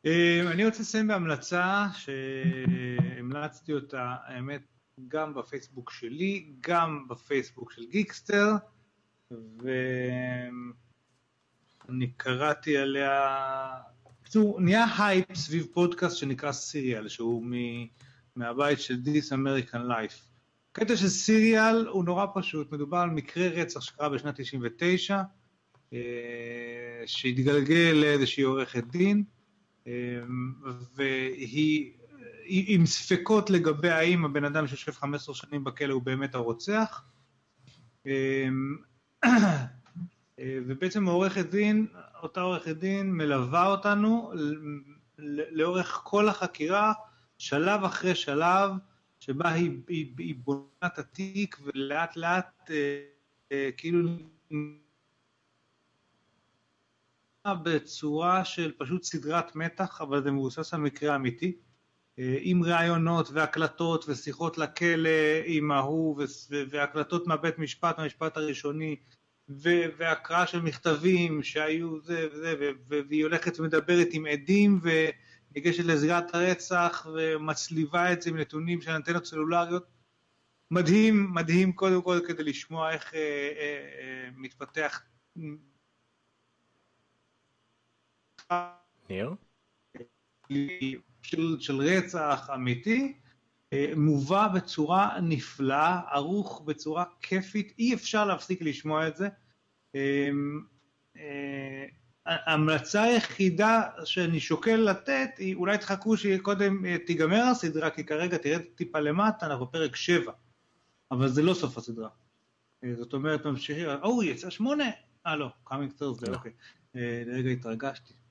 אה, אני רוצה לסיים בהמלצה שהמלצתי אותה האמת גם בפייסבוק שלי גם בפייסבוק של גיקסטר ואני קראתי עליה בקיצור, נהיה הייפ סביב פודקאסט שנקרא Serial, שהוא מ... מהבית של This American Life. הקטע של Serial הוא נורא פשוט, מדובר על מקרה רצח שקרה בשנת 99, אה, שהתגלגל לאיזושהי עורכת דין, אה, והיא עם ספקות לגבי האם הבן אדם שיושב 15 שנים בכלא הוא באמת הרוצח. אה, ובעצם העורכת דין, אותה עורכת דין מלווה אותנו לאורך כל החקירה, שלב אחרי שלב, שבה היא, היא, היא בונה את התיק ולאט לאט אה, אה, כאילו בצורה של פשוט סדרת מתח, אבל זה מבוסס על מקרה אמיתי, אה, עם ראיונות והקלטות ושיחות לכלא עם ההוא והקלטות מהבית משפט, מהמשפט הראשוני, והקראה של מכתבים שהיו זה וזה, והיא הולכת ומדברת עם עדים וניגשת לזירת הרצח ומצליבה את זה עם נתונים של אנטנות סלולריות. מדהים, מדהים קודם כל כדי לשמוע איך אה, אה, אה, מתפתח. ניר? של, של רצח אמיתי, מובא בצורה נפלאה, ערוך בצורה כיפית, אי אפשר להפסיק לשמוע את זה. אה, אה, ההמלצה היחידה שאני שוקל לתת היא אולי תחכו שקודם תיגמר הסדרה כי כרגע תרד טיפה למטה, אנחנו פרק 7 אבל זה לא סוף הסדרה. זאת אומרת ממשיכים, או יצא שמונה, אה לא, קאמינג תרסדי, אוקיי, לרגע התרגשתי. אה,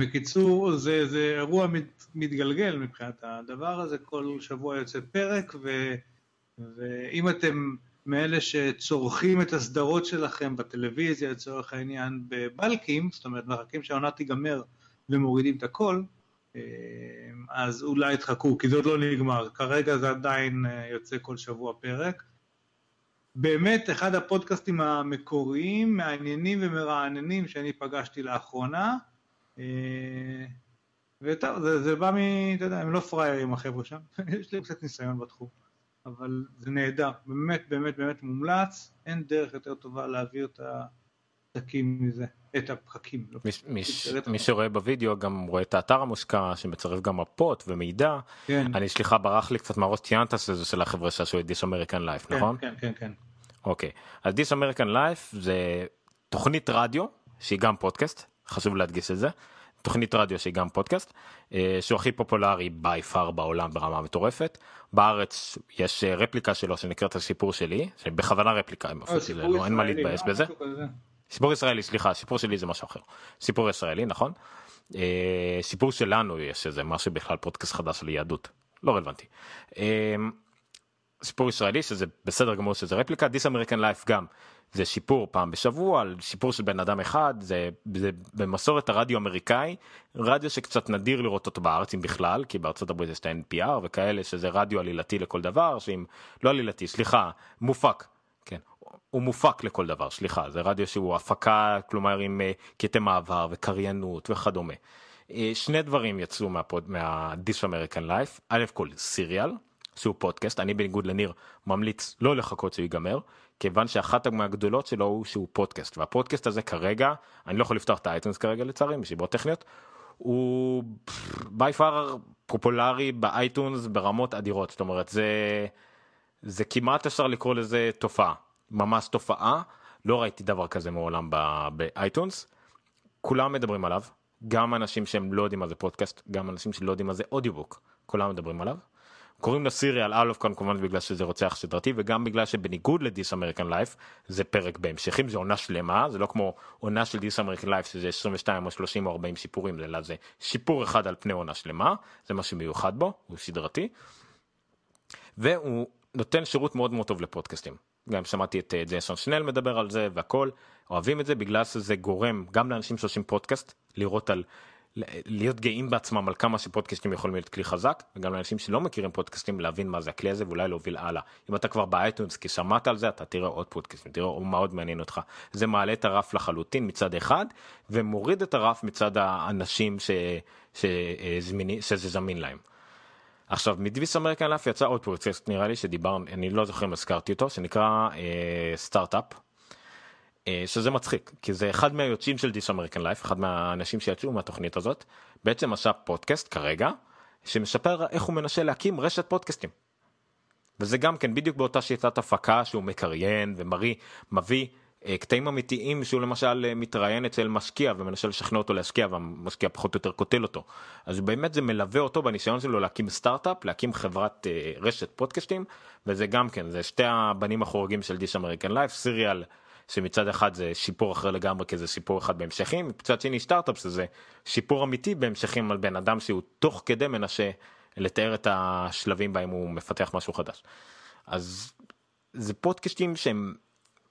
בקיצור, זה, זה אירוע מת, מתגלגל מבחינת הדבר הזה, כל שבוע יוצא פרק, ו, ואם אתם מאלה שצורכים את הסדרות שלכם בטלוויזיה, לצורך העניין, בבלקים, זאת אומרת, מחכים שהעונה תיגמר ומורידים את הכל, אה, אז אולי תחכו, כי זה עוד לא נגמר. כרגע זה עדיין אה, יוצא כל שבוע פרק. באמת, אחד הפודקאסטים המקוריים, מעניינים ומרעננים שאני פגשתי לאחרונה. אה, וטוב, זה, זה בא מ... אתה יודע, הם לא פראיירים החבר'ה שם, יש לי קצת ניסיון בתחום, אבל זה נהדר, באמת באמת באמת מומלץ, אין דרך יותר טובה להעביר את, ה, הפתקים מזה, את הפחקים. לא מי שרואה בווידאו גם רואה את האתר המושקע שמצרף גם מפות ומידע. כן. אני סליחה ברח לי קצת מהראש ציינת שזה של החברה שעשו את This American Life נכון? כן כן כן. אוקיי אז This American Life זה תוכנית רדיו שהיא גם פודקאסט חשוב להדגיש את זה. תוכנית רדיו שהיא גם פודקאסט אה, שהוא הכי פופולרי by far בעולם ברמה מטורפת בארץ יש אה, רפליקה שלו שנקראת הסיפור שלי בכוונה רפליקה לא, אין מה להתבאס בזה. סיפור ישראלי סליחה סיפור שלי זה משהו אחר. סיפור ישראלי נכון. סיפור שלנו יש איזה משהו בכלל פודקאסט חדש על יהדות. לא רלוונטי. סיפור ישראלי שזה בסדר גמור שזה רפליקה. דיס אמריקן לייף גם זה שיפור פעם בשבוע על שיפור של בן אדם אחד זה, זה במסורת הרדיו האמריקאי רדיו שקצת נדיר לראות אותו בארץ אם בכלל כי בארצות הברית יש את ה-NPR וכאלה שזה רדיו עלילתי לכל דבר שאם לא עלילתי סליחה מופק כן הוא מופק לכל דבר סליחה זה רדיו שהוא הפקה כלומר עם קטעי מעבר וקריינות וכדומה. אה, שני דברים יצאו מהפוד מה This American Life א' כל Serial שהוא פודקאסט אני בניגוד לניר ממליץ לא לחכות שהוא ייגמר כיוון שאחת מהגדולות שלו הוא שהוא פודקאסט והפודקאסט הזה כרגע אני לא יכול לפתוח את ה iTunes כרגע לצערי מסיבות טכניות הוא by far פופולרי ב iTunes ברמות אדירות. זאת אומרת זה זה כמעט אפשר לקרוא לזה תופעה ממש תופעה. לא ראיתי דבר כזה מעולם ב iTunes. כולם מדברים עליו. גם אנשים שהם לא יודעים מה זה פודקאסט גם אנשים שלא יודעים מה זה audiobook כולם מדברים עליו. קוראים ל Serial אלוף כאן כמובן בגלל שזה רוצח סדרתי וגם בגלל שבניגוד ל This American Life זה פרק בהמשכים זה עונה שלמה זה לא כמו עונה של This American Life שזה 22 או 30 או 40 סיפורים אלא זה סיפור אחד על פני עונה שלמה זה משהו מיוחד בו הוא סדרתי. והוא נותן שירות מאוד מאוד טוב לפודקאסטים גם שמעתי את אה, ג'ייסון שנל מדבר על זה והכל אוהבים את זה בגלל שזה גורם גם לאנשים שעושים פודקאסט לראות על להיות גאים בעצמם על כמה שפודקאסטים יכולים להיות כלי חזק וגם לאנשים שלא מכירים פודקאסטים להבין מה זה הכלי הזה ואולי להוביל הלאה אם אתה כבר באייטונס כי שמעת על זה אתה תראה עוד פודקאסטים תראה הוא מאוד מעניין אותך זה מעלה את הרף לחלוטין מצד אחד ומוריד את הרף מצד האנשים ש, שזמיני, שזה זמין להם. עכשיו מ This American Life יצא עוד פודקאסט נראה לי שדיברנו אני לא זוכר אם הזכרתי אותו שנקרא סטארט-אפ. אה, שזה מצחיק כי זה אחד מהיוצאים של This American Life אחד מהאנשים שיצאו מהתוכנית הזאת בעצם עשה פודקאסט כרגע שמספר איך הוא מנסה להקים רשת פודקאסטים. וזה גם כן בדיוק באותה שיטת הפקה שהוא מקריין ומביא מביא אה, קטעים אמיתיים שהוא למשל אה, מתראיין אצל משקיע ומנסה לשכנע אותו להשקיע והמשקיע פחות או יותר קוטל אותו אז באמת זה מלווה אותו בניסיון שלו להקים סטארט-אפ להקים חברת רשת פודקאסטים וזה גם כן זה שתי הבנים החורגים של This American Life Serial. שמצד אחד זה סיפור אחר לגמרי כי זה סיפור אחד בהמשכים מצד שני סטארט-אפ זה סיפור אמיתי בהמשכים על בן אדם שהוא תוך כדי מנסה לתאר את השלבים בהם הוא מפתח משהו חדש. אז זה פודקאסטים שהם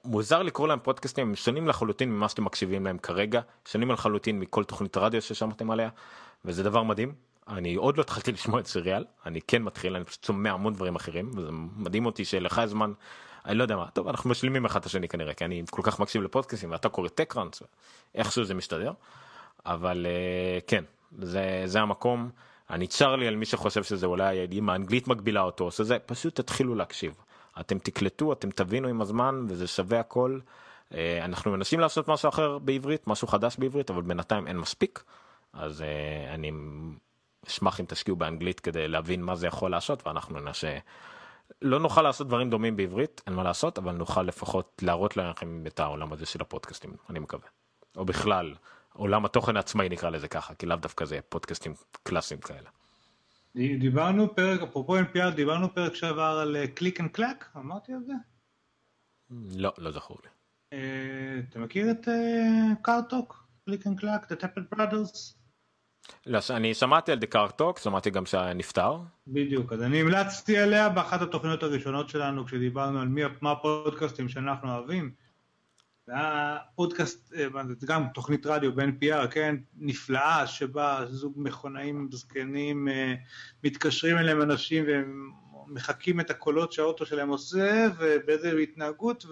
מוזר לקרוא להם פודקאסטים הם שונים לחלוטין ממה שאתם מקשיבים להם כרגע שונים לחלוטין מכל תוכנית רדיו ששמעתם עליה וזה דבר מדהים אני עוד לא התחלתי לשמוע את סיריאל אני כן מתחיל אני פשוט שומע המון דברים אחרים וזה מדהים אותי שלך זמן אני לא יודע מה. טוב אנחנו משלימים אחד את השני כנראה כי אני כל כך מקשיב לפודקאסים ואתה קורא טקראנס איכשהו זה מסתדר. אבל uh, כן זה זה המקום. אני צר לי על מי שחושב שזה אולי אם האנגלית מגבילה אותו שזה פשוט תתחילו להקשיב. אתם תקלטו אתם תבינו עם הזמן וזה שווה הכל. אה, אנחנו מנסים לעשות משהו אחר בעברית משהו חדש בעברית אבל בינתיים אין מספיק. אז אה, אני אשמח אם תקשיבו באנגלית כדי להבין מה זה יכול לעשות ואנחנו ננסה. לא נוכל לעשות דברים דומים בעברית אין מה לעשות אבל נוכל לפחות להראות לכם את העולם הזה של הפודקאסטים אני מקווה. או בכלל עולם התוכן העצמאי נקרא לזה ככה כי לאו דווקא זה פודקאסטים קלאסיים כאלה. דיברנו פרק אפרופו NPR דיברנו פרק שעבר על Click and Clack אמרתי על זה? לא לא זכור לי. אה, אתה מכיר את Car Talk Click and Clack The Tappet Brothers? לא, אני שמעתי על the Car Talk, שמעתי גם שנפטר. בדיוק, אז אני המלצתי עליה באחת התוכניות הראשונות שלנו כשדיברנו על מי, מה הפודקאסטים שאנחנו אוהבים. זה היה פודקאסט, אה, זה גם תוכנית רדיו ב-NPR, כן, נפלאה, שבה זוג מכונאים זקנים אה, מתקשרים אליהם אנשים והם מחקים את הקולות שהאוטו שלהם עושה ובאיזה התנהגות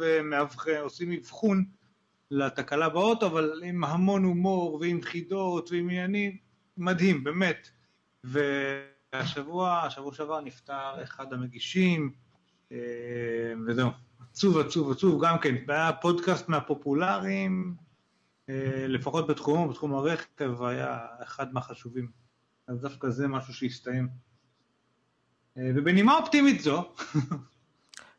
ועושים אבחון לתקלה באוטו, אבל עם המון הומור ועם חידות ועם עניינים. מדהים, באמת. והשבוע, השבוע שעבר נפטר אחד המגישים, אה, וזהו. עצוב, עצוב, עצוב, גם כן. היה פודקאסט מהפופולריים, אה, לפחות בתחומו, בתחום הרכב, היה אחד מהחשובים. אז דווקא זה משהו שהסתיים. אה, ובנימה אופטימית זו,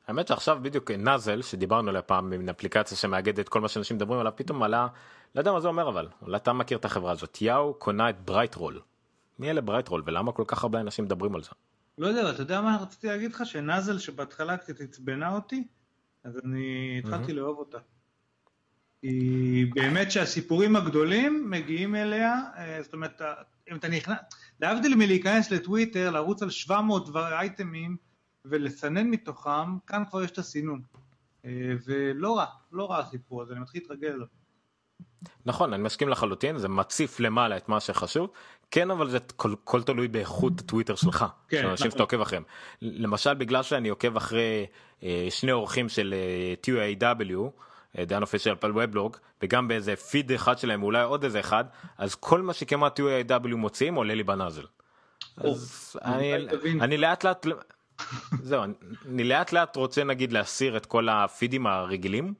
האמת שעכשיו בדיוק Nuzzel שדיברנו עליה פעם מין אפליקציה שמאגדת כל מה שאנשים מדברים עליו פתאום עלה לא יודע מה זה אומר אבל אולי אתה מכיר את החברה הזאת יאו קונה את BrightRoll. מי אלה BrightRoll ולמה כל כך הרבה אנשים מדברים על זה. לא יודע, אתה יודע מה רציתי להגיד לך? ש Nuzzel שבהתחלה קצת עצבנה אותי, אז אני התחלתי לאהוב אותה. היא באמת שהסיפורים הגדולים מגיעים אליה, אה, זאת אומרת, אם אתה נכנס, להבדיל מלהיכנס לטוויטר, לרוץ על 700 דבר אייטמים ולסנן מתוכם, כאן כבר יש את הסינון. אה, ולא רע, לא רע הסיפור הזה, אני מתחיל להתרגל אליו. נכון אני מסכים לחלוטין זה מציף למעלה את מה שחשוב כן אבל זה כל, כל תלוי באיכות הטוויטר שלך כן, של אנשים נכון. שאתה עוקב אחריהם למשל בגלל שאני עוקב אחרי אה, שני אורחים של אה, TUAW דן אופישיאל פל ובלוג וגם באיזה פיד אחד שלהם אולי עוד איזה אחד אז כל מה שכמעט TUAW מוציאים עולה לי בנאזל. אז אני, אני לאט לאט זהו אני לאט לאט רוצה נגיד להסיר את כל הפידים הרגילים.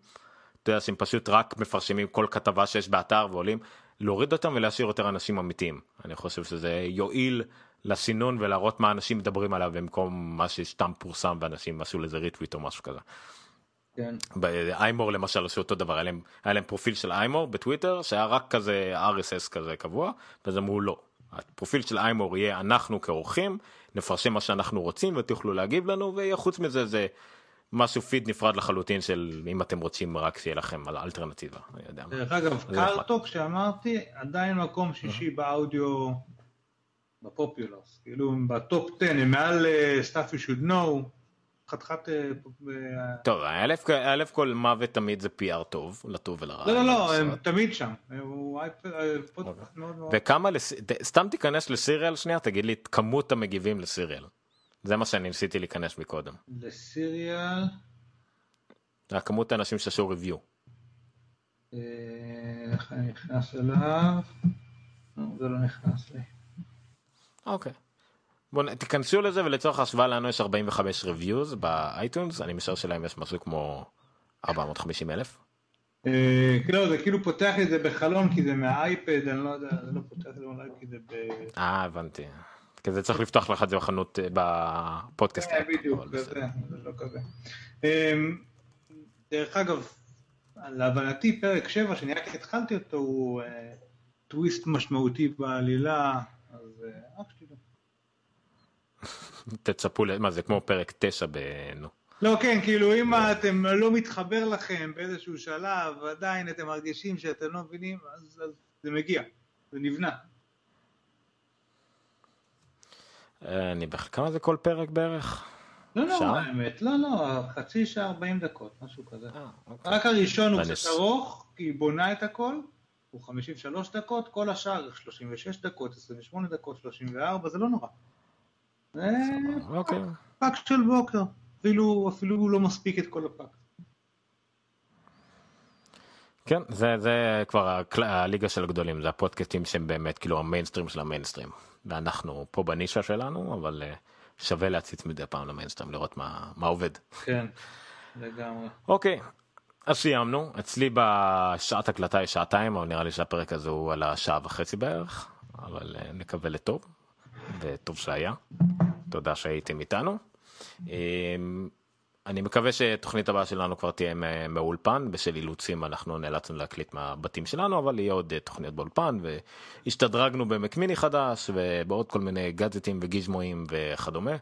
אתה יודע שהם פשוט רק מפרשמים כל כתבה שיש באתר ועולים להוריד אותם ולהשאיר יותר אנשים אמיתיים אני חושב שזה יועיל לסינון ולהראות מה אנשים מדברים עליו במקום מה שסתם פורסם ואנשים עשו לזה ריטוויט או משהו כזה. כן. ב iMore למשל עשו אותו דבר היה להם, היה להם פרופיל של iMore בטוויטר שהיה רק כזה RSS כזה קבוע ואז אמרו לא. הפרופיל של iMore יהיה אנחנו כאורחים נפרסם מה שאנחנו רוצים ותוכלו להגיב לנו וחוץ מזה זה משהו פיד נפרד לחלוטין של אם אתם רוצים רק שיהיה לכם על אלטרנטיבה. דרך אגב, Car Talk שאמרתי עדיין מקום שישי באודיו בפופולרס, כאילו ב top 10 הם מעל אה, stuff you should know. חתיכת... אה, טוב, א' כל מוות תמיד זה PR טוב, לטוב ולרע. לא, לא, לא, הם תמיד שם. אה. וכמה, סתם תיכנס לסיריאל שנייה, תגיד לי את כמות המגיבים לסיריאל. זה מה שאני ניסיתי להיכנס מקודם. לסיריאל. הכמות האנשים שעשו ריוויו. אה, איך אני נכנס אליו? זה לא נכנס לי. אוקיי. בואו תיכנסו לזה ולצורך ההשוואה לנו יש 45 ריוויוז באייטונס אני משער שלהם יש משהו כמו 450 אלף. אה, לא זה כאילו פותח את זה בחלון כי זה מהאייפד אני לא יודע זה לא פותח את זה אולי כי זה ב... אה הבנתי. כי זה צריך לפתוח לך את זה בחנות אה, בפודקאסט. כן, בדיוק, זה לא כזה. אמ, דרך אגב, להבנתי פרק 7 שאני רק התחלתי אותו הוא טוויסט משמעותי בעלילה, אז רק שתדעו. תצפו, מה זה כמו פרק 9 ב... נו. לא, כן, כאילו אם אתם לא מתחבר לכם באיזשהו שלב, עדיין אתם מרגישים שאתם לא מבינים, אז זה מגיע, זה נבנה. אני בכלל, כמה זה כל פרק בערך? לא, לא, האמת, לא, לא, חצי שעה 40 דקות, משהו כזה. אה, אוקיי. רק הראשון הוא קצת ארוך, כי היא בונה את הכל, הוא 53 דקות, כל השאר 36 דקות, 28 דקות, 34, זה לא נורא. זה אוקיי. פקק של בוקר, אפילו, אפילו לא מספיק את כל הפקק. כן, זה, זה כבר הליגה של הגדולים, זה הפודקאסטים שהם באמת כאילו המיינסטרים של המיינסטרים. ואנחנו פה בנישה שלנו, אבל uh, שווה להציץ מדי פעם למיינסטרים לראות מה, מה עובד. כן, לגמרי. אוקיי, אז סיימנו, אצלי בשעת הקלטה יש שעתיים, אבל נראה לי שהפרק הזה הוא על השעה וחצי בערך, אבל uh, נקווה לטוב, וטוב שהיה. תודה שהייתם איתנו. Um, אני מקווה שתוכנית הבאה שלנו כבר תהיה מאולפן בשל אילוצים אנחנו נאלצנו להקליט מהבתים שלנו אבל יהיה עוד אה, תוכניות באולפן והשתדרגנו במקמיני חדש ובעוד כל מיני גאדג'טים וגיזמואים וכדומה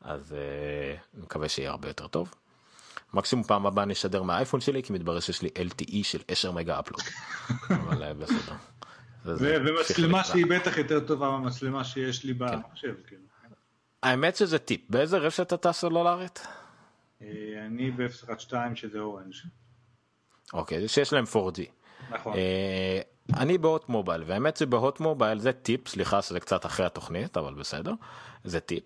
אז אני אה, מקווה שיהיה הרבה יותר טוב. מקסימום פעם הבאה נשדר מהאייפון שלי כי מתברר שיש לי LTE של 10 מגה אפלוד. אבל אה, בסדר. ומצלמה שהיא בטח יותר טובה מהמצלמה שיש לי כן. במחשב. כאילו. האמת שזה טיפ באיזה רשת אתה סלולרית? אה, אני ב-012 שזה אורנג'. אוקיי, שיש להם 4G. נכון. אה, אני בהוט מובייל, והאמת שבהוט מובייל זה טיפ, סליחה שזה קצת אחרי התוכנית, אבל בסדר, זה טיפ.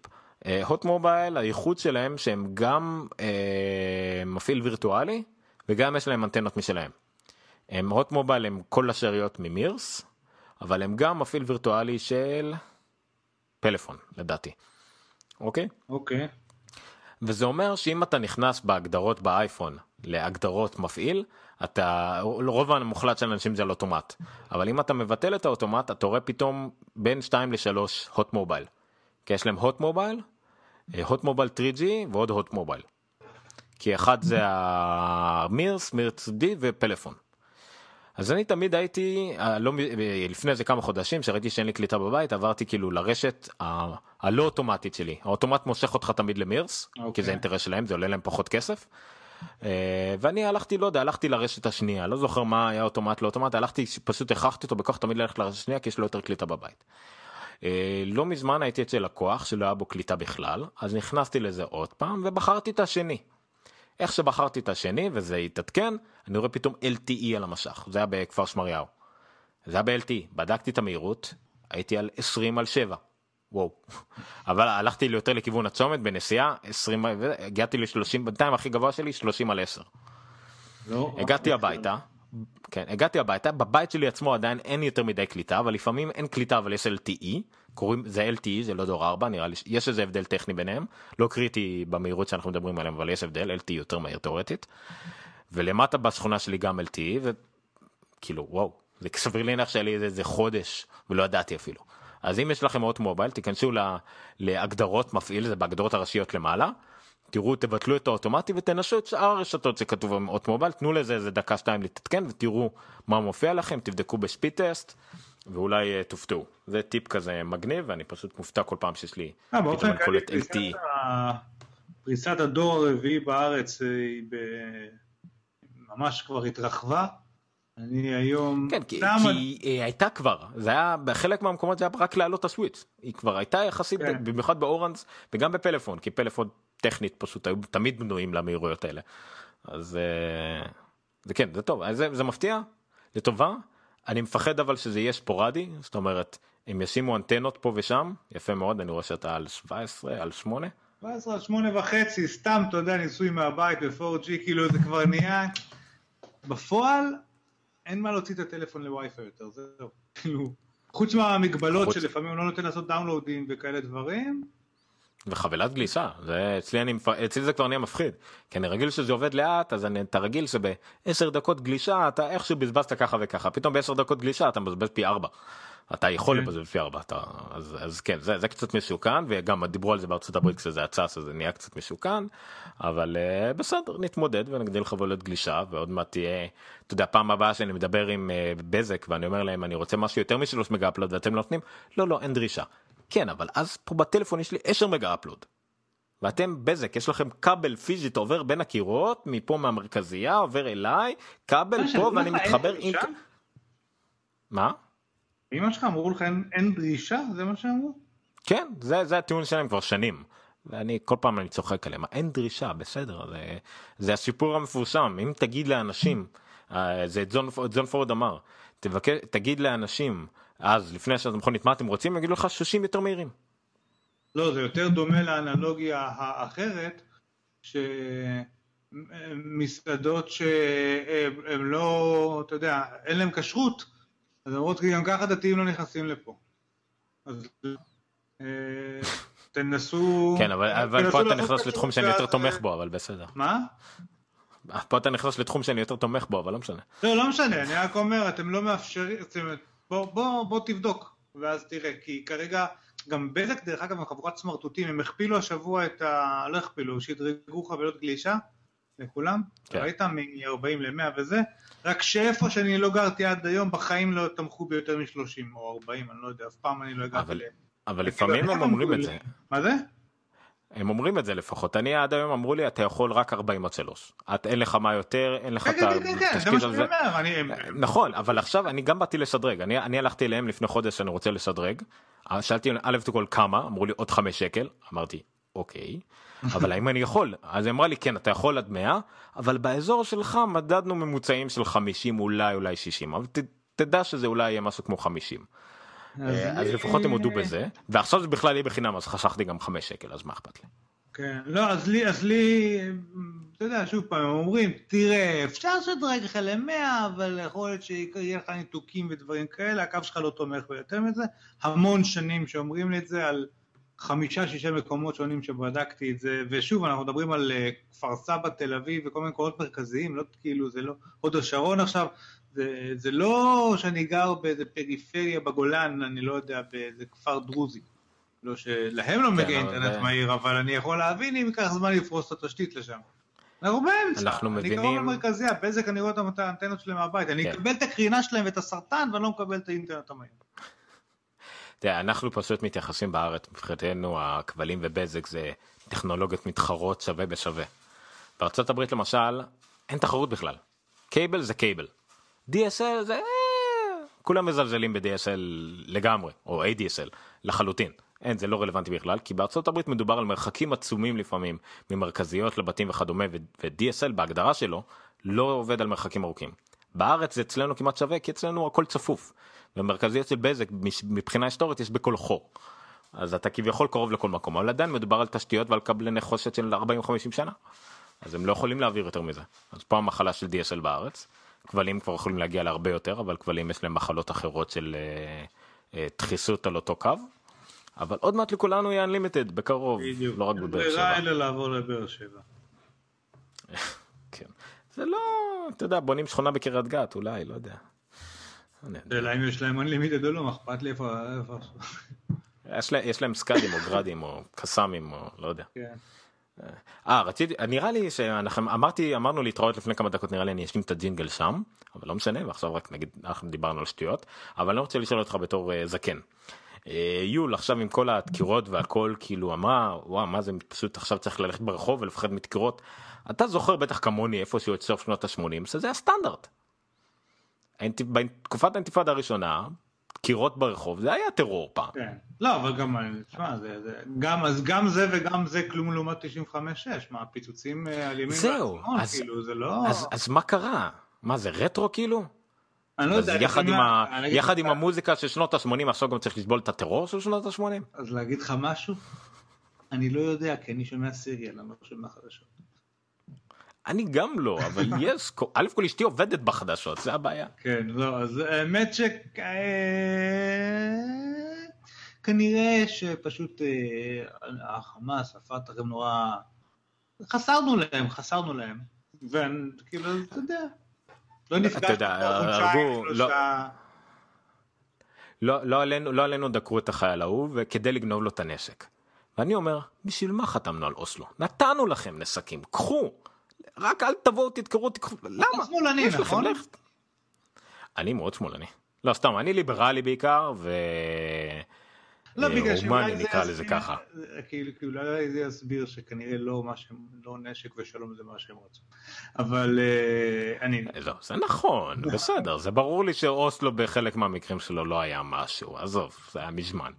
הוט מובייל, הייחוד שלהם שהם גם אה, מפעיל וירטואלי וגם יש להם אנטנות משלהם. הם הוט מובייל הם כל השאריות ממירס, אבל הם גם מפעיל וירטואלי של פלאפון לדעתי. אוקיי? אוקיי. וזה אומר שאם אתה נכנס בהגדרות באייפון להגדרות מפעיל, אתה, רוב המוחלט של האנשים זה על אוטומט, אבל אם אתה מבטל את האוטומט, אתה רואה פתאום בין 2 ל-3 הוט מובייל. כי יש להם הוט מובייל, הוט מובייל 3G ועוד הוט מובייל. כי אחד זה המירס, מירס D ופלאפון. אז אני תמיד הייתי, אה, לא, לפני איזה כמה חודשים שראיתי שאין לי קליטה בבית עברתי כאילו לרשת ה, הלא אוטומטית שלי האוטומט מושך אותך תמיד למירס okay. כי זה אוקיי. אינטרס שלהם זה עולה להם פחות כסף. אה, ואני הלכתי לא יודע הלכתי לרשת השנייה לא זוכר מה היה אוטומט לא אוטומט הלכתי פשוט הכרחתי אותו בכוח תמיד ללכת לרשת השנייה כי יש לו יותר קליטה בבית. אה, לא מזמן הייתי אצל לקוח שלא היה בו קליטה בכלל אז נכנסתי לזה עוד פעם ובחרתי את השני. איך שבחרתי את השני וזה התעדכן אני רואה פתאום LTE על המשך זה היה בכפר שמריהו. זה היה ב-LTE בדקתי את המהירות הייתי על 20 על 7. וואו. אבל הלכתי יותר לכיוון הצומת בנסיעה 20 הגעתי ל-30 בינתיים הכי גבוה שלי 30 על 10. לא, הגעתי הביתה. כן הגעתי הביתה בבית שלי עצמו עדיין אין יותר מדי קליטה אבל לפעמים אין קליטה אבל יש LTE קוראים זה LTE זה לא דור 4 נראה לי יש איזה הבדל טכני ביניהם לא קריטי במהירות שאנחנו מדברים עליהם אבל יש הבדל LTE יותר מהיר תאורטית. ולמטה בשכונה שלי גם LTE וכאילו וואו זה סביר להניח שהיה לי איזה חודש ולא ידעתי אפילו. אז אם יש לכם עוד מובייל תיכנסו להגדרות מפעיל זה בהגדרות הראשיות למעלה. תראו תבטלו את האוטומטי ותנסו את שאר הרשתות שכתוב עם אות מובייל תנו לזה איזה דקה שתיים להתעדכן ותראו מה מופיע לכם תבדקו בספיד טסט ואולי uh, תופתעו זה טיפ כזה מגניב ואני פשוט מופתע כל פעם שיש לי אה, פתאום אני קולט LTE. פריסת הדור הרביעי בארץ אה, היא ב- ממש כבר התרחבה. אני היום... כן, כי, סתם- כי היא הייתה כבר, זה היה, בחלק מהמקומות זה היה רק להעלות את הסוויץ', היא כבר הייתה יחסית, כן. במיוחד באורנס וגם בפלאפון, כי פלאפון טכנית פשוט היו תמיד בנויים למהירויות האלה. אז אה, זה כן, זה טוב, זה, זה מפתיע, לטובה, אני מפחד אבל שזה יהיה ספורדי, זאת אומרת, הם ישימו אנטנות פה ושם, יפה מאוד, אני רואה שאתה על 17, על 8, 17 עד 8 וחצי, סתם, אתה יודע, ניסוי מהבית ב-4G, כאילו זה כבר נהיה... בפועל, אין מה להוציא את הטלפון לווי-פיי יותר, זהו. כאילו, חוץ מהמגבלות חוץ- שלפעמים לא נותן לעשות דאונלואודים וכאלה דברים, וחבילת גלישה זה אצלי אני אצלי זה כבר נהיה מפחיד כי אני רגיל שזה עובד לאט אז אני, אתה רגיל שבעשר דקות גלישה אתה איכשהו בזבזת ככה וככה פתאום בעשר דקות גלישה אתה מבזבז פי ארבע. אתה יכול כן. לבזבז פי ארבע אתה אז, אז כן זה, זה קצת מסוכן וגם דיברו על זה בארצות הברית כשזה יצא אז זה נהיה קצת מסוכן אבל uh, בסדר נתמודד ונגדיל חבילת גלישה ועוד מעט תהיה אתה יודע פעם הבאה שאני מדבר עם uh, בזק ואני אומר להם אני רוצה משהו יותר משלוש מגה אפלוד ואתם לא נותנים לא לא אין דרישה. כן אבל אז פה בטלפון יש לי 10 מגה אפלוד. ואתם בזק יש לכם כבל פיזית עובר בין הקירות מפה מהמרכזייה עובר אליי כבל מה, פה ואני מתחבר עם? מה אמא שלך אמרו לך אין, אין דרישה? זה מה שאמרו? כן זה זה הטיעון שלהם כבר שנים. ואני כל פעם אני צוחק עליהם אין דרישה בסדר זה, זה הסיפור המפורסם אם תגיד לאנשים אה, זה את זון, את זון פורד אמר תבקש תגיד לאנשים אז לפני שאתה מכונית מה אתם רוצים יגידו לך 30 יותר מהירים. לא, זה יותר דומה לאנלוגיה האחרת, שמסעדות שהן לא, אתה יודע, אין להן כשרות, אז אומרות כי גם ככה דתיים לא נכנסים לפה. אז אה, תנסו... כן אבל, אבל פה אתה נכנס לתחום שאני יותר תומך בו אבל בסדר. מה? פה אתה נכנס לתחום שאני יותר תומך בו אבל לא משנה. לא, לא משנה, אני רק אומר, אתם לא מאפשרים, אתם- בוא, בוא, בוא תבדוק, ואז תראה, כי כרגע, גם בזק, דרך אגב, הם חבורת סמרטוטים, הם הכפילו השבוע את ה... לא הכפילו, שדרגו חבילות גלישה לכולם, כן. ראית? מ-40 ל-100 וזה, רק שאיפה שאני לא גרתי עד היום, בחיים לא תמכו ביותר מ-30 או 40, אני לא יודע, אף פעם אני לא הגעתי אבל- ל... אבל לפעמים הם אומרים את זה. מה זה? הם אומרים את זה לפחות. אני עד היום אמרו לי אתה יכול רק 40 עד 3 את אין לך מה יותר אין לך כן, את כן, כן, כן, זה על אני... הם- נכון אבל עכשיו אני גם באתי לשדרג. אני אני הלכתי אליהם לפני חודש שאני רוצה לשדרג. שאלתי א' כל כמה? אמרו לי עוד 5 שקל. אמרתי אוקיי. אבל האם אני יכול? אז היא אמרה לי כן אתה יכול עד 100 אבל באזור שלך מדדנו ממוצעים של 50 אולי אולי 60 אבל ת, תדע שזה אולי יהיה משהו כמו 50 אה, אז לפחות הם הודו בזה ועכשיו זה בכלל יהיה בחינם אז חסכתי גם 5 שקל אז מה אכפת לי. כן, לא, אז לי, אז לי, אתה יודע, שוב פעם, הם אומרים, תראה, אפשר לשדרג לך למאה, אבל יכול להיות שיהיה לך ניתוקים ודברים כאלה, הקו שלך לא תומך ביותר מזה. המון שנים שאומרים לי את זה על חמישה שישה מקומות שונים שבדקתי את זה, ושוב אנחנו מדברים על אה, כפר סבא, תל אביב וכל מיני מקומות מרכזיים, לא כאילו זה לא, הוד השרון עכשיו, זה, זה לא שאני גר באיזה פריפריה בגולן, אני לא יודע, באיזה כפר דרוזי. לא שלהם לא מגיע כן, אינטרנט אבל- מהיר, אבל אני יכול להבין אם ייקח זמן לפרוס את התשתית לשם. אנחנו באמצע, אנחנו אני מבינים- קרוב למרכזי, הבזק אני רואה את האנטנות שלהם מהבית, אני כן. אקבל את הקרינה שלהם ואת הסרטן ואני לא מקבל את האינטרנט המהיר. תראה, אנחנו פשוט מתייחסים בארץ, מבחינתנו הכבלים ובזק זה טכנולוגיות מתחרות שווה בשווה. בארצות הברית למשל, אין תחרות בכלל. קייבל זה קייבל. DSL זה... אה, כולם מזלזלים ב-DSL לגמרי, או ADSL, לחלוטין. אין, זה לא רלוונטי בכלל, כי בארצות הברית מדובר על מרחקים עצומים לפעמים, ממרכזיות לבתים וכדומה, ו-DSL בהגדרה שלו לא עובד על מרחקים ארוכים. בארץ זה אצלנו כמעט שווה, כי אצלנו הכל צפוף. ומרכזיות של בזק מבחינה היסטורית יש בכל חור. אז אתה כביכול קרוב לכל מקום, אבל עדיין מדובר על תשתיות ועל קבלי נחושת של 40-50 שנה. אז הם לא יכולים להעביר יותר מזה. אז פה המחלה של DSL בארץ. כבלים כבר יכולים להגיע להרבה יותר, אבל כבלים יש להם מחלות אחרות של אה, אה, דחיסות על אותו קו. אבל עוד מעט לכולנו יהיה Unlimited בקרוב, לא רק בבאר ברירה שבע. אלא לעבור לבאר שבע. כן. זה לא, אתה יודע, בונים שכונה בקריית גת, אולי, לא יודע. השאלה אם יש להם unlimited או לא, מה אכפת לי איפה... יש להם סקאדים או גראדים או קסאמים או לא יודע. כן. אה רציתי נראה לי שאנחנו אמרתי אמרנו להתראות לפני כמה דקות נראה לי אני אשלים את הג'ינגל שם אבל לא משנה ועכשיו רק נגיד אנחנו דיברנו על שטויות אבל אני רוצה לשאול אותך בתור אה, זקן. אה, יול עכשיו עם כל הדקירות והכל כאילו אמרה וואו מה זה פשוט עכשיו צריך ללכת ברחוב ולפחד מדקירות. אתה זוכר בטח כמוני איפשהו את סוף שנות ה-80 שזה הסטנדרט. בתקופת האינתיפאדה הראשונה דקירות ברחוב זה היה טרור פעם. כן. לא, אבל גם, תשמע, זה, זה, גם, אז גם זה וגם זה כלום לעומת 95-6, מה, הפיצוצים אה, על ימין זהו, והשמאל, אז- כאילו, זה לא... אז, אז מה קרה? מה זה רטרו כאילו? אני לא יודע, יחד, עם, ה... יחד עם המוזיקה של שנות ה-80 עכשיו גם צריך לסבול את הטרור של שנות ה-80? אז להגיד לך משהו? אני לא יודע, כי אני שומע סיריאל, אני לא שומע חדשות. אני גם לא, אבל יש, א' כל אשתי עובדת בחדשות, זה הבעיה. כן, לא, אז האמת ש... כנראה שפשוט אה, החמאס, הפת"ח הם נורא... חסרנו להם, חסרנו להם. וכאילו, אתה יודע, לא נפגשנו חודשיים, לא- שלושה... לא, לא, עלינו, לא עלינו דקרו את החייל ההוא וכדי לגנוב לו את הנשק. ואני אומר, בשביל מה חתמנו על אוסלו? נתנו לכם נשקים, קחו. רק אל תבואו תדקרו, תקחו, למה? שמאלני, נכון? אני מאוד שמאלני. לא סתם, אני ליברלי בעיקר, ו... לא, אה, בגלל שאולי הומני זה נקרא לזה יסביר- ככה. כאילו, כאילו, אולי זה יסביר שכנראה לא מה שהם, לא נשק ושלום זה מה שהם רצו. אבל אה, אני... לא, זה נכון, בסדר, זה ברור לי שאוסלו בחלק מהמקרים שלו לא היה משהו, עזוב, זה היה מזמן.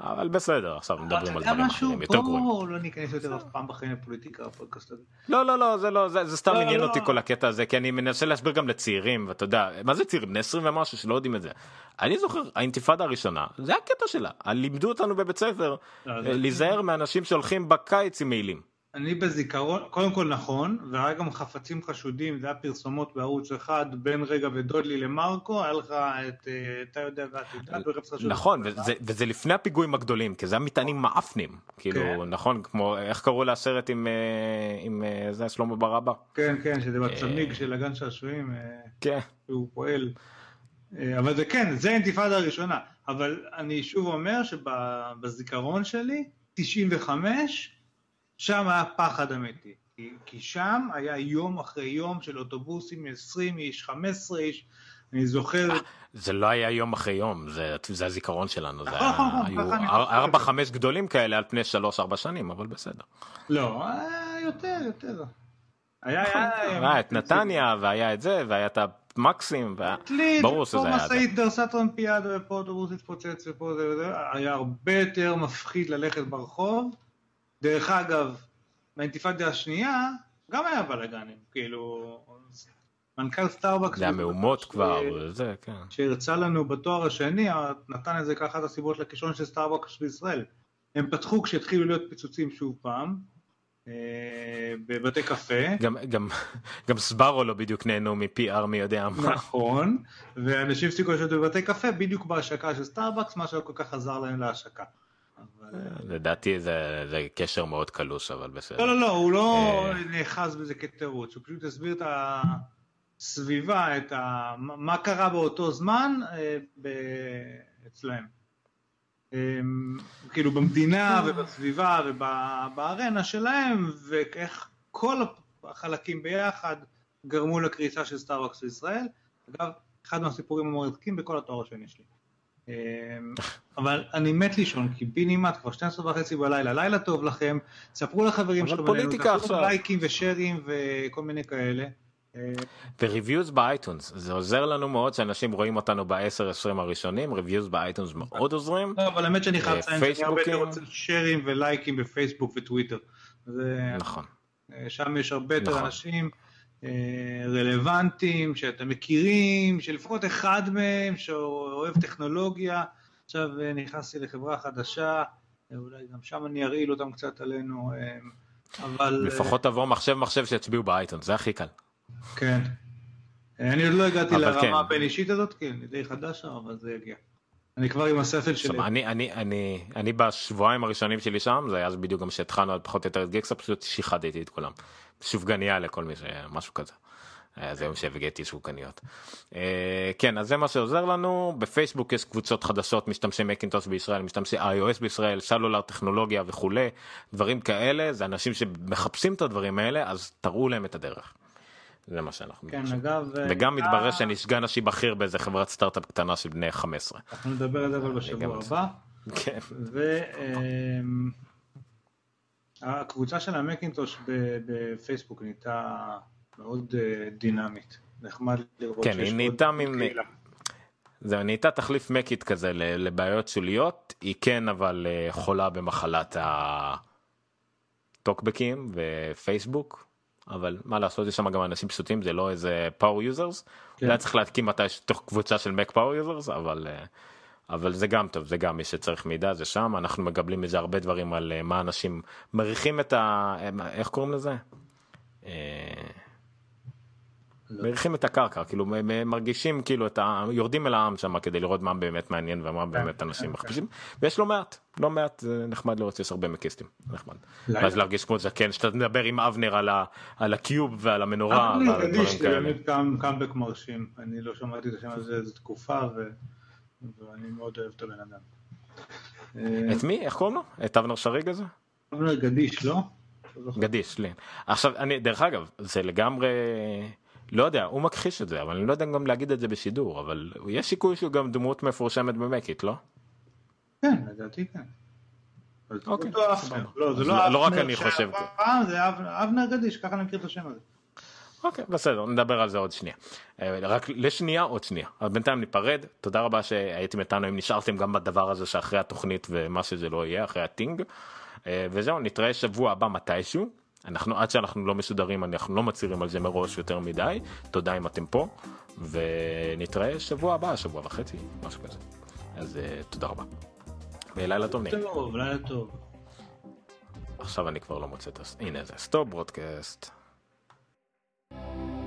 אבל בסדר, עכשיו מדברים על דברים? אחרים, יותר גרועים. בואו לא ניכנס יותר אף פעם בחיים לפוליטיקה בפודקאסט הזה. לא, לא, לא, זה לא, זה, סתם לא, עניין לא. אותי כל הקטע הזה, כי אני מנסה להסביר גם לצעירים, ואתה יודע, מה זה צעירים? בני 20 ומשהו שלא יודעים את זה. אני זוכר, האינתיפאדה הראשונה, זה הקטע שלה, לימדו אותנו בבית ספר, אה, זה- להיזהר מאנשים שהולכים בקיץ עם מעילים. אני בזיכרון, קודם כל נכון, והיה גם חפצים חשודים, זה היה פרסומות בערוץ אחד, בין רגע ודודלי למרקו, היה לך את, אה, אתה יודע ואת יודעת, חשוד. נכון, וזה, וזה לפני הפיגועים הגדולים, כי זה היה מטענים מעפנים, כאילו, כן. נכון, כמו, איך קראו לסרט עם, אה, עם אה, זה, שלמה ברבא? כן, כן, שזה בצמיג של הגן שעשועים, אה, כן. שהוא פועל. אה, אבל זה כן, זה האינתיפאדה הראשונה. אבל אני שוב אומר שבזיכרון שלי, 95, שם היה פחד אמיתי. כי, כי שם היה יום אחרי יום של אוטובוסים, 20 איש, 15 איש. אני זוכר, זה לא היה יום אחרי יום, זה, זה הזיכרון שלנו, זה נכון, היה, נכון, נכון, היו חושב. ארבע חמש גדולים כאלה על פני שלוש ארבע שנים, אבל בסדר. לא, היה יותר, יותר. היה, היה את נתניה והיה את זה והיה את המקסים, קליפ, ברור פה שזה היה זה. משאית דרסה טרמפיאדה ופה אוטובוס התפוצץ ופה זה וזה, היה הרבה יותר מפחיד ללכת ברחוב. דרך אגב, באינתיפאדה השנייה, גם היה בלאגנים, כאילו, מנכ"ל סטארבקס, זה היה מהומות כבר, וזה, כן. שהרצה לנו בתואר השני, נתן את זה כאחת הסיבות לכישלון של סטארבקס בישראל. הם פתחו כשהתחילו להיות פיצוצים שוב פעם, אה, בבתי קפה. גם, גם, גם סבארו לא בדיוק נהנו מ-PR מי יודע מה. נכון, ואנשים הפסיקו לשבת בבתי קפה בדיוק בהשקה של סטארבקס, מה שלא כל כך עזר להם להשקה. לדעתי זה, זה קשר מאוד קלוש, אבל בסדר. לא, לא, לא, הוא לא נאחז בזה כתירוץ, הוא פשוט הסביר את הסביבה, את ה... מה קרה באותו זמן ב... אצלהם. כאילו במדינה ובסביבה ובארנה שלהם, ואיך כל החלקים ביחד גרמו לקריסה של סטארבקס בישראל. אגב, אחד מהסיפורים המרתקים בכל התואר השני שלי. אבל אני מת לישון, כי באמת כבר 12 וחצי בלילה, לילה טוב לכם, ספרו לחברים שלכם, אבל פוליטיקה עכשיו, לייקים ושרים וכל מיני כאלה. ו reviews ב iTunes זה עוזר לנו מאוד שאנשים רואים אותנו ב-10-20 הראשונים reviews ב iTunes מאוד עוזרים. לא, אבל האמת שאני חייב לציין שאני הרבה יותר רוצה שרים ולייקים בפייסבוק וטוויטר. נכון. שם יש הרבה יותר נכון. אנשים רלוונטיים שאתם מכירים שלפחות אחד מהם שאוהב טכנולוגיה עכשיו נכנסתי לחברה חדשה אולי גם שם אני ארעיל אותם קצת עלינו אבל לפחות תבוא מחשב מחשב שיצביעו באייטונס זה הכי קל. כן. אני עוד לא הגעתי לרמה כן. הבין אישית הזאת, כן, אני די חדש שם, אבל זה יגיע. אני כבר עם הספל שלי. אני, אני, אני, אני בשבועיים הראשונים שלי שם, זה היה בדיוק גם שהתחלנו פחות או יותר את גיקסה, פשוט שיחדתי את כולם. שופגניה לכל מי ש... משהו כזה. זה יום שהבאתי שוקניות. כן אז זה מה שעוזר לנו בפייסבוק יש קבוצות חדשות משתמשי מקינטוש בישראל משתמשי iOS בישראל סלולר טכנולוגיה וכולי דברים כאלה זה אנשים שמחפשים את הדברים האלה אז תראו להם את הדרך. זה מה שאנחנו כן, אגב, וגם מתברר שאני סגן נשי בכיר באיזה חברת סטארט-אפ קטנה של בני 15. אנחנו נדבר על זה אבל בשבוע הבא. כן. והקבוצה של המקינטוש בפייסבוק נהייתה מאוד דינמית. נחמד לראות כן, היא נהייתה מין... זהו, נהייתה תחליף מקית כזה לבעיות שוליות, היא כן אבל חולה במחלת הטוקבקים ופייסבוק, אבל מה לעשות יש שם גם אנשים פשוטים זה לא איזה power users. כן. היה צריך להקים מתי תוך קבוצה של Mac power users אבל אבל זה גם טוב זה גם מי שצריך מידע זה שם אנחנו מקבלים מזה הרבה דברים על מה אנשים מריחים את ה... איך קוראים לזה? לא. מריחים את הקרקע כאילו מרגישים כאילו את ה... יורדים אל העם שם כדי לראות מה באמת מעניין ומה כן, באמת אנשים כן, מחפשים ויש לא מעט לא מעט זה נחמד לראות שיש הרבה מקיסטים נחמד. ואז להרגיש כמו זקן שאתה מדבר עם אבנר על, הקיוב ועל המנורה. ועל דברים כאלה. קאמבק מרשים אני לא שמעתי את השם הזה איזה תקופה ואני מאוד אוהב את הבן אדם. את מי איך קוראים לו? את אבנר שריג הזה? אבנר גדיש לא? גדיש, לי. עכשיו אני דרך אגב זה לגמרי. לא יודע, הוא מכחיש את זה, אבל אני לא יודע גם להגיד את זה בשידור, אבל יש סיכוי שהוא גם דמות מפורשמת במקית, לא? כן, לדעתי כן. אוקיי, לא, זה לא, לא רק אני חושב. זה אבנר גדיש, ככה אני מכיר את השם הזה. אוקיי, בסדר, נדבר על זה עוד שנייה. אה, רק לשנייה עוד שנייה. אבל בינתיים ניפרד, תודה רבה שהייתם איתנו, אם נשארתם גם בדבר הזה שאחרי התוכנית ומה שזה לא יהיה, אחרי הטינג. אה, וזהו, נתראה שבוע הבא מתישהו. אנחנו עד שאנחנו לא מסודרים אנחנו לא מצהירים על זה מראש יותר מדי תודה אם אתם פה ונתראה שבוע הבא שבוע וחצי משהו כזה אז uh, תודה רבה. ולילה טוב. טוב לילה טוב. עכשיו אני כבר לא מוצא את הס... הנה זה stop broadcast. Thank you.